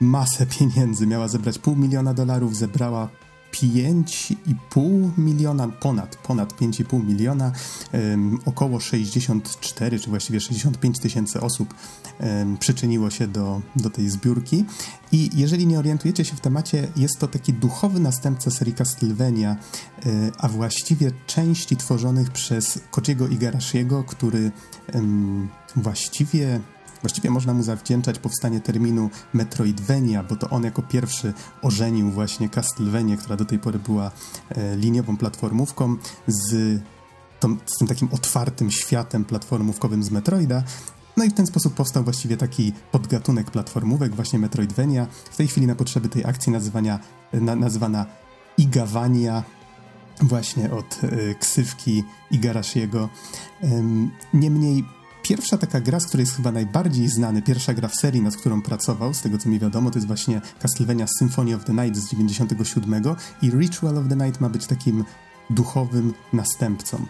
masę pieniędzy, miała zebrać pół miliona dolarów, zebrała 5,5 miliona, ponad, ponad 5,5 miliona, um, około 64 czy właściwie 65 tysięcy osób um, przyczyniło się do, do tej zbiórki. I jeżeli nie orientujecie się w temacie, jest to taki duchowy następca serii Castlevania, um, a właściwie części tworzonych przez Kojiego Igarashiego, który właściwie Właściwie można mu zawdzięczać powstanie terminu Metroidvania, bo to on jako pierwszy ożenił właśnie Castlevania, która do tej pory była e, liniową platformówką z, tą, z tym takim otwartym światem platformówkowym z Metroida. No i w ten sposób powstał właściwie taki podgatunek platformówek, właśnie Metroidvania. W tej chwili na potrzeby tej akcji nazywania, na, nazywana Igawania, właśnie od y, ksywki Igarashiego. Ym, niemniej pierwsza taka gra, z której jest chyba najbardziej znany, pierwsza gra w serii, nad którą pracował, z tego co mi wiadomo, to jest właśnie Castlevania Symphony of the Night z 97 i Ritual of the Night ma być takim duchowym następcą.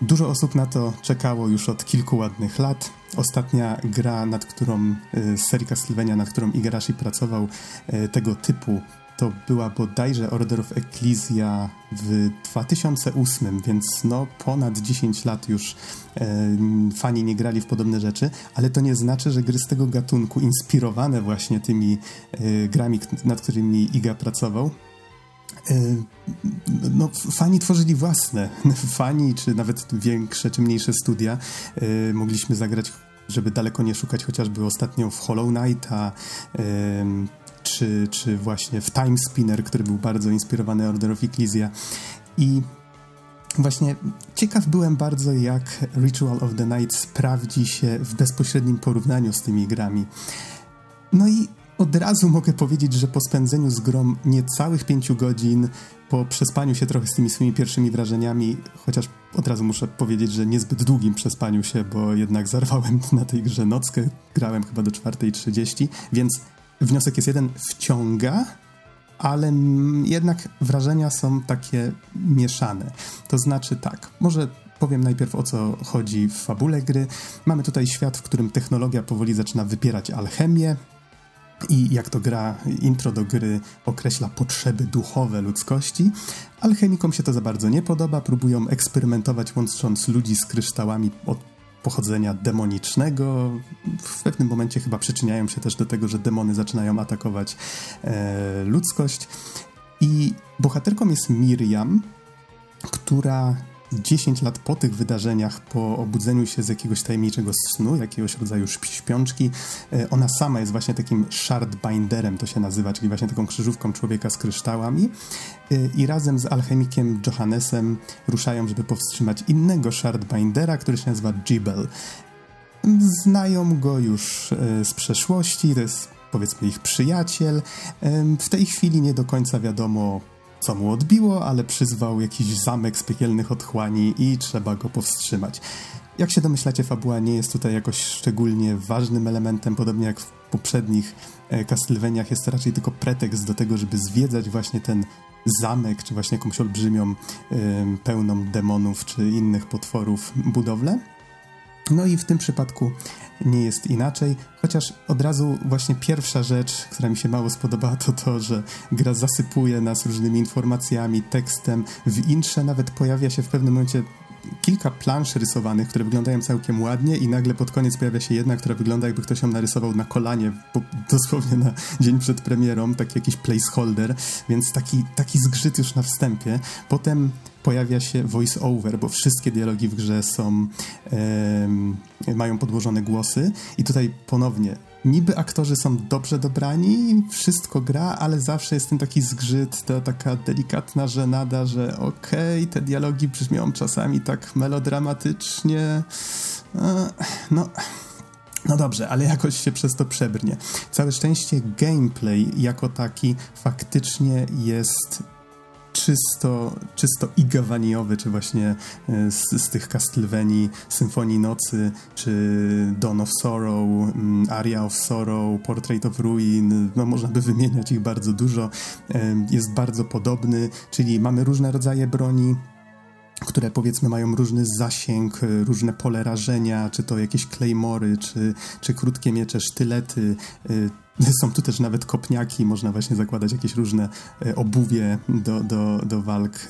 Dużo osób na to czekało już od kilku ładnych lat. Ostatnia gra, nad którą, y, z serii Castlevania, nad którą Igarashi pracował, y, tego typu to była bodajże Order of Ecclesia w 2008, więc no ponad 10 lat już e, fani nie grali w podobne rzeczy, ale to nie znaczy, że gry z tego gatunku, inspirowane właśnie tymi e, grami, nad którymi Iga pracował, e, no, fani tworzyli własne. Fani, czy nawet większe, czy mniejsze studia. E, mogliśmy zagrać, żeby daleko nie szukać, chociażby ostatnio w Hollow Knighta, czy, czy właśnie w Time Spinner, który był bardzo inspirowany Order of Ecclesia. I właśnie ciekaw byłem bardzo, jak Ritual of the Night sprawdzi się w bezpośrednim porównaniu z tymi grami. No i od razu mogę powiedzieć, że po spędzeniu z grom niecałych pięciu godzin, po przespaniu się trochę z tymi swoimi pierwszymi wrażeniami, chociaż od razu muszę powiedzieć, że niezbyt długim przespaniu się, bo jednak zarwałem na tej grze nockę, grałem chyba do 4.30, więc wniosek jest jeden, wciąga, ale jednak wrażenia są takie mieszane. To znaczy tak, może powiem najpierw o co chodzi w fabule gry. Mamy tutaj świat, w którym technologia powoli zaczyna wypierać alchemię, i jak to gra, intro do gry określa potrzeby duchowe ludzkości. Alchemikom się to za bardzo nie podoba, próbują eksperymentować łącząc ludzi z kryształami od pochodzenia demonicznego. W pewnym momencie chyba przyczyniają się też do tego, że demony zaczynają atakować e, ludzkość. I bohaterką jest Miriam, która 10 lat po tych wydarzeniach, po obudzeniu się z jakiegoś tajemniczego snu, jakiegoś rodzaju śpiączki, e, ona sama jest właśnie takim shardbinderem, to się nazywa, czyli właśnie taką krzyżówką człowieka z kryształami e, i razem z alchemikiem Johannesem ruszają, żeby powstrzymać innego shardbindera, który się nazywa Jibel. Znają go już e, z przeszłości, to jest powiedzmy ich przyjaciel. W tej chwili nie do końca wiadomo, co mu odbiło, ale przyzwał jakiś zamek z piekielnych otchłani i trzeba go powstrzymać. jak się domyślacie, fabuła nie jest tutaj jakoś szczególnie ważnym elementem, podobnie jak w poprzednich e, Castlevaniach jest to raczej tylko pretekst do tego, żeby zwiedzać właśnie ten zamek, czy właśnie jakąś olbrzymią, pełną demonów, czy innych potworów budowlę. No i w tym przypadku nie jest inaczej, chociaż od razu właśnie pierwsza rzecz, która mi się mało spodobała, to to, że gra zasypuje nas różnymi informacjami, tekstem. W intrze nawet pojawia się w pewnym momencie kilka plansz rysowanych, które wyglądają całkiem ładnie i nagle pod koniec pojawia się jedna, która wygląda jakby ktoś ją narysował na kolanie, dosłownie na dzień przed premierą, taki jakiś placeholder, więc taki, taki zgrzyt już na wstępie. Potem pojawia się voice over, bo wszystkie dialogi w grze są mają podłożone głosy i tutaj ponownie niby aktorzy są dobrze dobrani, wszystko gra, ale zawsze jest ten taki zgrzyt, to taka delikatna żenada, że okej, okay, te dialogi brzmią czasami tak melodramatycznie. E, no. No dobrze, ale jakoś się przez to przebrnie. Całe szczęście gameplay jako taki faktycznie jest czysto, czysto igawaniowy, czy właśnie e, z, z tych Castlevanii, Symfonii Nocy, czy Dawn of Sorrow, mm, Aria of Sorrow, Portrait of Ruin, no można by wymieniać ich bardzo dużo, e, jest bardzo podobny, czyli mamy różne rodzaje broni, które powiedzmy mają różny zasięg, e, różne pole rażenia, czy to jakieś claymory, czy, czy krótkie miecze, sztylety, są tu też nawet kopniaki, można właśnie zakładać jakieś różne e, obuwie do, do, do walk,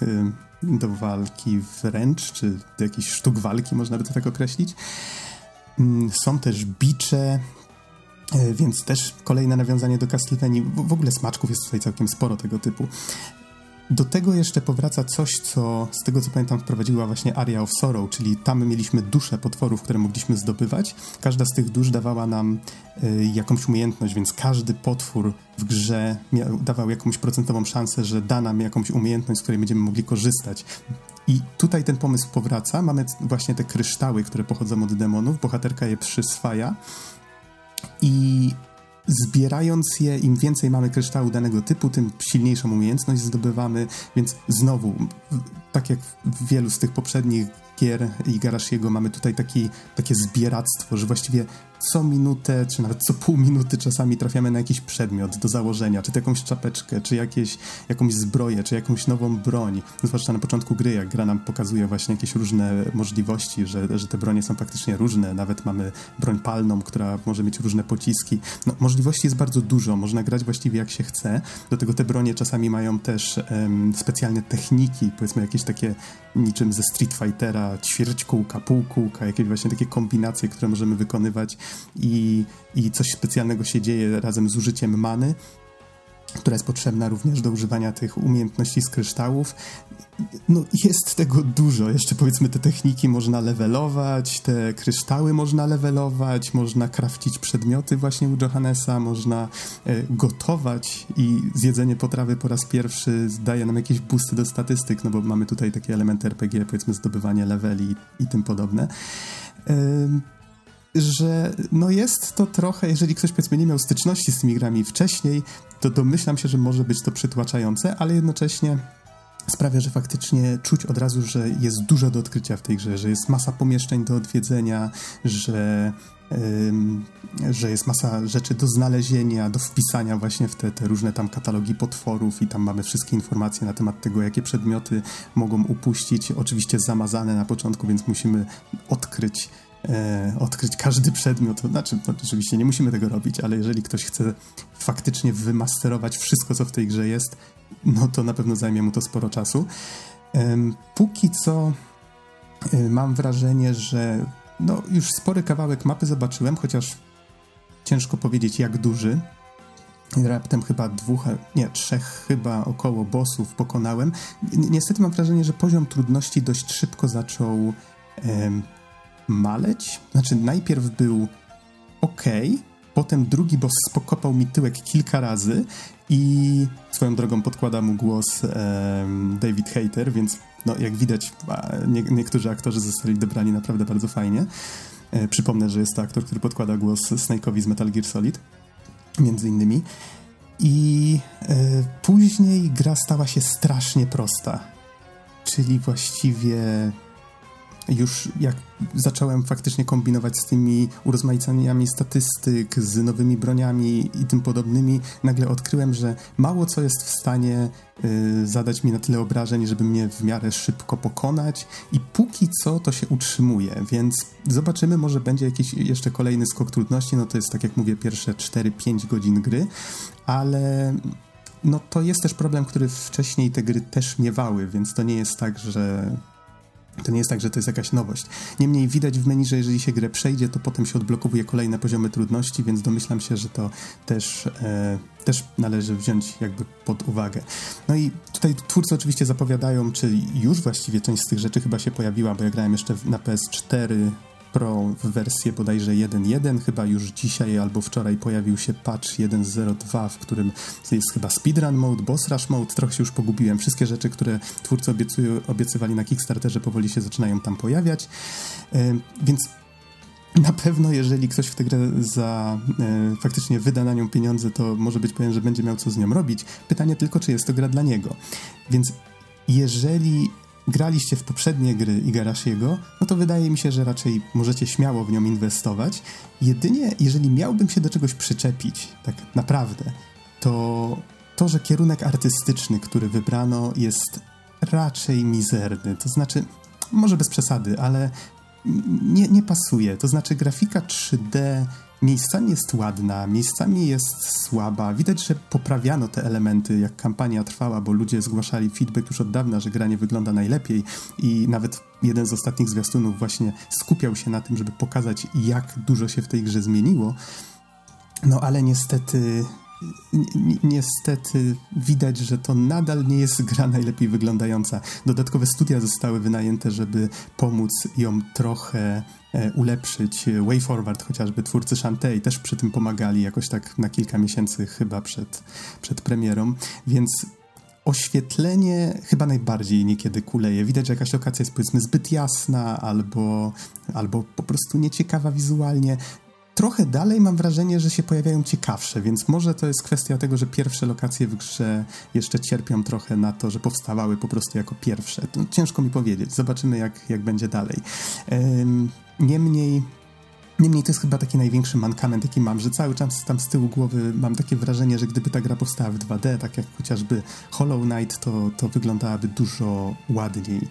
do walki wręcz, czy do jakichś sztuk walki, można by to tak określić. Mm, są też bicze, więc też kolejne nawiązanie do Castlevanii. W ogóle smaczków jest tutaj całkiem sporo tego typu. Do tego jeszcze powraca coś, co z tego co pamiętam wprowadziła właśnie Aria of Sorrow, czyli tam mieliśmy dusze potworów, które mogliśmy zdobywać. Każda z tych dusz dawała nam y, jakąś umiejętność, więc każdy potwór w grze miał, dawał jakąś procentową szansę, że da nam jakąś umiejętność, z której będziemy mogli korzystać. I tutaj ten pomysł powraca. Mamy właśnie te kryształy, które pochodzą od demonów. Bohaterka je przyswaja. I zbierając je, im więcej mamy kryształu danego typu, tym silniejszą umiejętność zdobywamy, więc znowu, tak jak w wielu z tych poprzednich gier i Garashiego mamy tutaj taki, takie zbieractwo, że właściwie co minutę, czy nawet co pół minuty czasami trafiamy na jakiś przedmiot do założenia, czy to jakąś czapeczkę, czy jakieś, jakąś zbroję, czy jakąś nową broń. Zwłaszcza na początku gry, jak gra nam pokazuje właśnie jakieś różne możliwości, że, że te bronie są faktycznie różne. Nawet mamy broń palną, która może mieć różne pociski. No, możliwości jest bardzo dużo, można grać właściwie jak się chce. Do tego te bronie czasami mają też specjalne techniki, powiedzmy jakieś takie niczym ze Street Fightera, ćwierć kółka, pół kółka, jakieś właśnie takie kombinacje, które możemy wykonywać i, i coś specjalnego się dzieje razem z użyciem many, która jest potrzebna również do używania tych umiejętności z kryształów. No jest tego dużo. Jeszcze powiedzmy te techniki można levelować, te kryształy można levelować, można krafcić przedmioty właśnie u Johannesa, można e, gotować i zjedzenie potrawy po raz pierwszy daje nam jakieś boosty do statystyk, no bo mamy tutaj takie elementy RPG, powiedzmy zdobywanie leveli i tym podobne. Że no jest to trochę, jeżeli ktoś powiedzmy nie miał styczności z tymi grami wcześniej, to domyślam się, że może być to przytłaczające, ale jednocześnie sprawia, że faktycznie czuć od razu, że jest dużo do odkrycia w tej grze, że jest masa pomieszczeń do odwiedzenia, że, ym, że jest masa rzeczy do znalezienia, do wpisania właśnie w te, te różne tam katalogi potworów i tam mamy wszystkie informacje na temat tego, jakie przedmioty mogą upuścić. Oczywiście zamazane na początku, więc musimy odkryć e, odkryć każdy przedmiot. Znaczy, oczywiście nie musimy tego robić, ale jeżeli ktoś chce faktycznie wymasterować wszystko, co w tej grze jest, no to na pewno zajmie mu to sporo czasu. E, póki co e, mam wrażenie, że no, już spory kawałek mapy zobaczyłem, chociaż ciężko powiedzieć jak duży. Raptem chyba dwóch, nie, trzech chyba około bossów pokonałem. Niestety mam wrażenie, że poziom trudności dość szybko zaczął maleć. Znaczy, najpierw był ok, potem drugi boss spokopał mi tyłek kilka razy i swoją drogą podkłada mu głos David Hater, więc no, jak widać, nie, niektórzy aktorzy zostali dobrani naprawdę bardzo fajnie. E, przypomnę, że jest to aktor, który podkłada głos Snake'owi z Metal Gear Solid, między innymi. I e, później gra stała się strasznie prosta. Czyli właściwie już jak zacząłem faktycznie kombinować z tymi urozmaicaniami statystyk, z nowymi broniami i tym podobnymi, nagle odkryłem, że mało co jest w stanie y, zadać mi na tyle obrażeń, żeby mnie w miarę szybko pokonać i póki co to się utrzymuje, więc zobaczymy, może będzie jakiś jeszcze kolejny skok trudności, no to jest tak jak mówię, pierwsze 4-5 godzin gry, ale no to jest też problem, który wcześniej te gry też miewały, więc to nie jest tak, że to nie jest tak, że to jest jakaś nowość. Niemniej widać w menu, że jeżeli się grę przejdzie, to potem się odblokowuje kolejne poziomy trudności, więc domyślam się, że to też, e, też należy wziąć jakby pod uwagę. No i tutaj twórcy oczywiście zapowiadają, czyli już właściwie część z tych rzeczy chyba się pojawiła, bo ja grałem jeszcze na PS4 Pro w wersję bodajże 1.1. Chyba już dzisiaj albo wczoraj pojawił się patch 1.02, w którym jest chyba speedrun mode, boss rush mode. Trochę się już pogubiłem. Wszystkie rzeczy, które twórcy obiecują, obiecywali na Kickstarterze powoli się zaczynają tam pojawiać. Yy, więc na pewno, jeżeli ktoś w tę grę za e, faktycznie wyda na nią pieniądze, to może być pewien, że będzie miał co z nią robić. Pytanie tylko, czy jest to gra dla niego. Więc jeżeli graliście w poprzednie gry Igarashiego, no to wydaje mi się, że raczej możecie śmiało w nią inwestować. Jedynie, jeżeli miałbym się do czegoś przyczepić, tak naprawdę, to to, że kierunek artystyczny, który wybrano, jest raczej mizerny. To znaczy, może bez przesady, ale nie, nie pasuje. To znaczy, grafika 3D Miejscami jest ładna, miejscami jest słaba. Widać, że poprawiano te elementy, jak kampania trwała, bo ludzie zgłaszali feedback już od dawna, że gra nie wygląda najlepiej i nawet jeden z ostatnich zwiastunów właśnie skupiał się na tym, żeby pokazać, jak dużo się w tej grze zmieniło. No ale niestety niestety widać, że to nadal nie jest gra najlepiej wyglądająca. Dodatkowe studia zostały wynajęte, żeby pomóc ją trochę e, ulepszyć. Way Forward, chociażby twórcy Shantae, też przy tym pomagali jakoś tak na kilka miesięcy chyba przed, przed premierą, więc oświetlenie chyba najbardziej niekiedy kuleje. Widać, że jakaś lokacja jest powiedzmy zbyt jasna albo, albo po prostu nieciekawa wizualnie trochę dalej mam wrażenie, że się pojawiają ciekawsze, więc może to jest kwestia tego, że pierwsze lokacje w grze jeszcze cierpią trochę na to, że powstawały po prostu jako pierwsze. To ciężko mi powiedzieć. Zobaczymy, jak, jak będzie dalej. Niemniej. Niemniej to jest chyba taki największy mankament, jaki mam, że cały czas tam z tyłu głowy mam takie wrażenie, że gdyby ta gra powstała w 2D, tak jak chociażby Hollow Knight, to, to wyglądałaby dużo ładniej.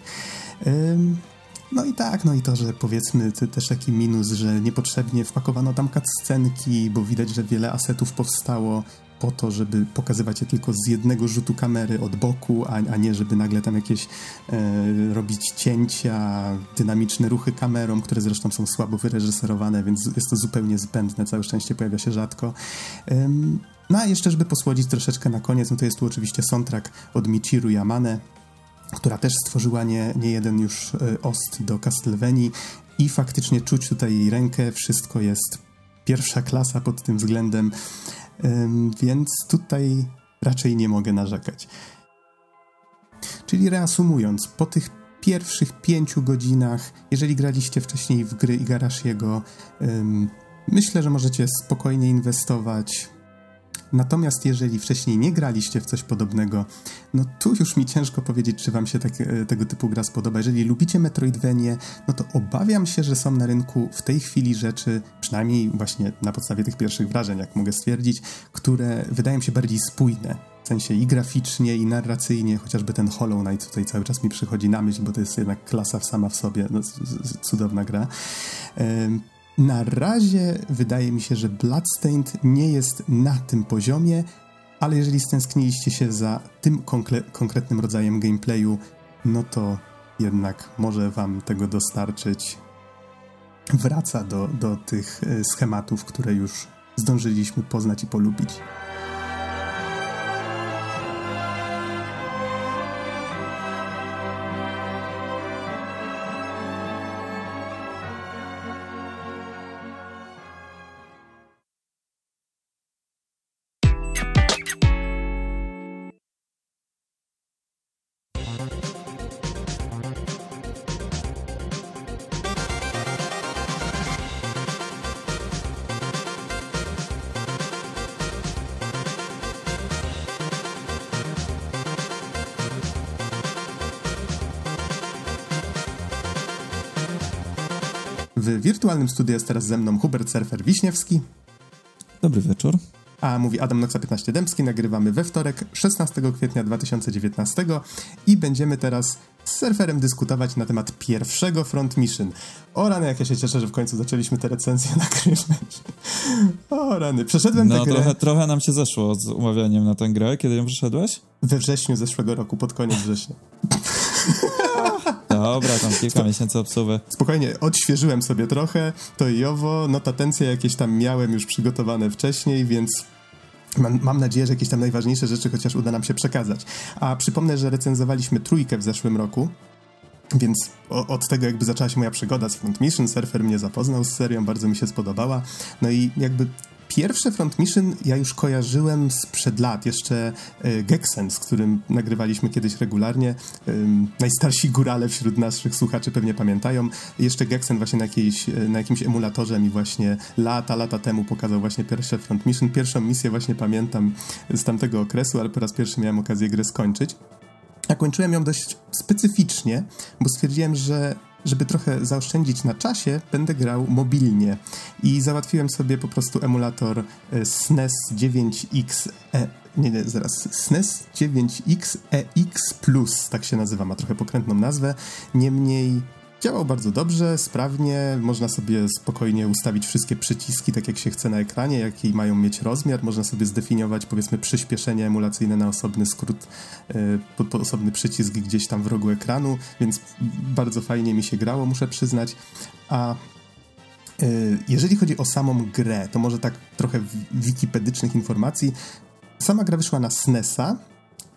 No i tak, no i to, że powiedzmy też taki minus, że niepotrzebnie wpakowano tam cutscenki, bo widać, że wiele asetów powstało po to, żeby pokazywać je tylko z jednego rzutu kamery od boku, a, a nie żeby nagle tam jakieś e, robić cięcia, dynamiczne ruchy kamerą, które zresztą są słabo wyreżyserowane, więc jest to zupełnie zbędne, całe szczęście pojawia się rzadko. no a jeszcze, żeby posłodzić troszeczkę na koniec, no to jest tu oczywiście soundtrack od Michiru Yamane, która też stworzyła nie, nie jeden już e, ost do Castlevanii i faktycznie czuć tutaj jej rękę, wszystko jest pierwsza klasa pod tym względem, więc tutaj raczej nie mogę narzekać. Czyli reasumując, po tych pierwszych pięciu godzinach, jeżeli graliście wcześniej w gry Igarashiego, myślę, że możecie spokojnie inwestować, Natomiast jeżeli wcześniej nie graliście w coś podobnego, no tu już mi ciężko powiedzieć, czy wam się tak, tego typu gra spodoba. Jeżeli lubicie Metroidvanie, no to obawiam się, że są na rynku w tej chwili rzeczy, przynajmniej właśnie na podstawie tych pierwszych wrażeń, jak mogę stwierdzić, które wydają się bardziej spójne. W sensie i graficznie, i narracyjnie, chociażby ten Hollow Knight tutaj cały czas mi przychodzi na myśl, bo to jest jednak klasa sama w sobie, no, cudowna gra. Na razie wydaje mi się, że Bloodstained nie jest na tym poziomie, ale jeżeli stęskniliście się za tym konkretnym rodzajem gameplayu, no to jednak może wam tego dostarczyć. Wraca do, do tych e, schematów, które już zdążyliśmy poznać i polubić. Wirtualnym studiu jest teraz ze mną Hubert Surfer Wiśniewski. Dobry wieczór. A mówi Adam Noxa 15 Dębski. Nagrywamy we wtorek, 16 kwietnia 2019 i będziemy teraz z surferem dyskutować na temat pierwszego Front Mission. O rany, jak ja się cieszę, że w końcu zaczęliśmy te recenzje nagrywać. O rany, przeszedłem no, tę grę... Trochę, trochę nam się zeszło z umawianiem na tę grę. Kiedy ją przeszedłeś? We wrześniu zeszłego roku, pod koniec września. Dobra, tam kilka Sp miesięcy obsuwy. Spokojnie, odświeżyłem sobie trochę, to i owo, notatencje jakieś tam miałem już przygotowane wcześniej, więc Mam, mam, nadzieję, że jakieś tam najważniejsze rzeczy chociaż uda nam się przekazać. A przypomnę, że recenzowaliśmy trójkę w zeszłym roku. Więc o, od tego jakby zaczęła się moja przygoda z Front Mission. Surfer mnie zapoznał z serią, bardzo mi się spodobała. No i jakby Pierwsze Front Mission ja już kojarzyłem sprzed lat, jeszcze e, Gexen, z którym nagrywaliśmy kiedyś regularnie. Najstarsi górale wśród naszych słuchaczy pewnie pamiętają. Jeszcze Gexen właśnie na, jakiejś, e, na jakimś emulatorze mi właśnie lata, lata temu pokazał właśnie pierwsze Front Mission. Pierwszą misję właśnie pamiętam z tamtego okresu, ale po raz pierwszy miałem okazję grę skończyć. A kończyłem ją dość specyficznie, bo stwierdziłem, że żeby trochę zaoszczędzić na czasie, będę grał mobilnie. I załatwiłem sobie po prostu emulator SNES 9X e, nie, nie, zaraz, SNES 9X EX Plus, tak się nazywa, ma trochę pokrętną nazwę. Niemniej Działał bardzo dobrze, sprawnie, można sobie spokojnie ustawić wszystkie przyciski tak jak się chce na ekranie, jaki mają mieć rozmiar, można sobie zdefiniować powiedzmy przyspieszenie emulacyjne na osobny skrót, pod, e, pod osobny przycisk gdzieś tam w rogu ekranu, więc bardzo fajnie mi się grało, muszę przyznać. A e, jeżeli chodzi o samą grę, to może tak trochę wikipedycznych informacji. Sama gra wyszła na SNESa,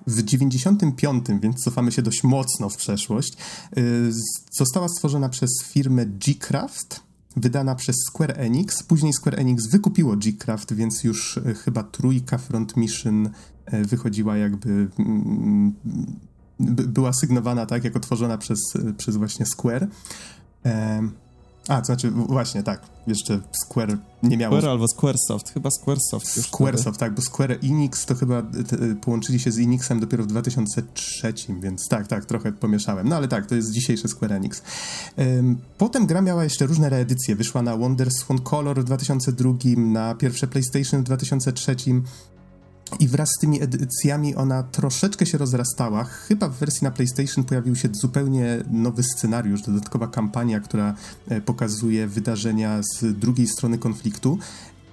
w 95, więc cofamy się dość mocno w przeszłość, y, została stworzona przez firmę G-Craft, wydana przez Square Enix. Później Square Enix wykupiło G-Craft, więc już y, chyba trójka Front Mission y, wychodziła jakby mm, była sygnowana tak, jako tworzona przez, przez właśnie Square. A, to znaczy, właśnie, tak, jeszcze Square nie miało... Square albo Squaresoft, chyba Squaresoft. Squaresoft, tak, bo Square Enix to chyba te, połączyli się z Enixem dopiero w 2003, więc tak, tak, trochę pomieszałem. No ale tak, to jest dzisiejszy Square Enix. Potem gra miała jeszcze różne reedycje. Wyszła na Wonder Swan Color w 2002, na pierwsze PlayStation w 2003, i wraz z tymi edycjami ona troszeczkę się rozrastała. Chyba w wersji na PlayStation pojawił się zupełnie nowy scenariusz, dodatkowa kampania, która e, pokazuje wydarzenia z drugiej strony konfliktu.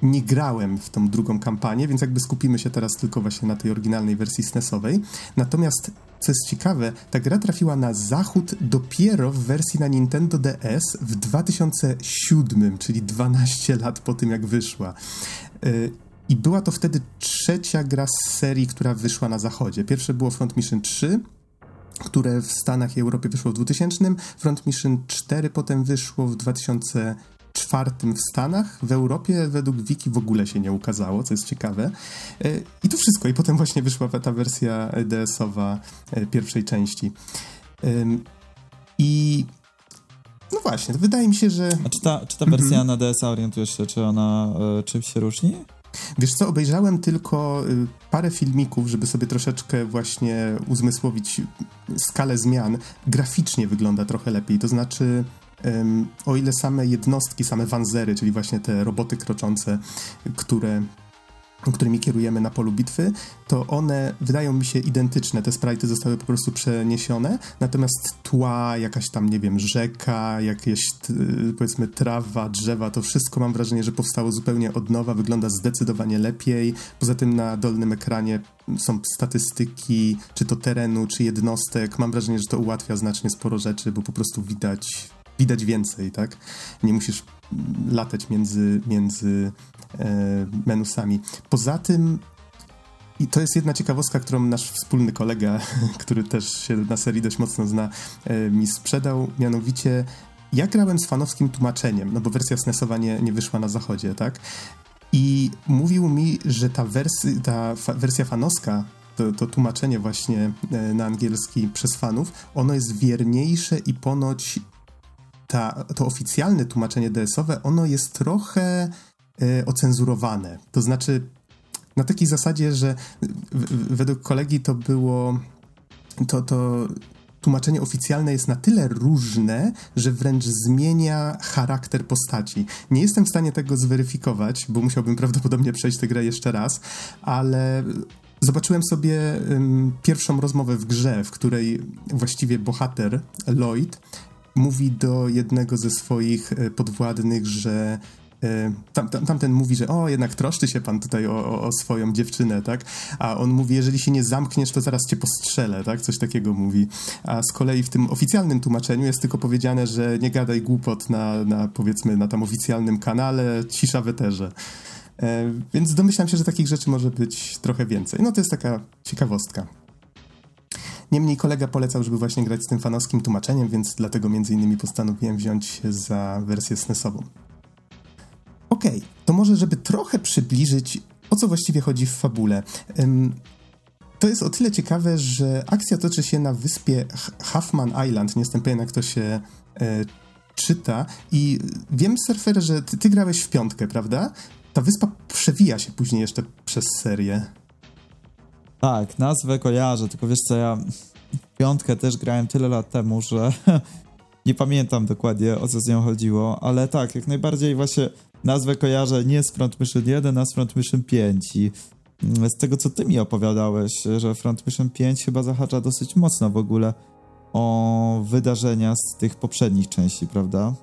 Nie grałem w tą drugą kampanię, więc jakby skupimy się teraz tylko właśnie na tej oryginalnej wersji SNESowej. Natomiast, co jest ciekawe, ta gra trafiła na zachód dopiero w wersji na Nintendo DS w 2007, czyli 12 lat po tym, jak wyszła. E, i była to wtedy trzecia gra z serii, która wyszła na zachodzie. Pierwsze było Front Mission 3, które w Stanach i Europie wyszło w 2000. Front Mission 4 potem wyszło w 2004 w Stanach. W Europie według Wiki w ogóle się nie ukazało, co jest ciekawe. E, I to wszystko. I potem właśnie wyszła ta wersja DS-owa e, pierwszej części. I no właśnie, wydaje mi się, że... A czy ta, czy ta wersja mm -hmm. na DS-a orientujesz się, czy ona y, czymś się różni? Wiesz co, obejrzałem tylko y, parę filmików, żeby sobie troszeczkę właśnie uzmysłowić skalę zmian. Graficznie wygląda trochę lepiej, to znaczy o ile same jednostki, same wanzery, czyli właśnie te roboty kroczące, które którymi kierujemy na polu bitwy, to one wydają mi się identyczne. Te sprite zostały po prostu przeniesione, natomiast tła, jakaś tam, nie wiem, rzeka, jakieś powiedzmy trawa, drzewa, to wszystko mam wrażenie, że powstało zupełnie od nowa, wygląda zdecydowanie lepiej. Poza tym na dolnym ekranie są statystyki, czy to terenu, czy jednostek. Mam wrażenie, że to ułatwia znacznie sporo rzeczy, bo po prostu widać widać więcej, tak? Nie musisz latać między, między e, menusami. Poza tym i to jest jedna ciekawostka, którą nasz wspólny kolega, który też się na serii dość mocno zna, e, mi sprzedał, mianowicie ja grałem z fanowskim tłumaczeniem, no bo wersja SNESowa nie, nie wyszła na zachodzie, tak? I mówił mi, że ta, wersy, ta fa wersja fanowska, to, to, tłumaczenie właśnie e, na angielski przez fanów, ono jest wierniejsze i ponoć ta, to oficjalne tłumaczenie DS-owe, ono jest trochę e, ocenzurowane. To znaczy, na takiej zasadzie, że w, w, według kolegi to było. To, to tłumaczenie oficjalne jest na tyle różne, że wręcz zmienia charakter postaci. Nie jestem w stanie tego zweryfikować, bo musiałbym prawdopodobnie przejść tę grę jeszcze raz, ale zobaczyłem sobie um, pierwszą rozmowę w grze, w której właściwie bohater Lloyd mówi do jednego ze swoich e, podwładnych, że e, tam, tam, tamten mówi, że o, jednak troszczy się pan tutaj o, o, swoją dziewczynę, tak? A on mówi, jeżeli się nie zamkniesz, to zaraz cię postrzelę, tak? Coś takiego mówi. A z kolei w tym oficjalnym tłumaczeniu jest tylko powiedziane, że nie gadaj głupot na, na powiedzmy, na tam oficjalnym kanale, cisza w eterze. E, więc domyślam się, że takich rzeczy może być trochę więcej. No to jest taka ciekawostka. Niemniej kolega polecał, żeby właśnie grać z tym fanowskim tłumaczeniem, więc dlatego między innymi postanowiłem wziąć za wersję SNESową. Okej, okay, to może żeby trochę przybliżyć, o co właściwie chodzi w fabule. To jest o tyle ciekawe, że akcja toczy się na wyspie Huffman Island. Nie jestem pewien, jak to się e, czyta. I wiem, surfer, że ty, ty grałeś w piątkę, prawda? Ta wyspa przewija się później jeszcze przez serię. Tak, nazwę kojarzę, tylko wiesz co, ja piątkę też grałem tyle lat temu, że nie pamiętam dokładnie o co z nią chodziło, ale tak, jak najbardziej właśnie nazwę kojarzę nie z Front Mission 1, a z Front Mission 5 i mm, z tego co ty mi opowiadałeś, że Front Mission 5 chyba zahacza dosyć mocno w ogóle o wydarzenia z tych poprzednich części, prawda?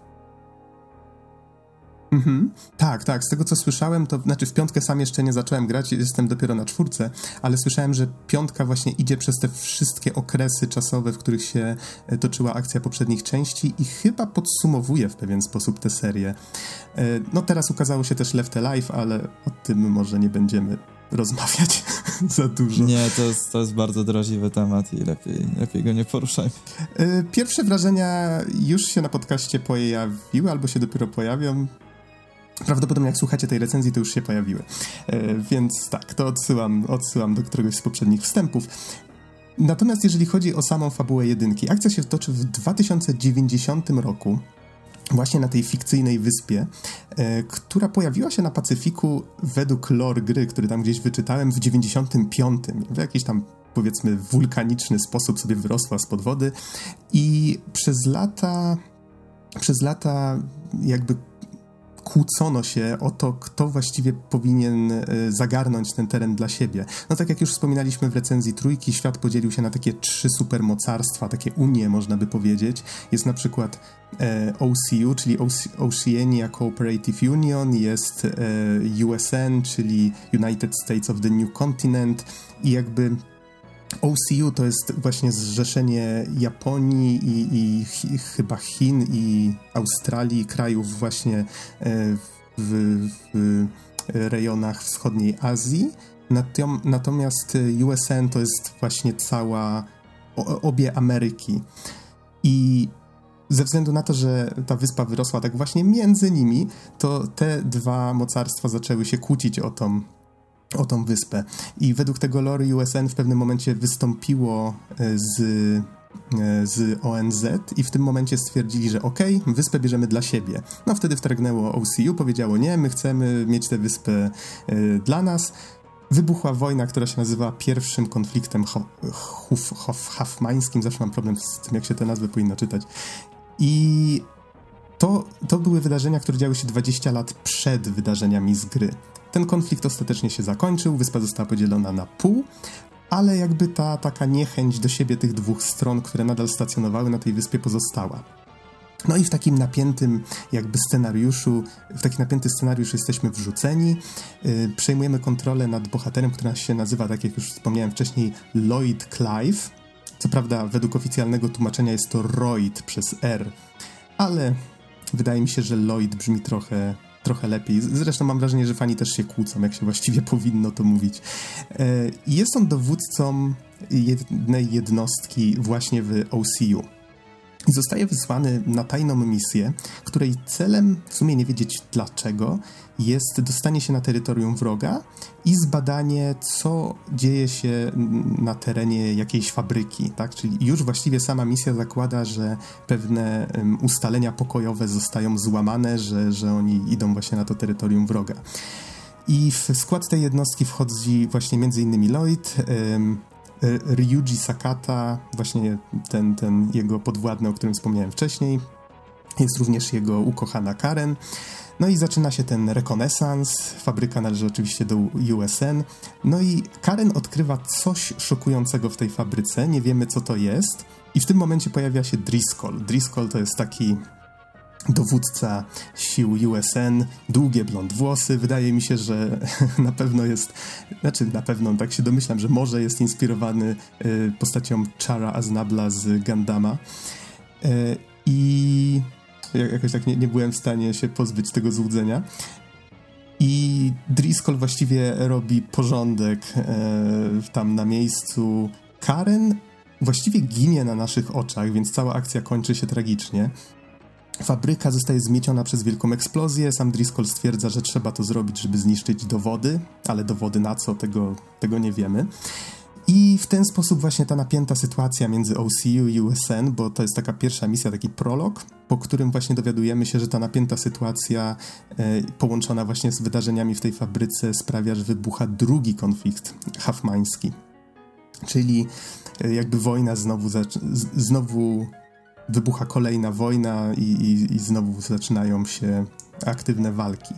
Mhm. Tak, tak. Z tego co słyszałem, to znaczy w piątkę sam jeszcze nie zacząłem grać, jestem dopiero na czwórce, ale słyszałem, że piątka właśnie idzie przez te wszystkie okresy czasowe, w których się e, toczyła akcja poprzednich części i chyba podsumowuje w pewien sposób tę serię. E, no teraz ukazało się też Left Alive, ale o tym może nie będziemy rozmawiać za dużo. Nie, to jest, to jest bardzo drażliwy temat i lepiej, lepiej go nie poruszaj. E, pierwsze wrażenia już się na podcaście pojawiły albo się dopiero pojawią. Prawdopodobnie jak słuchacie tej recenzji, to już się pojawiły. E, więc tak, to odsyłam, odsyłam do któregoś z poprzednich wstępów. Natomiast jeżeli chodzi o samą fabułę jedynki, akcja się toczy w 2090 roku, właśnie na tej fikcyjnej wyspie, e, która pojawiła się na Pacyfiku według lore gry, który tam gdzieś wyczytałem w 95. W jakiś tam powiedzmy wulkaniczny sposób sobie wyrosła spod wody i przez lata przez lata jakby kłócono się o to, kto właściwie powinien e, zagarnąć ten teren dla siebie. No tak jak już wspominaliśmy w recenzji trójki, świat podzielił się na takie trzy supermocarstwa, takie unie można by powiedzieć. Jest na przykład e, OCU, czyli Oceania Cooperative Union, jest e, USN, czyli United States of the New Continent i jakby OCU to jest właśnie zrzeszenie Japonii i, i, chyba Chin i Australii, krajów właśnie e, w, w rejonach wschodniej Azji. Natomiast USN to jest właśnie cała, obie Ameryki. I ze względu na to, że ta wyspa wyrosła tak właśnie między nimi, to te dwa mocarstwa zaczęły się kłócić o tą o tą wyspę. I według tego lore USN w pewnym momencie wystąpiło e, z, e, z ONZ i w tym momencie stwierdzili, że okej, okay, wyspę bierzemy dla siebie. No wtedy wtargnęło OCU, powiedziało nie, my chcemy mieć tę wyspę e, dla nas. Wybuchła wojna, która się nazywa pierwszym konfliktem hafmańskim. Zawsze mam problem z tym, jak się te nazwy powinno czytać. I to, to były wydarzenia, które działy się 20 lat przed wydarzeniami z gry. Ten konflikt ostatecznie się zakończył, wyspa została podzielona na pół, ale jakby ta taka niechęć do siebie tych dwóch stron, które nadal stacjonowały na tej wyspie, pozostała. No i w takim napiętym jakby scenariuszu, w taki napięty scenariusz jesteśmy wrzuceni, yy, przejmujemy kontrolę nad bohaterem, który się nazywa, tak jak już wspomniałem wcześniej, Lloyd Clive. Co prawda według oficjalnego tłumaczenia jest to Royd przez R, ale wydaje mi się, że Lloyd brzmi trochę trochę lepiej. Zresztą mam wrażenie, że fani też się kłócą, jak się właściwie powinno to mówić. E, jest on dowódcą jednej jednostki właśnie w OCU i zostaje wysłany na tajną misję, której celem, w sumie nie wiedzieć dlaczego, jest dostanie się na terytorium wroga i zbadanie, co dzieje się na terenie jakiejś fabryki, tak? Czyli już właściwie sama misja zakłada, że pewne ustalenia pokojowe zostają złamane, że, że oni idą właśnie na to terytorium wroga. I w skład tej jednostki wchodzi właśnie m.in. Lloyd, Ryuji Sakata, właśnie ten, ten jego podwładny, o którym wspomniałem wcześniej. Jest również jego ukochana Karen. No i zaczyna się ten rekonesans. Fabryka należy oczywiście do USN. No i Karen odkrywa coś szokującego w tej fabryce. Nie wiemy, co to jest. I w tym momencie pojawia się Driscoll. Driscoll to jest taki dowódca sił USN, długie blond włosy. Wydaje mi się, że na pewno jest, znaczy na pewno, tak się domyślam, że może jest inspirowany y, postacią Chara Aznabla z Gandama. Y, I jakoś tak nie, nie byłem w stanie się pozbyć tego złudzenia. I Driscoll właściwie robi porządek y, tam na miejscu. Karen właściwie ginie na naszych oczach, więc cała akcja kończy się tragicznie. Fabryka zostaje zmieciona przez wielką eksplozję. Sam Driscoll stwierdza, że trzeba to zrobić, żeby zniszczyć dowody, ale dowody na co, tego, tego nie wiemy. I w ten sposób właśnie ta napięta sytuacja między OCU i USN, bo to jest taka pierwsza misja, taki prolog, po którym właśnie dowiadujemy się, że ta napięta sytuacja e, połączona właśnie z wydarzeniami w tej fabryce sprawia, że wybucha drugi konflikt hafmański. Czyli e, jakby wojna znowu, znowu wybucha kolejna wojna i, i, i znowu zaczynają się aktywne walki.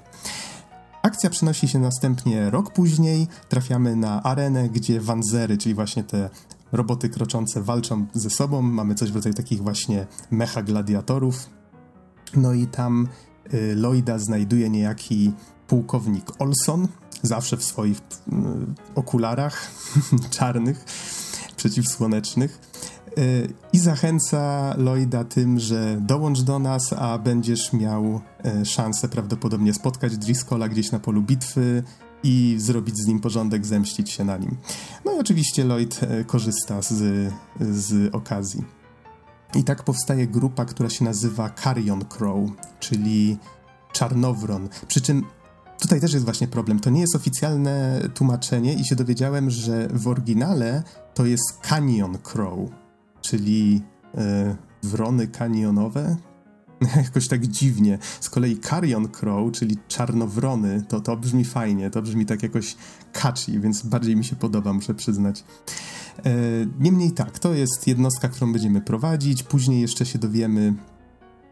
Akcja przenosi się następnie rok później. Trafiamy na arenę, gdzie wanzery, czyli właśnie te roboty kroczące, walczą ze sobą. Mamy coś w rodzaju takich właśnie mecha gladiatorów. No i tam y, Lloyda znajduje niejaki pułkownik Olson, zawsze w swoich y, okularach czarnych, przeciwsłonecznych i zachęca Lloyda tym, że dołącz do nas, a będziesz miał e, szansę prawdopodobnie spotkać Driscolla gdzieś na polu bitwy i zrobić z nim porządek, zemścić się na nim. No i oczywiście Lloyd e, korzysta z, z okazji. I tak powstaje grupa, która się nazywa Carrion Crow, czyli czarnowron. Przy czym tutaj też jest właśnie problem. To nie jest oficjalne tłumaczenie i się dowiedziałem, że w oryginale to jest Canyon Crow czyli e, wrony kanionowe. Jakoś tak dziwnie. Z kolei Carrion Crow, czyli czarnowrony, to, to brzmi fajnie, to brzmi tak jakoś catchy, więc bardziej mi się podoba, muszę przyznać. E, niemniej tak, to jest jednostka, którą będziemy prowadzić. Później jeszcze się dowiemy,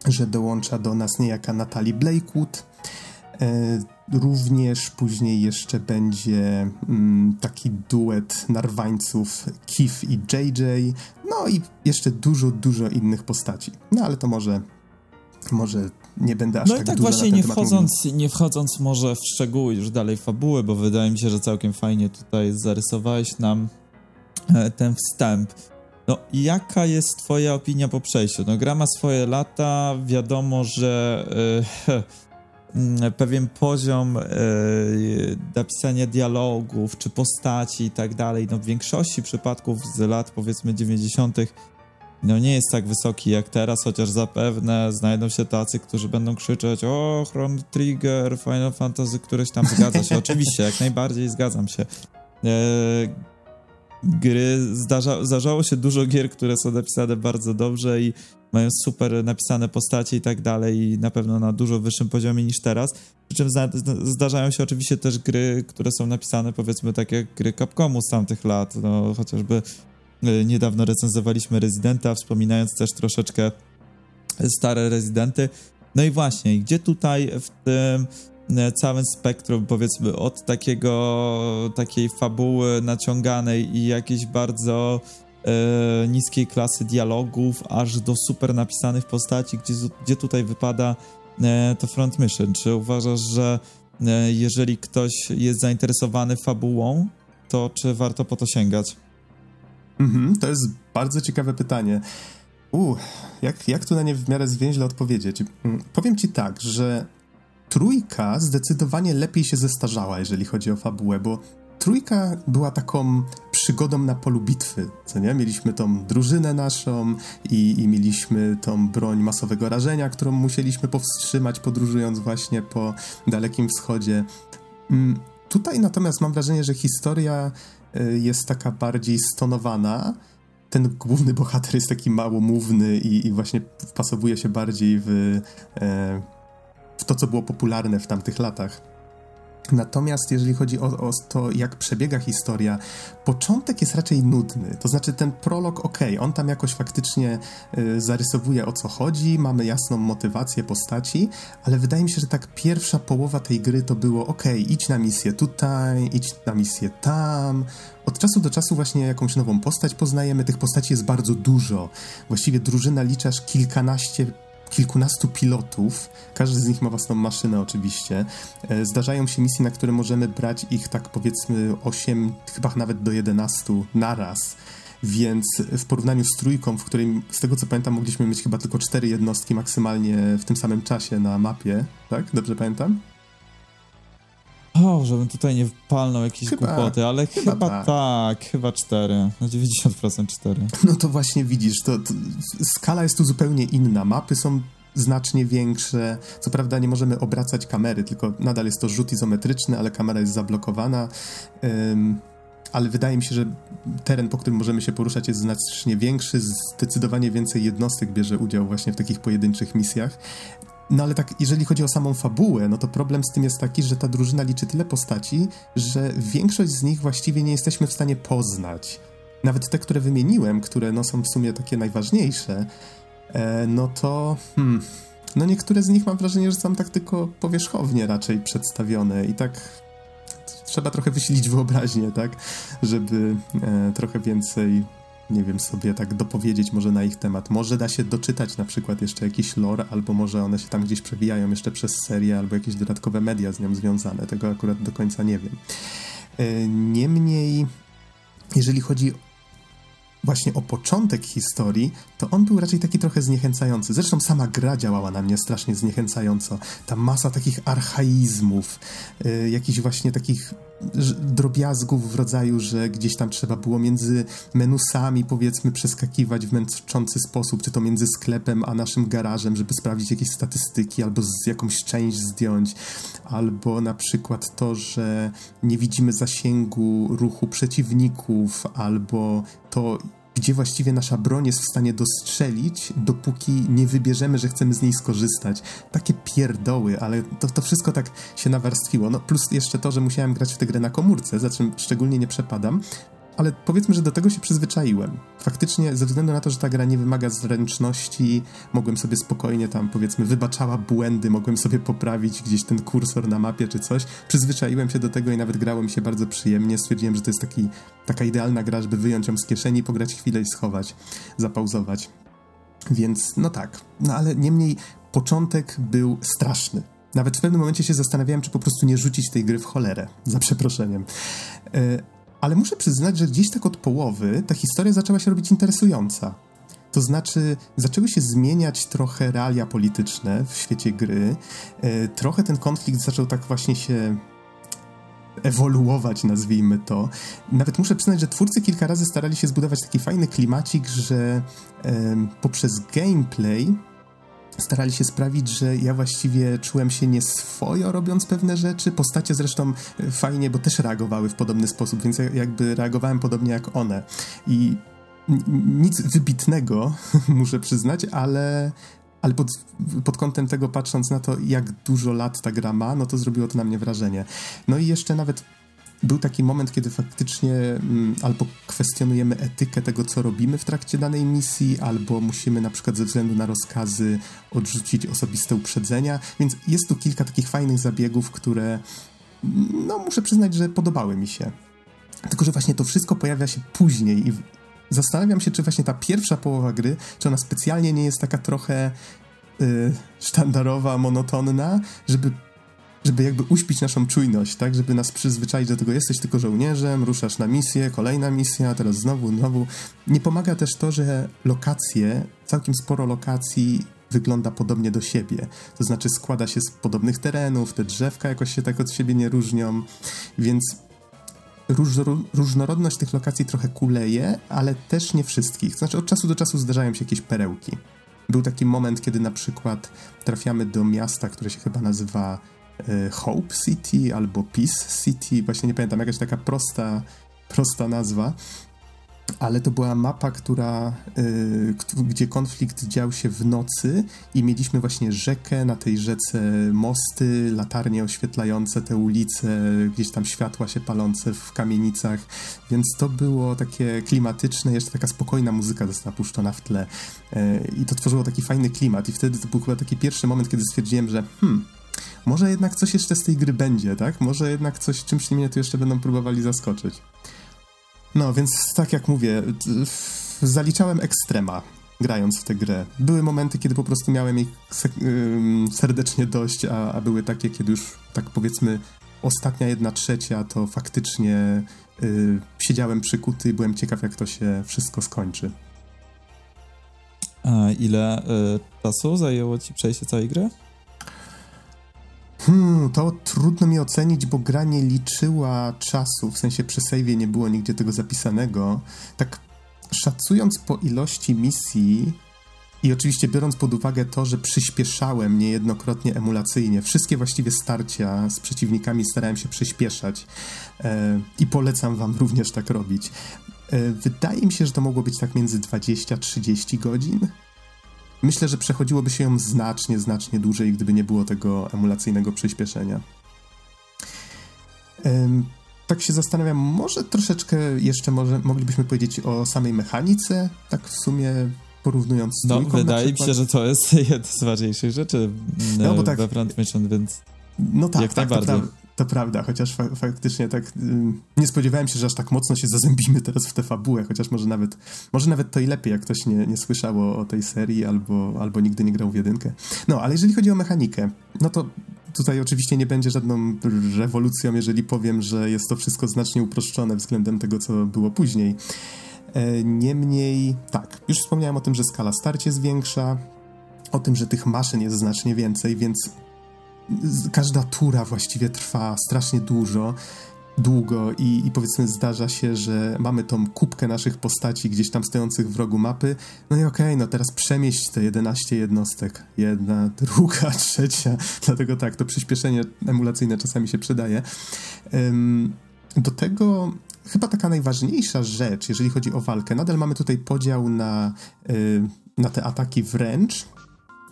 że dołącza do nas niejaka Natalie Blakewood. E, Również później jeszcze będzie mm, taki duet narwańców Keith i JJ, no i jeszcze dużo, dużo innych postaci. No ale to może, może nie będę aż no tak i tak dużo właśnie nie wchodząc, mówił. nie wchodząc może w szczegóły już dalej fabuły, bo wydaje mi się, że całkiem fajnie tutaj zarysowałeś nam e, ten wstęp. No, jaka jest twoja opinia po przejściu? No, gra ma swoje lata, wiadomo, że yy, pewien poziom e, napisania dialogów, czy postaci i tak dalej, no w większości przypadków z lat powiedzmy 90. no nie jest tak wysoki jak teraz, chociaż zapewne znajdą się tacy, którzy będą krzyczeć o, Chron Trigger, Final Fantasy, któreś tam zgadza się. Oczywiście, jak najbardziej zgadzam się. E, gry, zdarza, zdarzało się dużo gier, które są napisane bardzo dobrze i mają super napisane postacie i tak dalej i na pewno na dużo wyższym poziomie niż teraz. Przy czym zdarzają się oczywiście też gry, które są napisane powiedzmy tak jak gry Capcomu z tamtych lat, no chociażby e, niedawno recenzowaliśmy Residenta, wspominając też troszeczkę stare Residenty. No i właśnie, gdzie tutaj w tym e, całym spektrum, powiedzmy, od takiego, takiej fabuły naciąganej i jakiejś bardzo e, niskiej klasy dialogów, aż do super napisanych postaci, gdzie, gdzie tutaj wypada e, to front mission. Czy uważasz, że e, jeżeli ktoś jest zainteresowany fabułą, to czy warto po to sięgać? Mhm, to jest bardzo ciekawe pytanie. U, jak, jak tu na nie w miarę zwięźle odpowiedzieć? Mm, powiem ci tak, że trójka zdecydowanie lepiej się zestarzała, jeżeli chodzi o fabułę, bo trójka była taką przygodą na polu bitwy, co nie? Mieliśmy tą drużynę naszą i, i mieliśmy tą broń masowego rażenia, którą musieliśmy powstrzymać podróżując właśnie po Dalekim Wschodzie. Mm, tutaj natomiast mam wrażenie, że historia y, jest taka bardziej stonowana. Ten główny bohater jest taki małomówny i, i właśnie wpasowuje się bardziej w, e, w to, co było popularne w tamtych latach. Natomiast jeżeli chodzi o, o, to, jak przebiega historia, początek jest raczej nudny. To znaczy, ten prolog, ok, on tam jakoś faktycznie y, zarysowuje o co chodzi, mamy jasną motywację postaci, ale wydaje mi się, że tak pierwsza połowa tej gry to było ok, idź na misję tutaj, idź na misję tam. Od czasu do czasu właśnie jakąś nową postać poznajemy. Tych postaci jest bardzo dużo. Właściwie drużyna liczasz kilkanaście kilkunastu pilotów, każdy z nich ma własną maszynę oczywiście. E, zdarzają się misje, na które możemy brać ich tak powiedzmy 8, chyba nawet do 11 naraz. Więc w porównaniu z trójką, w której z tego co pamiętam mogliśmy mieć chyba tylko cztery jednostki maksymalnie w tym samym czasie na mapie, tak? Dobrze pamiętam? O, żebym tutaj nie wpalnął jakieś chyba, głupoty, ale chyba, chyba tak. tak. chyba cztery. Na 90% cztery. No to właśnie widzisz, to, to, skala jest tu zupełnie inna. Mapy są znacznie większe. Co prawda nie możemy obracać kamery, tylko nadal jest to rzut izometryczny, ale kamera jest zablokowana. Um, ale wydaje mi się, że teren, po którym możemy się poruszać, jest znacznie większy. Zdecydowanie więcej jednostek bierze udział właśnie w takich pojedynczych misjach. No ale tak, jeżeli chodzi o samą fabułę, no to problem z tym jest taki, że ta drużyna liczy tyle postaci, że większość z nich właściwie nie jesteśmy w stanie poznać. Nawet te, które wymieniłem, które no są w sumie takie najważniejsze, e, no to hmm, no niektóre z nich mam wrażenie, że są tak tylko powierzchownie raczej przedstawione i tak trzeba trochę wysilić wyobraźnię, tak, żeby e, trochę więcej nie wiem, sobie tak dopowiedzieć może na ich temat. Może da się doczytać na przykład jeszcze jakiś lore, albo może one się tam gdzieś przewijają jeszcze przez serię, albo jakieś dodatkowe media z nią związane. Tego akurat do końca nie wiem. E, niemniej, jeżeli chodzi właśnie o początek historii, to on był raczej taki trochę zniechęcający. Zresztą sama gra działała na mnie strasznie zniechęcająco. Ta masa takich archaizmów, yy, jakichś właśnie takich drobiazgów w rodzaju, że gdzieś tam trzeba było między menusami powiedzmy przeskakiwać w męczący sposób, czy to między sklepem a naszym garażem, żeby sprawdzić jakieś statystyki albo z jakąś część zdjąć, albo na przykład to, że nie widzimy zasięgu ruchu przeciwników, albo to gdzie właściwie nasza broń jest w stanie dostrzelić, dopóki nie wybierzemy, że chcemy z niej skorzystać. Takie pierdoły, ale to, to wszystko tak się nawarstwiło. No plus jeszcze to, że musiałem grać w tę grę na komórce, za czym szczególnie nie przepadam, ale powiedzmy, że do tego się przyzwyczaiłem. Faktycznie, ze względu na to, że ta gra nie wymaga zręczności, mogłem sobie spokojnie tam, powiedzmy, wybaczała błędy, mogłem sobie poprawić gdzieś ten kursor na mapie czy coś. Przyzwyczaiłem się do tego i nawet grało mi się bardzo przyjemnie. Stwierdziłem, że to jest taki, taka idealna gra, żeby wyjąć ją z kieszeni, pograć chwilę i schować, zapauzować. Więc, no tak. No ale niemniej, początek był straszny. Nawet w pewnym momencie się zastanawiałem, czy po prostu nie rzucić tej gry w cholerę, za przeproszeniem. E, ale muszę przyznać, że gdzieś tak od połowy ta historia zaczęła się robić interesująca. To znaczy, zaczęły się zmieniać trochę realia polityczne w świecie gry. E, trochę ten konflikt zaczął tak właśnie się ewoluować, nazwijmy to. Nawet muszę przyznać, że twórcy kilka razy starali się zbudować taki fajny klimacik, że poprzez gameplay starali się sprawić, że ja właściwie czułem się nieswojo robiąc pewne rzeczy. Postacie zresztą e, fajnie, bo też reagowały w podobny sposób, więc jakby reagowałem podobnie jak one. I nic wybitnego, muszę przyznać, ale, ale pod, pod kątem tego patrząc na to, jak dużo lat ta gra ma, no to zrobiło to na mnie wrażenie. No i jeszcze nawet był taki moment, kiedy faktycznie mm, albo kwestionujemy etykę tego, co robimy w trakcie danej misji, albo musimy na przykład ze względu na rozkazy odrzucić osobiste uprzedzenia, więc jest tu kilka takich fajnych zabiegów, które mm, no muszę przyznać, że podobały mi się. Tylko, że właśnie to wszystko pojawia się później i zastanawiam się, czy właśnie ta pierwsza połowa gry, czy ona specjalnie nie jest taka trochę yy, sztandarowa, monotonna, żeby żeby jakby uśpić naszą czujność, tak, żeby nas przyzwyczaić do tego, jesteś tylko żołnierzem, ruszasz na misję, kolejna misja, teraz znowu, znowu. Nie pomaga też to, że lokacje, całkiem sporo lokacji wygląda podobnie do siebie. To znaczy składa się z podobnych terenów, te drzewka jakoś się tak od siebie nie różnią, więc róż, różnorodność tych lokacji trochę kuleje, ale też nie wszystkich. Znaczy od czasu do czasu zdarzają się jakieś perełki. Był taki moment, kiedy na przykład trafiamy do miasta, które się chyba nazywa Hope City albo Peace City, właśnie nie pamiętam, jakaś taka prosta, prosta nazwa. ale to była mapa, która, y, gdzie konflikt dział się w nocy i mieliśmy właśnie rzekę, na tej rzece mosty, latarnie oświetlające te ulice, gdzieś tam światła się palące w kamienicach, więc to było takie klimatyczne, jeszcze taka spokojna muzyka została puszczona w tle y, i to tworzyło taki fajny klimat i wtedy to był chyba taki pierwszy moment, kiedy stwierdziłem, że hmm, może jednak coś jeszcze z tej gry będzie, tak? Może jednak coś, czymś mnie tu jeszcze będą próbowali zaskoczyć. No, więc tak jak mówię, zaliczałem ekstrema grając w tę grę. Były momenty, kiedy po prostu miałem jej serdecznie dość, a, a były takie, kiedy już tak powiedzmy ostatnia jedna trzecia, to faktycznie y, siedziałem przykuty i byłem ciekaw, jak to się wszystko skończy. A ile y, czasu zajęło ci przejście całej gry? Hmm, to trudno mi ocenić, bo gra nie liczyła czasu, w sensie przy save'ie nie było nigdzie tego zapisanego. Tak szacując po ilości misji i oczywiście biorąc pod uwagę to, że przyspieszałem niejednokrotnie emulacyjnie, wszystkie właściwie starcia z przeciwnikami starałem się przyspieszać e, i polecam wam również tak robić. E, wydaje mi się, że to mogło być tak między 20-30 godzin. Myślę, że przechodziłoby się ją znacznie, znacznie dłużej, gdyby nie było tego emulacyjnego przyspieszenia. Tak się zastanawiam, może troszeczkę jeszcze może, moglibyśmy powiedzieć o samej mechanice, tak w sumie porównując z No, wydaje mi się, że to jest jedna z ważniejszych rzeczy no, bo tak, we Front Mission, więc no tak, jak tak, najbardziej. To prawda, chociaż fa faktycznie tak y, nie spodziewałem się, że aż tak mocno się zazębimy teraz w tę fabułę, chociaż może nawet, może nawet to i lepiej, jak ktoś nie, nie słyszało o tej serii albo, albo nigdy nie grał w jedynkę. No, ale jeżeli chodzi o mechanikę, no to tutaj oczywiście nie będzie żadną rewolucją, jeżeli powiem, że jest to wszystko znacznie uproszczone względem tego, co było później. E, niemniej, tak, już wspomniałem o tym, że skala starć jest większa, o tym, że tych maszyn jest znacznie więcej, więc każda tura właściwie trwa strasznie dużo, długo i, i, powiedzmy zdarza się, że mamy tą kubkę naszych postaci gdzieś tam stojących w rogu mapy, no i okej, okay, no teraz przemieść te 11 jednostek. Jedna, druga, trzecia. Dlatego tak, to przyspieszenie emulacyjne czasami się przydaje. Do tego chyba taka najważniejsza rzecz, jeżeli chodzi o walkę, nadal mamy tutaj podział na, y, na te ataki wręcz,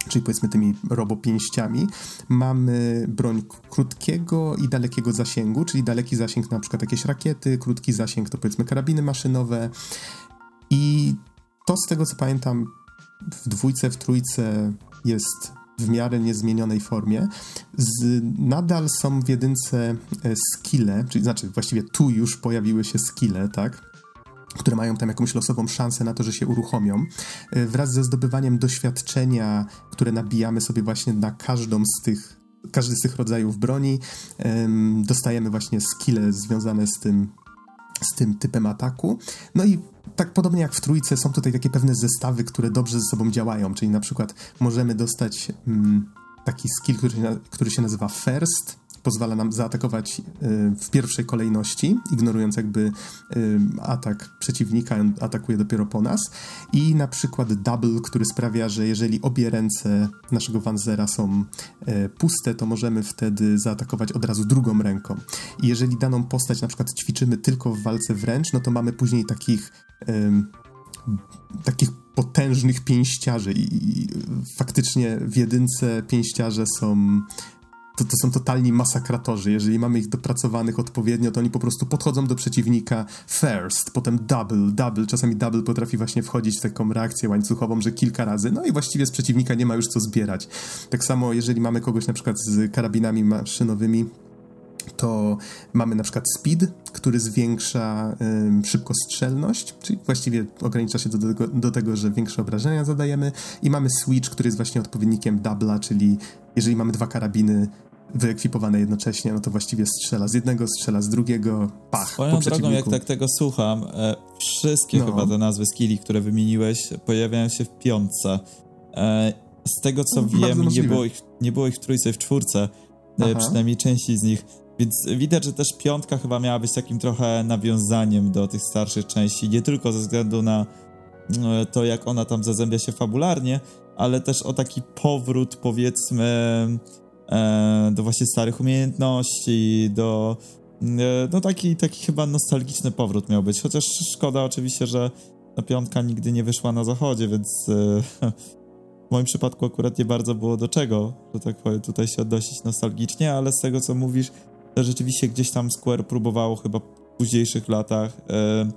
czyli powiedzmy tymi robopięściami, mamy broń krótkiego i dalekiego zasięgu, czyli daleki zasięg na przykład jakieś rakiety, krótki zasięg to powiedzmy karabiny maszynowe i to z tego co pamiętam w dwójce, w trójce jest w miarę niezmienionej formie. Z, nadal są w jedynce e, skille, czyli znaczy właściwie tu już pojawiły się skille, tak? Które mają tam jakąś losową szansę na to, że się uruchomią, e, wraz ze zdobywaniem doświadczenia, które nabijamy sobie właśnie na każdą z tych każdy z tych rodzajów broni, dostajemy właśnie skille związane z tym, z tym typem ataku. No i tak podobnie jak w trójce, są tutaj takie pewne zestawy, które dobrze ze sobą działają, czyli na przykład możemy dostać mm, taki skill, który, który się nazywa First, pozwala nam zaatakować y, w pierwszej kolejności, ignorując jakby y, atak przeciwnika, on atakuje dopiero po nas. I na przykład double, który sprawia, że jeżeli obie ręce naszego Wanzera są y, puste, to możemy wtedy zaatakować od razu drugą ręką. I jeżeli daną postać na przykład ćwiczymy tylko w walce wręcz, no to mamy później takich takich potężnych pięściarzy i, i, faktycznie w jedynce pięściarze są to, to są totalni masakratorzy. Jeżeli mamy ich dopracowanych odpowiednio, to oni po prostu podchodzą do przeciwnika first, potem double, double. Czasami double potrafi właśnie wchodzić w taką reakcję łańcuchową, że kilka razy, no i właściwie z przeciwnika nie ma już co zbierać. Tak samo, jeżeli mamy kogoś na przykład z karabinami maszynowymi, to mamy na przykład speed, który zwiększa ym, szybkostrzelność, czyli właściwie ogranicza się do tego, do tego, że większe obrażenia zadajemy i mamy switch, który jest właśnie odpowiednikiem double'a, czyli jeżeli mamy dwa karabiny wyekwipowane jednocześnie, no to właściwie strzela z jednego, strzela z drugiego, pach, Swoją drogą, jak tak tego słucham, e, wszystkie no. chyba te nazwy skilli, które wymieniłeś, pojawiają się w piątce. E, z tego co no, wiem, nie było, ich, nie było ich w trójce, w czwórce, e, przynajmniej części z nich. Więc widać, że też piątka chyba miała być takim trochę nawiązaniem do tych starszych części, nie tylko ze względu na e, to, jak ona tam zazębia się fabularnie, ale też o taki powrót, powiedzmy, e, do właśnie starych umiejętności, do no taki, taki chyba nostalgiczny powrót miał być, chociaż szkoda oczywiście, że ta piątka nigdy nie wyszła na zachodzie, więc w moim przypadku akurat nie bardzo było do czego, że tak powiem, tutaj się odnosić nostalgicznie, ale z tego co mówisz, rzeczywiście gdzieś tam Square próbowało chyba w późniejszych latach e,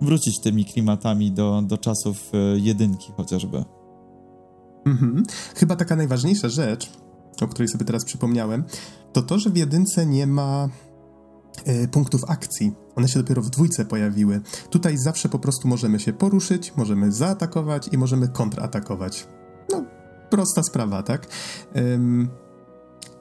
wrócić tymi klimatami do, do czasów e, jedynki chociażby. Mhm. Chyba taka najważniejsza rzecz, o której sobie teraz przypomniałem, to to, że w jedynce nie ma e, punktów akcji. One się dopiero w dwójce pojawiły. Tutaj zawsze po prostu możemy się poruszyć, możemy zaatakować i możemy kontratakować. No, prosta sprawa, tak? Ym,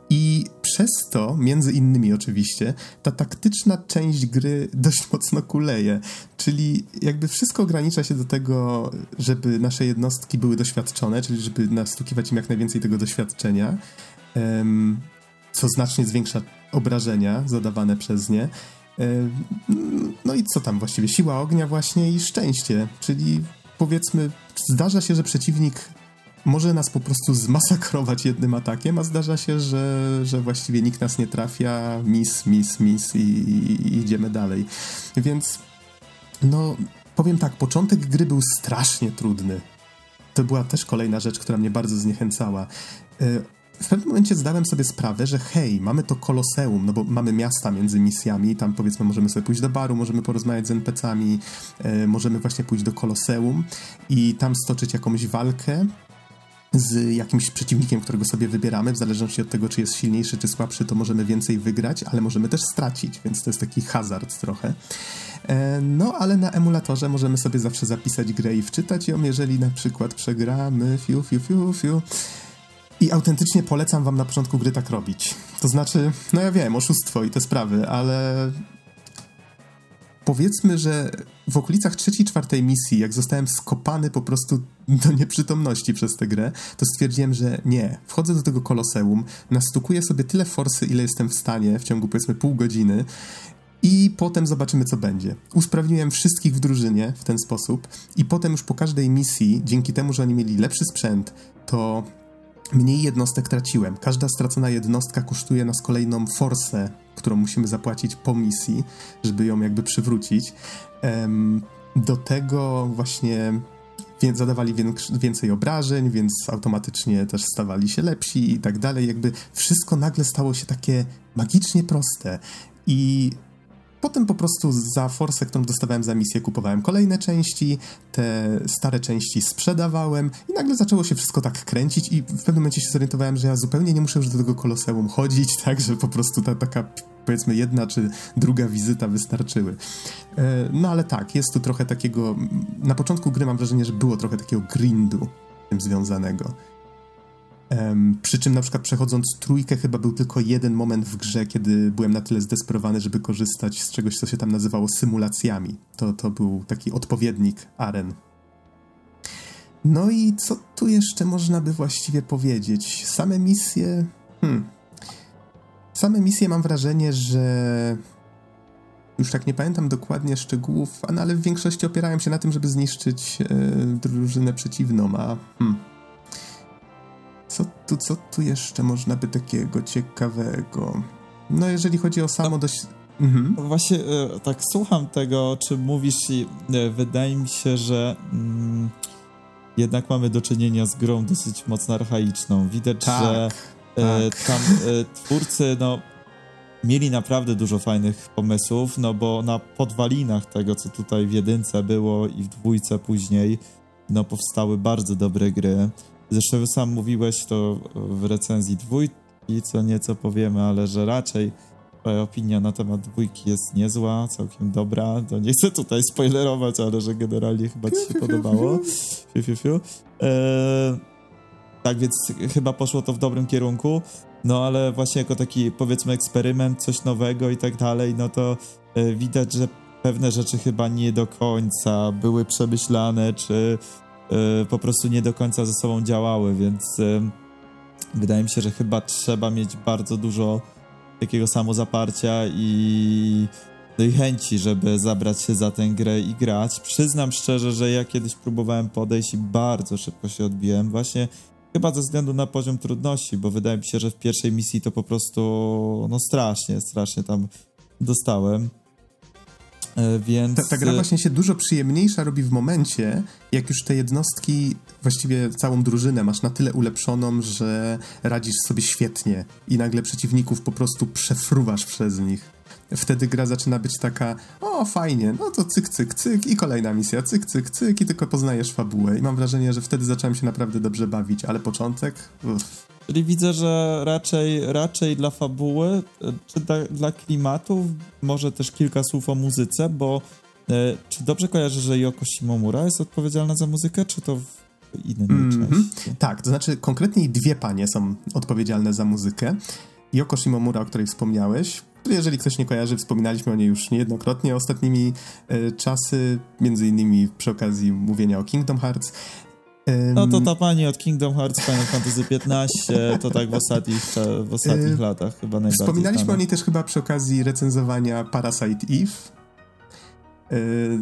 i przez to, między innymi oczywiście, ta taktyczna część gry dość mocno kuleje. Czyli jakby wszystko ogranicza się do tego, żeby nasze jednostki były doświadczone, czyli żeby nastukiwać im jak najwięcej tego doświadczenia, co znacznie zwiększa obrażenia zadawane przez nie. No i co tam właściwie? Siła ognia właśnie i szczęście, czyli powiedzmy, zdarza się, że przeciwnik może nas po prostu zmasakrować jednym atakiem, a zdarza się, że, że właściwie nikt nas nie trafia, mis, mis, mis i, i, i idziemy dalej. Więc no, powiem tak, początek gry był strasznie trudny. To była też kolejna rzecz, która mnie bardzo zniechęcała. E, w pewnym momencie zdałem sobie sprawę, że hej, mamy to koloseum, no bo mamy miasta między misjami, tam powiedzmy możemy sobie pójść do baru, możemy porozmawiać z NPC-ami, e, możemy właśnie pójść do koloseum i tam stoczyć jakąś walkę, z jakimś przeciwnikiem, którego sobie wybieramy, w zależności od tego, czy jest silniejszy, czy słabszy, to możemy więcej wygrać, ale możemy też stracić, więc to jest taki hazard trochę. E, no, ale na emulatorze możemy sobie zawsze zapisać grę i wczytać ją, jeżeli na przykład przegramy, fiu, fiu, fiu, fiu. I autentycznie polecam wam na początku gry tak robić. To znaczy, no ja wiem, oszustwo i te sprawy, ale powiedzmy, że w okolicach trzeciej, czwartej misji, jak zostałem skopany po prostu do nieprzytomności przez tę grę, to stwierdziłem, że nie. Wchodzę do tego koloseum, nastukuję sobie tyle forsy, ile jestem w stanie w ciągu powiedzmy pół godziny i potem zobaczymy, co będzie. Usprawniłem wszystkich w drużynie w ten sposób i potem już po każdej misji, dzięki temu, że oni mieli lepszy sprzęt, to mniej jednostek traciłem. Każda stracona jednostka kosztuje nas kolejną forsę, którą musimy zapłacić po misji, żeby ją jakby przywrócić. Do tego właśnie zadawali więcej obrażeń, więc automatycznie też stawali się lepsi i tak dalej. Jakby wszystko nagle stało się takie magicznie proste. I Potem po prostu za forsę, którą dostawałem za misję, kupowałem kolejne części, te stare części sprzedawałem i nagle zaczęło się wszystko tak kręcić i w pewnym momencie się zorientowałem, że ja zupełnie nie muszę już do tego koloseum chodzić, tak, że po prostu ta taka powiedzmy jedna czy druga wizyta wystarczyły. E, no ale tak, jest tu trochę takiego, na początku gry mam wrażenie, że było trochę takiego grindu tym związanego. Przy czym na przykład przechodząc trójkę chyba był tylko jeden moment w grze, kiedy byłem na tyle zdesperowany, żeby korzystać z czegoś, co się tam nazywało symulacjami. To, to był taki odpowiednik aren. No i co tu jeszcze można by właściwie powiedzieć? Same misje... Hmm. Same misje mam wrażenie, że... Już tak nie pamiętam dokładnie szczegółów, no ale w większości opierają się na tym, żeby zniszczyć e, drużynę przeciwną, a... Hmm co tu, co tu jeszcze można by takiego ciekawego? No, jeżeli chodzi o samo dość... Mhm. No właśnie e, tak słucham tego, o czym mówisz i e, wydaje mi się, że mm, jednak mamy do czynienia z grą dosyć mocno archaiczną. Widać, tak, że e, tak. tam twórcy, no mieli naprawdę dużo fajnych pomysłów, no bo na podwalinach tego, co tutaj w jedynce było i w dwójce później, no powstały bardzo dobre gry. Zresztą sam mówiłeś to w recenzji dwójki, co nieco powiemy, ale że raczej twoja opinia na temat dwójki jest niezła, całkiem dobra. To nie chcę tutaj spoilerować, ale że generalnie chyba ci się podobało. Fiu, fiu, fiu. Eee, tak więc chyba poszło to w dobrym kierunku. No ale właśnie jako taki powiedzmy eksperyment, coś nowego i tak dalej, no to e, widać, że pewne rzeczy chyba nie do końca były przemyślane, czy po prostu nie do końca ze sobą działały, więc y, wydaje mi się, że chyba trzeba mieć bardzo dużo takiego samozaparcia i, no i chęci, żeby zabrać się za tę grę i grać. Przyznam szczerze, że ja kiedyś próbowałem podejść i bardzo szybko się odbiłem, właśnie chyba ze względu na poziom trudności, bo wydaje mi się, że w pierwszej misji to po prostu no strasznie, strasznie tam dostałem. E, więc... Ta, ta gra właśnie się dużo przyjemniejsza robi w momencie, jak już te jednostki, właściwie całą drużynę masz na tyle ulepszoną, że radzisz sobie świetnie i nagle przeciwników po prostu przefruwasz przez nich wtedy gra zaczyna być taka, o fajnie, no to cyk, cyk, cyk i kolejna misja, cyk, cyk, cyk i tylko poznajesz fabułę i mam wrażenie, że wtedy zacząłem się naprawdę dobrze bawić, ale początek... Uff. Czyli widzę, że raczej, raczej dla fabuły, e, czy dla, dla klimatu, może też kilka słów o muzyce, bo e, czy dobrze kojarzę, że Yoko Shimomura jest odpowiedzialna za muzykę, czy to w innej mm -hmm. części? Tak, to znaczy konkretnie dwie panie są odpowiedzialne za muzykę. Yoko Shimomura, o której wspomniałeś, jeżeli ktoś nie kojarzy, wspominaliśmy o niej już niejednokrotnie ostatnimi e, czasy, między innymi przy okazji mówienia o Kingdom Hearts. No to ta pani od Kingdom Hearts Final Fantasy XV, to tak w ostatnich, w ostatnich latach chyba najbardziej Wspominaliśmy o niej też chyba przy okazji recenzowania Parasite Eve.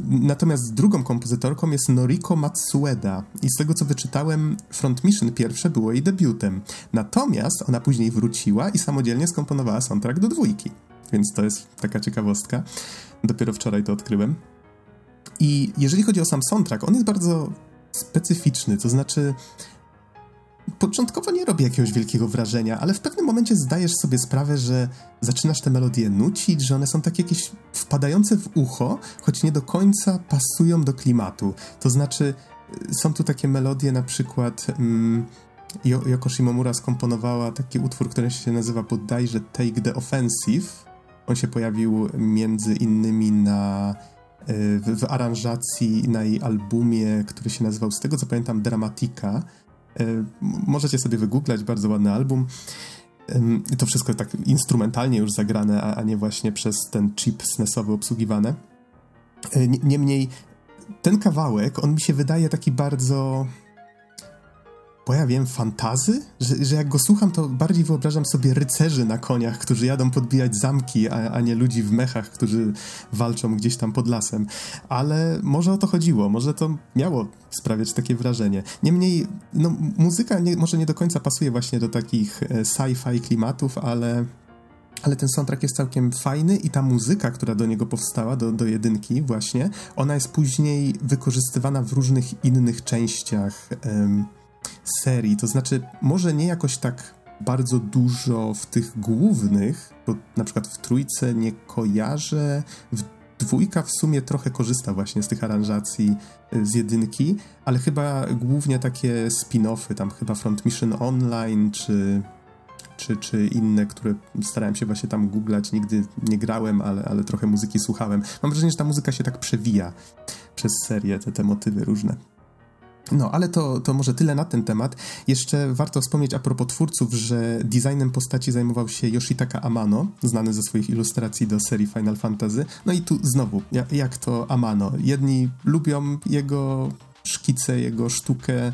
Natomiast drugą kompozytorką jest Noriko Matsueda i z tego co wyczytałem, Front Mission pierwsze było jej debiutem. Natomiast ona później wróciła i samodzielnie skomponowała soundtrack do dwójki. Więc to jest taka ciekawostka. Dopiero wczoraj to odkryłem. I jeżeli chodzi o sam soundtrack, on jest bardzo specyficzny, to znaczy początkowo nie robi jakiegoś wielkiego wrażenia, ale w pewnym momencie zdajesz sobie sprawę, że zaczynasz te melodie nucić, że one są takie jakieś wpadające w ucho, choć nie do końca pasują do klimatu. To znaczy, są tu takie melodie, na przykład um, Yoko Shimomura skomponowała taki utwór, który się nazywa bodajże Take the Offensive. On się pojawił między innymi na w, w aranżacji na jej albumie, który się nazywał, z tego co pamiętam, Dramatica. E, możecie sobie wygooglać, bardzo ładny album. To wszystko tak instrumentalnie już zagrane, a nie właśnie przez ten chip SNESowy obsługiwane. Niemniej ten kawałek, on mi się wydaje taki bardzo bo ja wiem, fantazy? Że, że jak go słucham, to bardziej wyobrażam sobie rycerzy na koniach, którzy jadą podbijać zamki, a, a nie ludzi w mechach, którzy walczą gdzieś tam pod lasem. Ale może o to chodziło, może to miało sprawiać takie wrażenie. Niemniej, no, muzyka nie, może nie do końca pasuje właśnie do takich e, sci-fi klimatów, ale ale ten soundtrack jest całkiem fajny i ta muzyka, która do niego powstała, do, do jedynki właśnie, ona jest później wykorzystywana w różnych innych częściach serii. To znaczy, może nie jakoś tak bardzo dużo w tych głównych, bo na przykład w trójce nie kojarzę, w dwójka w sumie trochę korzysta właśnie z tych aranżacji y, z jedynki, ale chyba głównie takie spin-offy, tam chyba Front Mission Online, czy, czy, czy inne, które starałem się właśnie tam googlać, nigdy nie grałem, ale, ale trochę muzyki słuchałem. Mam wrażenie, że ta muzyka się tak przewija przez serię, te, te motywy różne. No, ale to, to może tyle na ten temat. Jeszcze warto wspomnieć a propos twórców, że designem postaci zajmował się Yoshitaka Amano, znany ze swoich ilustracji do serii Final Fantasy. No i tu znowu, jak, to Amano? Jedni lubią jego szkice, jego sztukę,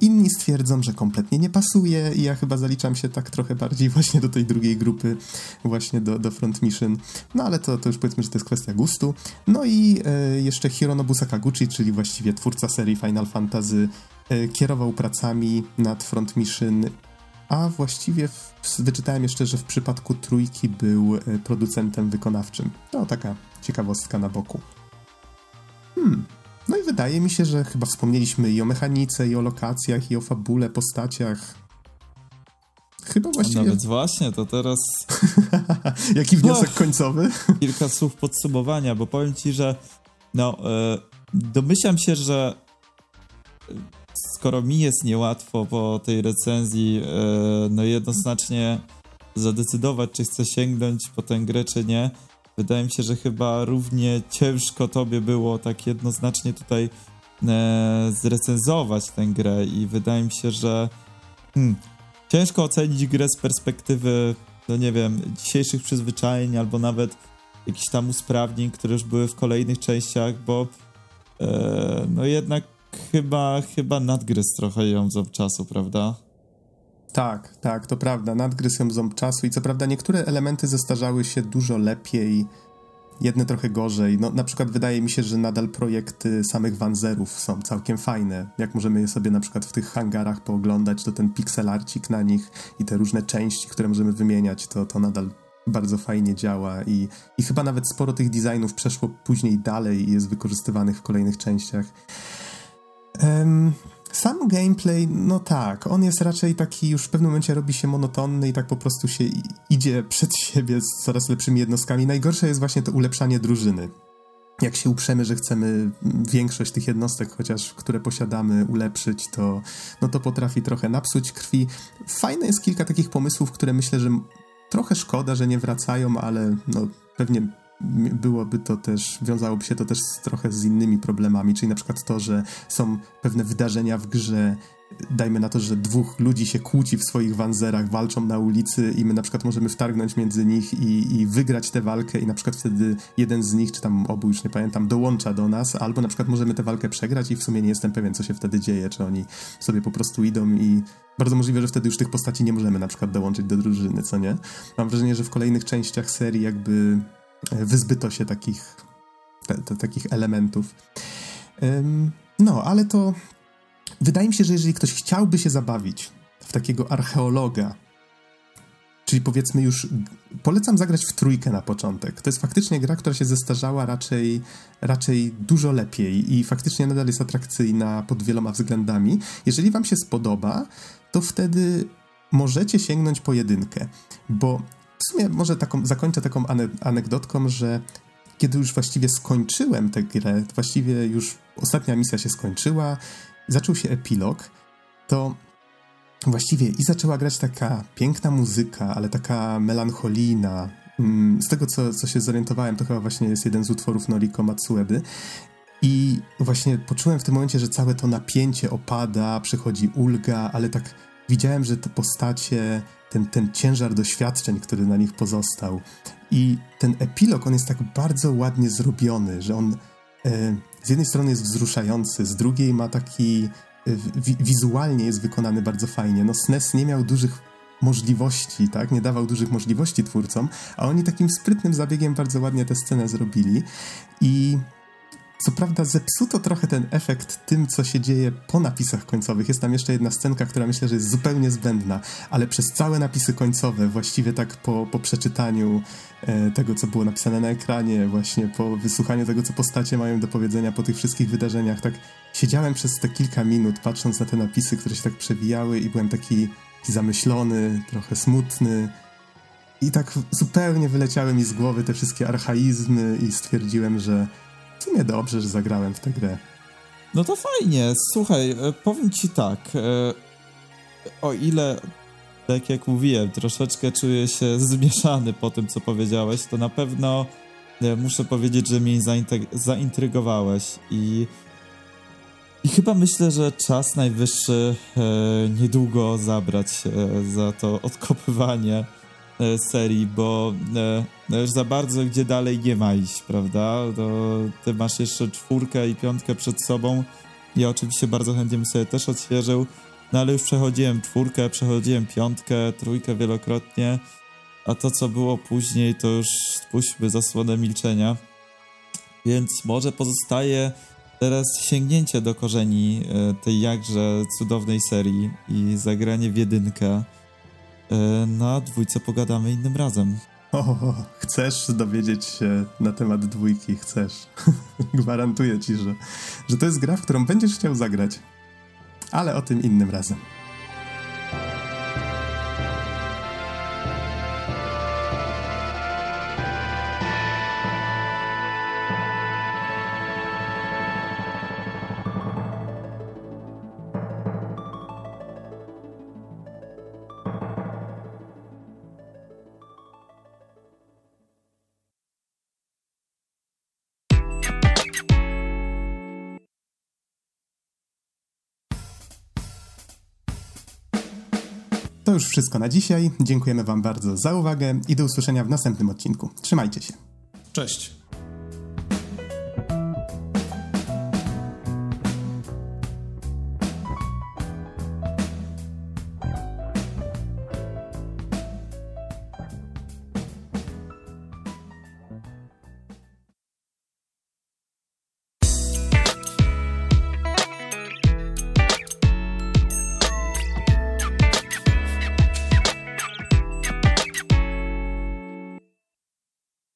Inni stwierdzą, że kompletnie nie pasuje i ja chyba zaliczam się tak trochę bardziej właśnie do tej drugiej grupy, właśnie do, do Front Mission. No ale to, to już powiedzmy, że to jest kwestia gustu. No i e, jeszcze Hironobu Sakaguchi, czyli właściwie twórca serii Final Fantasy, e, kierował pracami nad Front Mission a właściwie w, wyczytałem jeszcze, że w przypadku trójki był e, producentem wykonawczym. No, taka ciekawostka na boku. Hmm, no i wydaje mi się, że chyba wspomnieliśmy i o mechanice, i o lokacjach, i o fabule, postaciach. Chyba właściwie... Nawet właśnie, to teraz... Jaki wniosek końcowy? Kilka słów podsumowania, bo powiem ci, że no, e, domyślam się, że skoro mi jest niełatwo po tej recenzji e, no jednoznacznie zadecydować, czy chcę sięgnąć po tę grę, czy nie, Wydaje mi się, że chyba równie ciężko tobie było tak jednoznacznie tutaj e, zrecenzować tę grę i wydaje mi się, że hmm, ciężko ocenić grę z perspektywy, no nie wiem, dzisiejszych przyzwyczajeń albo nawet jakichś tam usprawnień, które już były w kolejnych częściach, bo e, no jednak chyba, chyba nadgryz trochę ją z czasu, prawda? Tak, tak, to prawda. Nadgryzł ją ząb czasu i co prawda niektóre elementy zestarzały się dużo lepiej, jedne trochę gorzej. No, na przykład wydaje mi się, że nadal projekty samych Wanzerów są całkiem fajne. Jak możemy je sobie na przykład w tych hangarach pooglądać, to ten pixelarcik na nich i te różne części, które możemy wymieniać, to, to nadal bardzo fajnie działa i, i chyba nawet sporo tych designów przeszło później dalej i jest wykorzystywanych w kolejnych częściach. Um, sam gameplay, no tak, on jest raczej taki, już w pewnym momencie robi się monotonny i tak po prostu się idzie przed siebie z coraz lepszymi jednostkami. Najgorsze jest właśnie to ulepszanie drużyny. Jak się uprzemy, że chcemy większość tych jednostek, chociaż które posiadamy, ulepszyć, to, no to potrafi trochę napsuć krwi. Fajne jest kilka takich pomysłów, które myślę, że trochę szkoda, że nie wracają, ale no, pewnie byłoby to też, wiązałoby się to też z, trochę z innymi problemami, czyli na przykład to, że są pewne wydarzenia w grze, dajmy na to, że dwóch ludzi się kłóci w swoich wanzerach, walczą na ulicy i my na przykład możemy wtargnąć między nich i, i wygrać tę walkę i na przykład wtedy jeden z nich, czy tam obu, już nie pamiętam, dołącza do nas, albo na przykład możemy tę walkę przegrać i w sumie nie jestem pewien, co się wtedy dzieje, czy oni sobie po prostu idą i bardzo możliwe, że wtedy już tych postaci nie możemy na przykład dołączyć do drużyny, co nie? Mam wrażenie, że w kolejnych częściach serii jakby wyzbyto się takich, te, te, takich elementów. No, ale to wydaje mi się, że jeżeli ktoś chciałby się zabawić w takiego archeologa, czyli powiedzmy już polecam zagrać w trójkę na początek. To jest faktycznie gra, która się zestarzała raczej, raczej dużo lepiej i faktycznie nadal jest atrakcyjna pod wieloma względami. Jeżeli wam się spodoba, to wtedy możecie sięgnąć po jedynkę, bo w sumie może taką, zakończę taką anegdotką, że kiedy już właściwie skończyłem tę grę, właściwie już ostatnia misja się skończyła, zaczął się epilog, to właściwie i zaczęła grać taka piękna muzyka, ale taka melancholijna. Mm, z tego, co, co się zorientowałem, to chyba właśnie jest jeden z utworów Noriko Matsuedy. I właśnie poczułem w tym momencie, że całe to napięcie opada, przychodzi ulga, ale tak widziałem, że te postacie ten, ten ciężar doświadczeń, który na nich pozostał. I ten epilog, on jest tak bardzo ładnie zrobiony, że on e, z jednej strony jest wzruszający, z drugiej ma taki e, wi wizualnie jest wykonany bardzo fajnie. No SNES nie miał dużych możliwości, tak? Nie dawał dużych możliwości twórcom, a oni takim sprytnym zabiegiem bardzo ładnie tę scenę zrobili i co prawda zepsuto trochę ten efekt tym, co się dzieje po napisach końcowych. Jest tam jeszcze jedna scenka, która myślę, że jest zupełnie zbędna, ale przez całe napisy końcowe, właściwie tak po, po przeczytaniu e, tego, co było napisane na ekranie, właśnie po wysłuchaniu tego, co postacie mają do powiedzenia po tych wszystkich wydarzeniach, tak siedziałem przez te kilka minut, patrząc na te napisy, które się tak przewijały i byłem taki, zamyślony, trochę smutny. I tak zupełnie wyleciały mi z głowy te wszystkie archaizmy i stwierdziłem, że w sumie dobrze, że zagrałem w tę grę. No to fajnie. Słuchaj, e, powiem ci tak. E, o ile, tak jak mówiłem, troszeczkę czuję się zmieszany po tym, co powiedziałeś, to na pewno e, muszę powiedzieć, że mnie zaintrygowałeś i i chyba myślę, że czas najwyższy niedługo zabrać za to odkopywanie E, serii, bo e, no za bardzo gdzie dalej nie ma iść, prawda? To ty masz jeszcze czwórkę i piątkę przed sobą. Ja oczywiście bardzo chętnie bym sobie też odświeżył, no ale już przechodziłem czwórkę, przechodziłem piątkę, trójkę wielokrotnie, a to co było później to już spuśćmy zasłonę milczenia. Więc może pozostaje teraz sięgnięcie do korzeni e, tej jakże cudownej serii i zagranie w jedynkę. E, na dwójce pogadamy innym razem. O, chcesz dowiedzieć się na temat dwójki, chcesz. Gwarantuję ci, że, że to jest gra, w którą będziesz chciał zagrać. Ale o tym innym razem. Już wszystko na dzisiaj. Dziękujemy Wam bardzo za uwagę i do usłyszenia w następnym odcinku. Trzymajcie się. Cześć.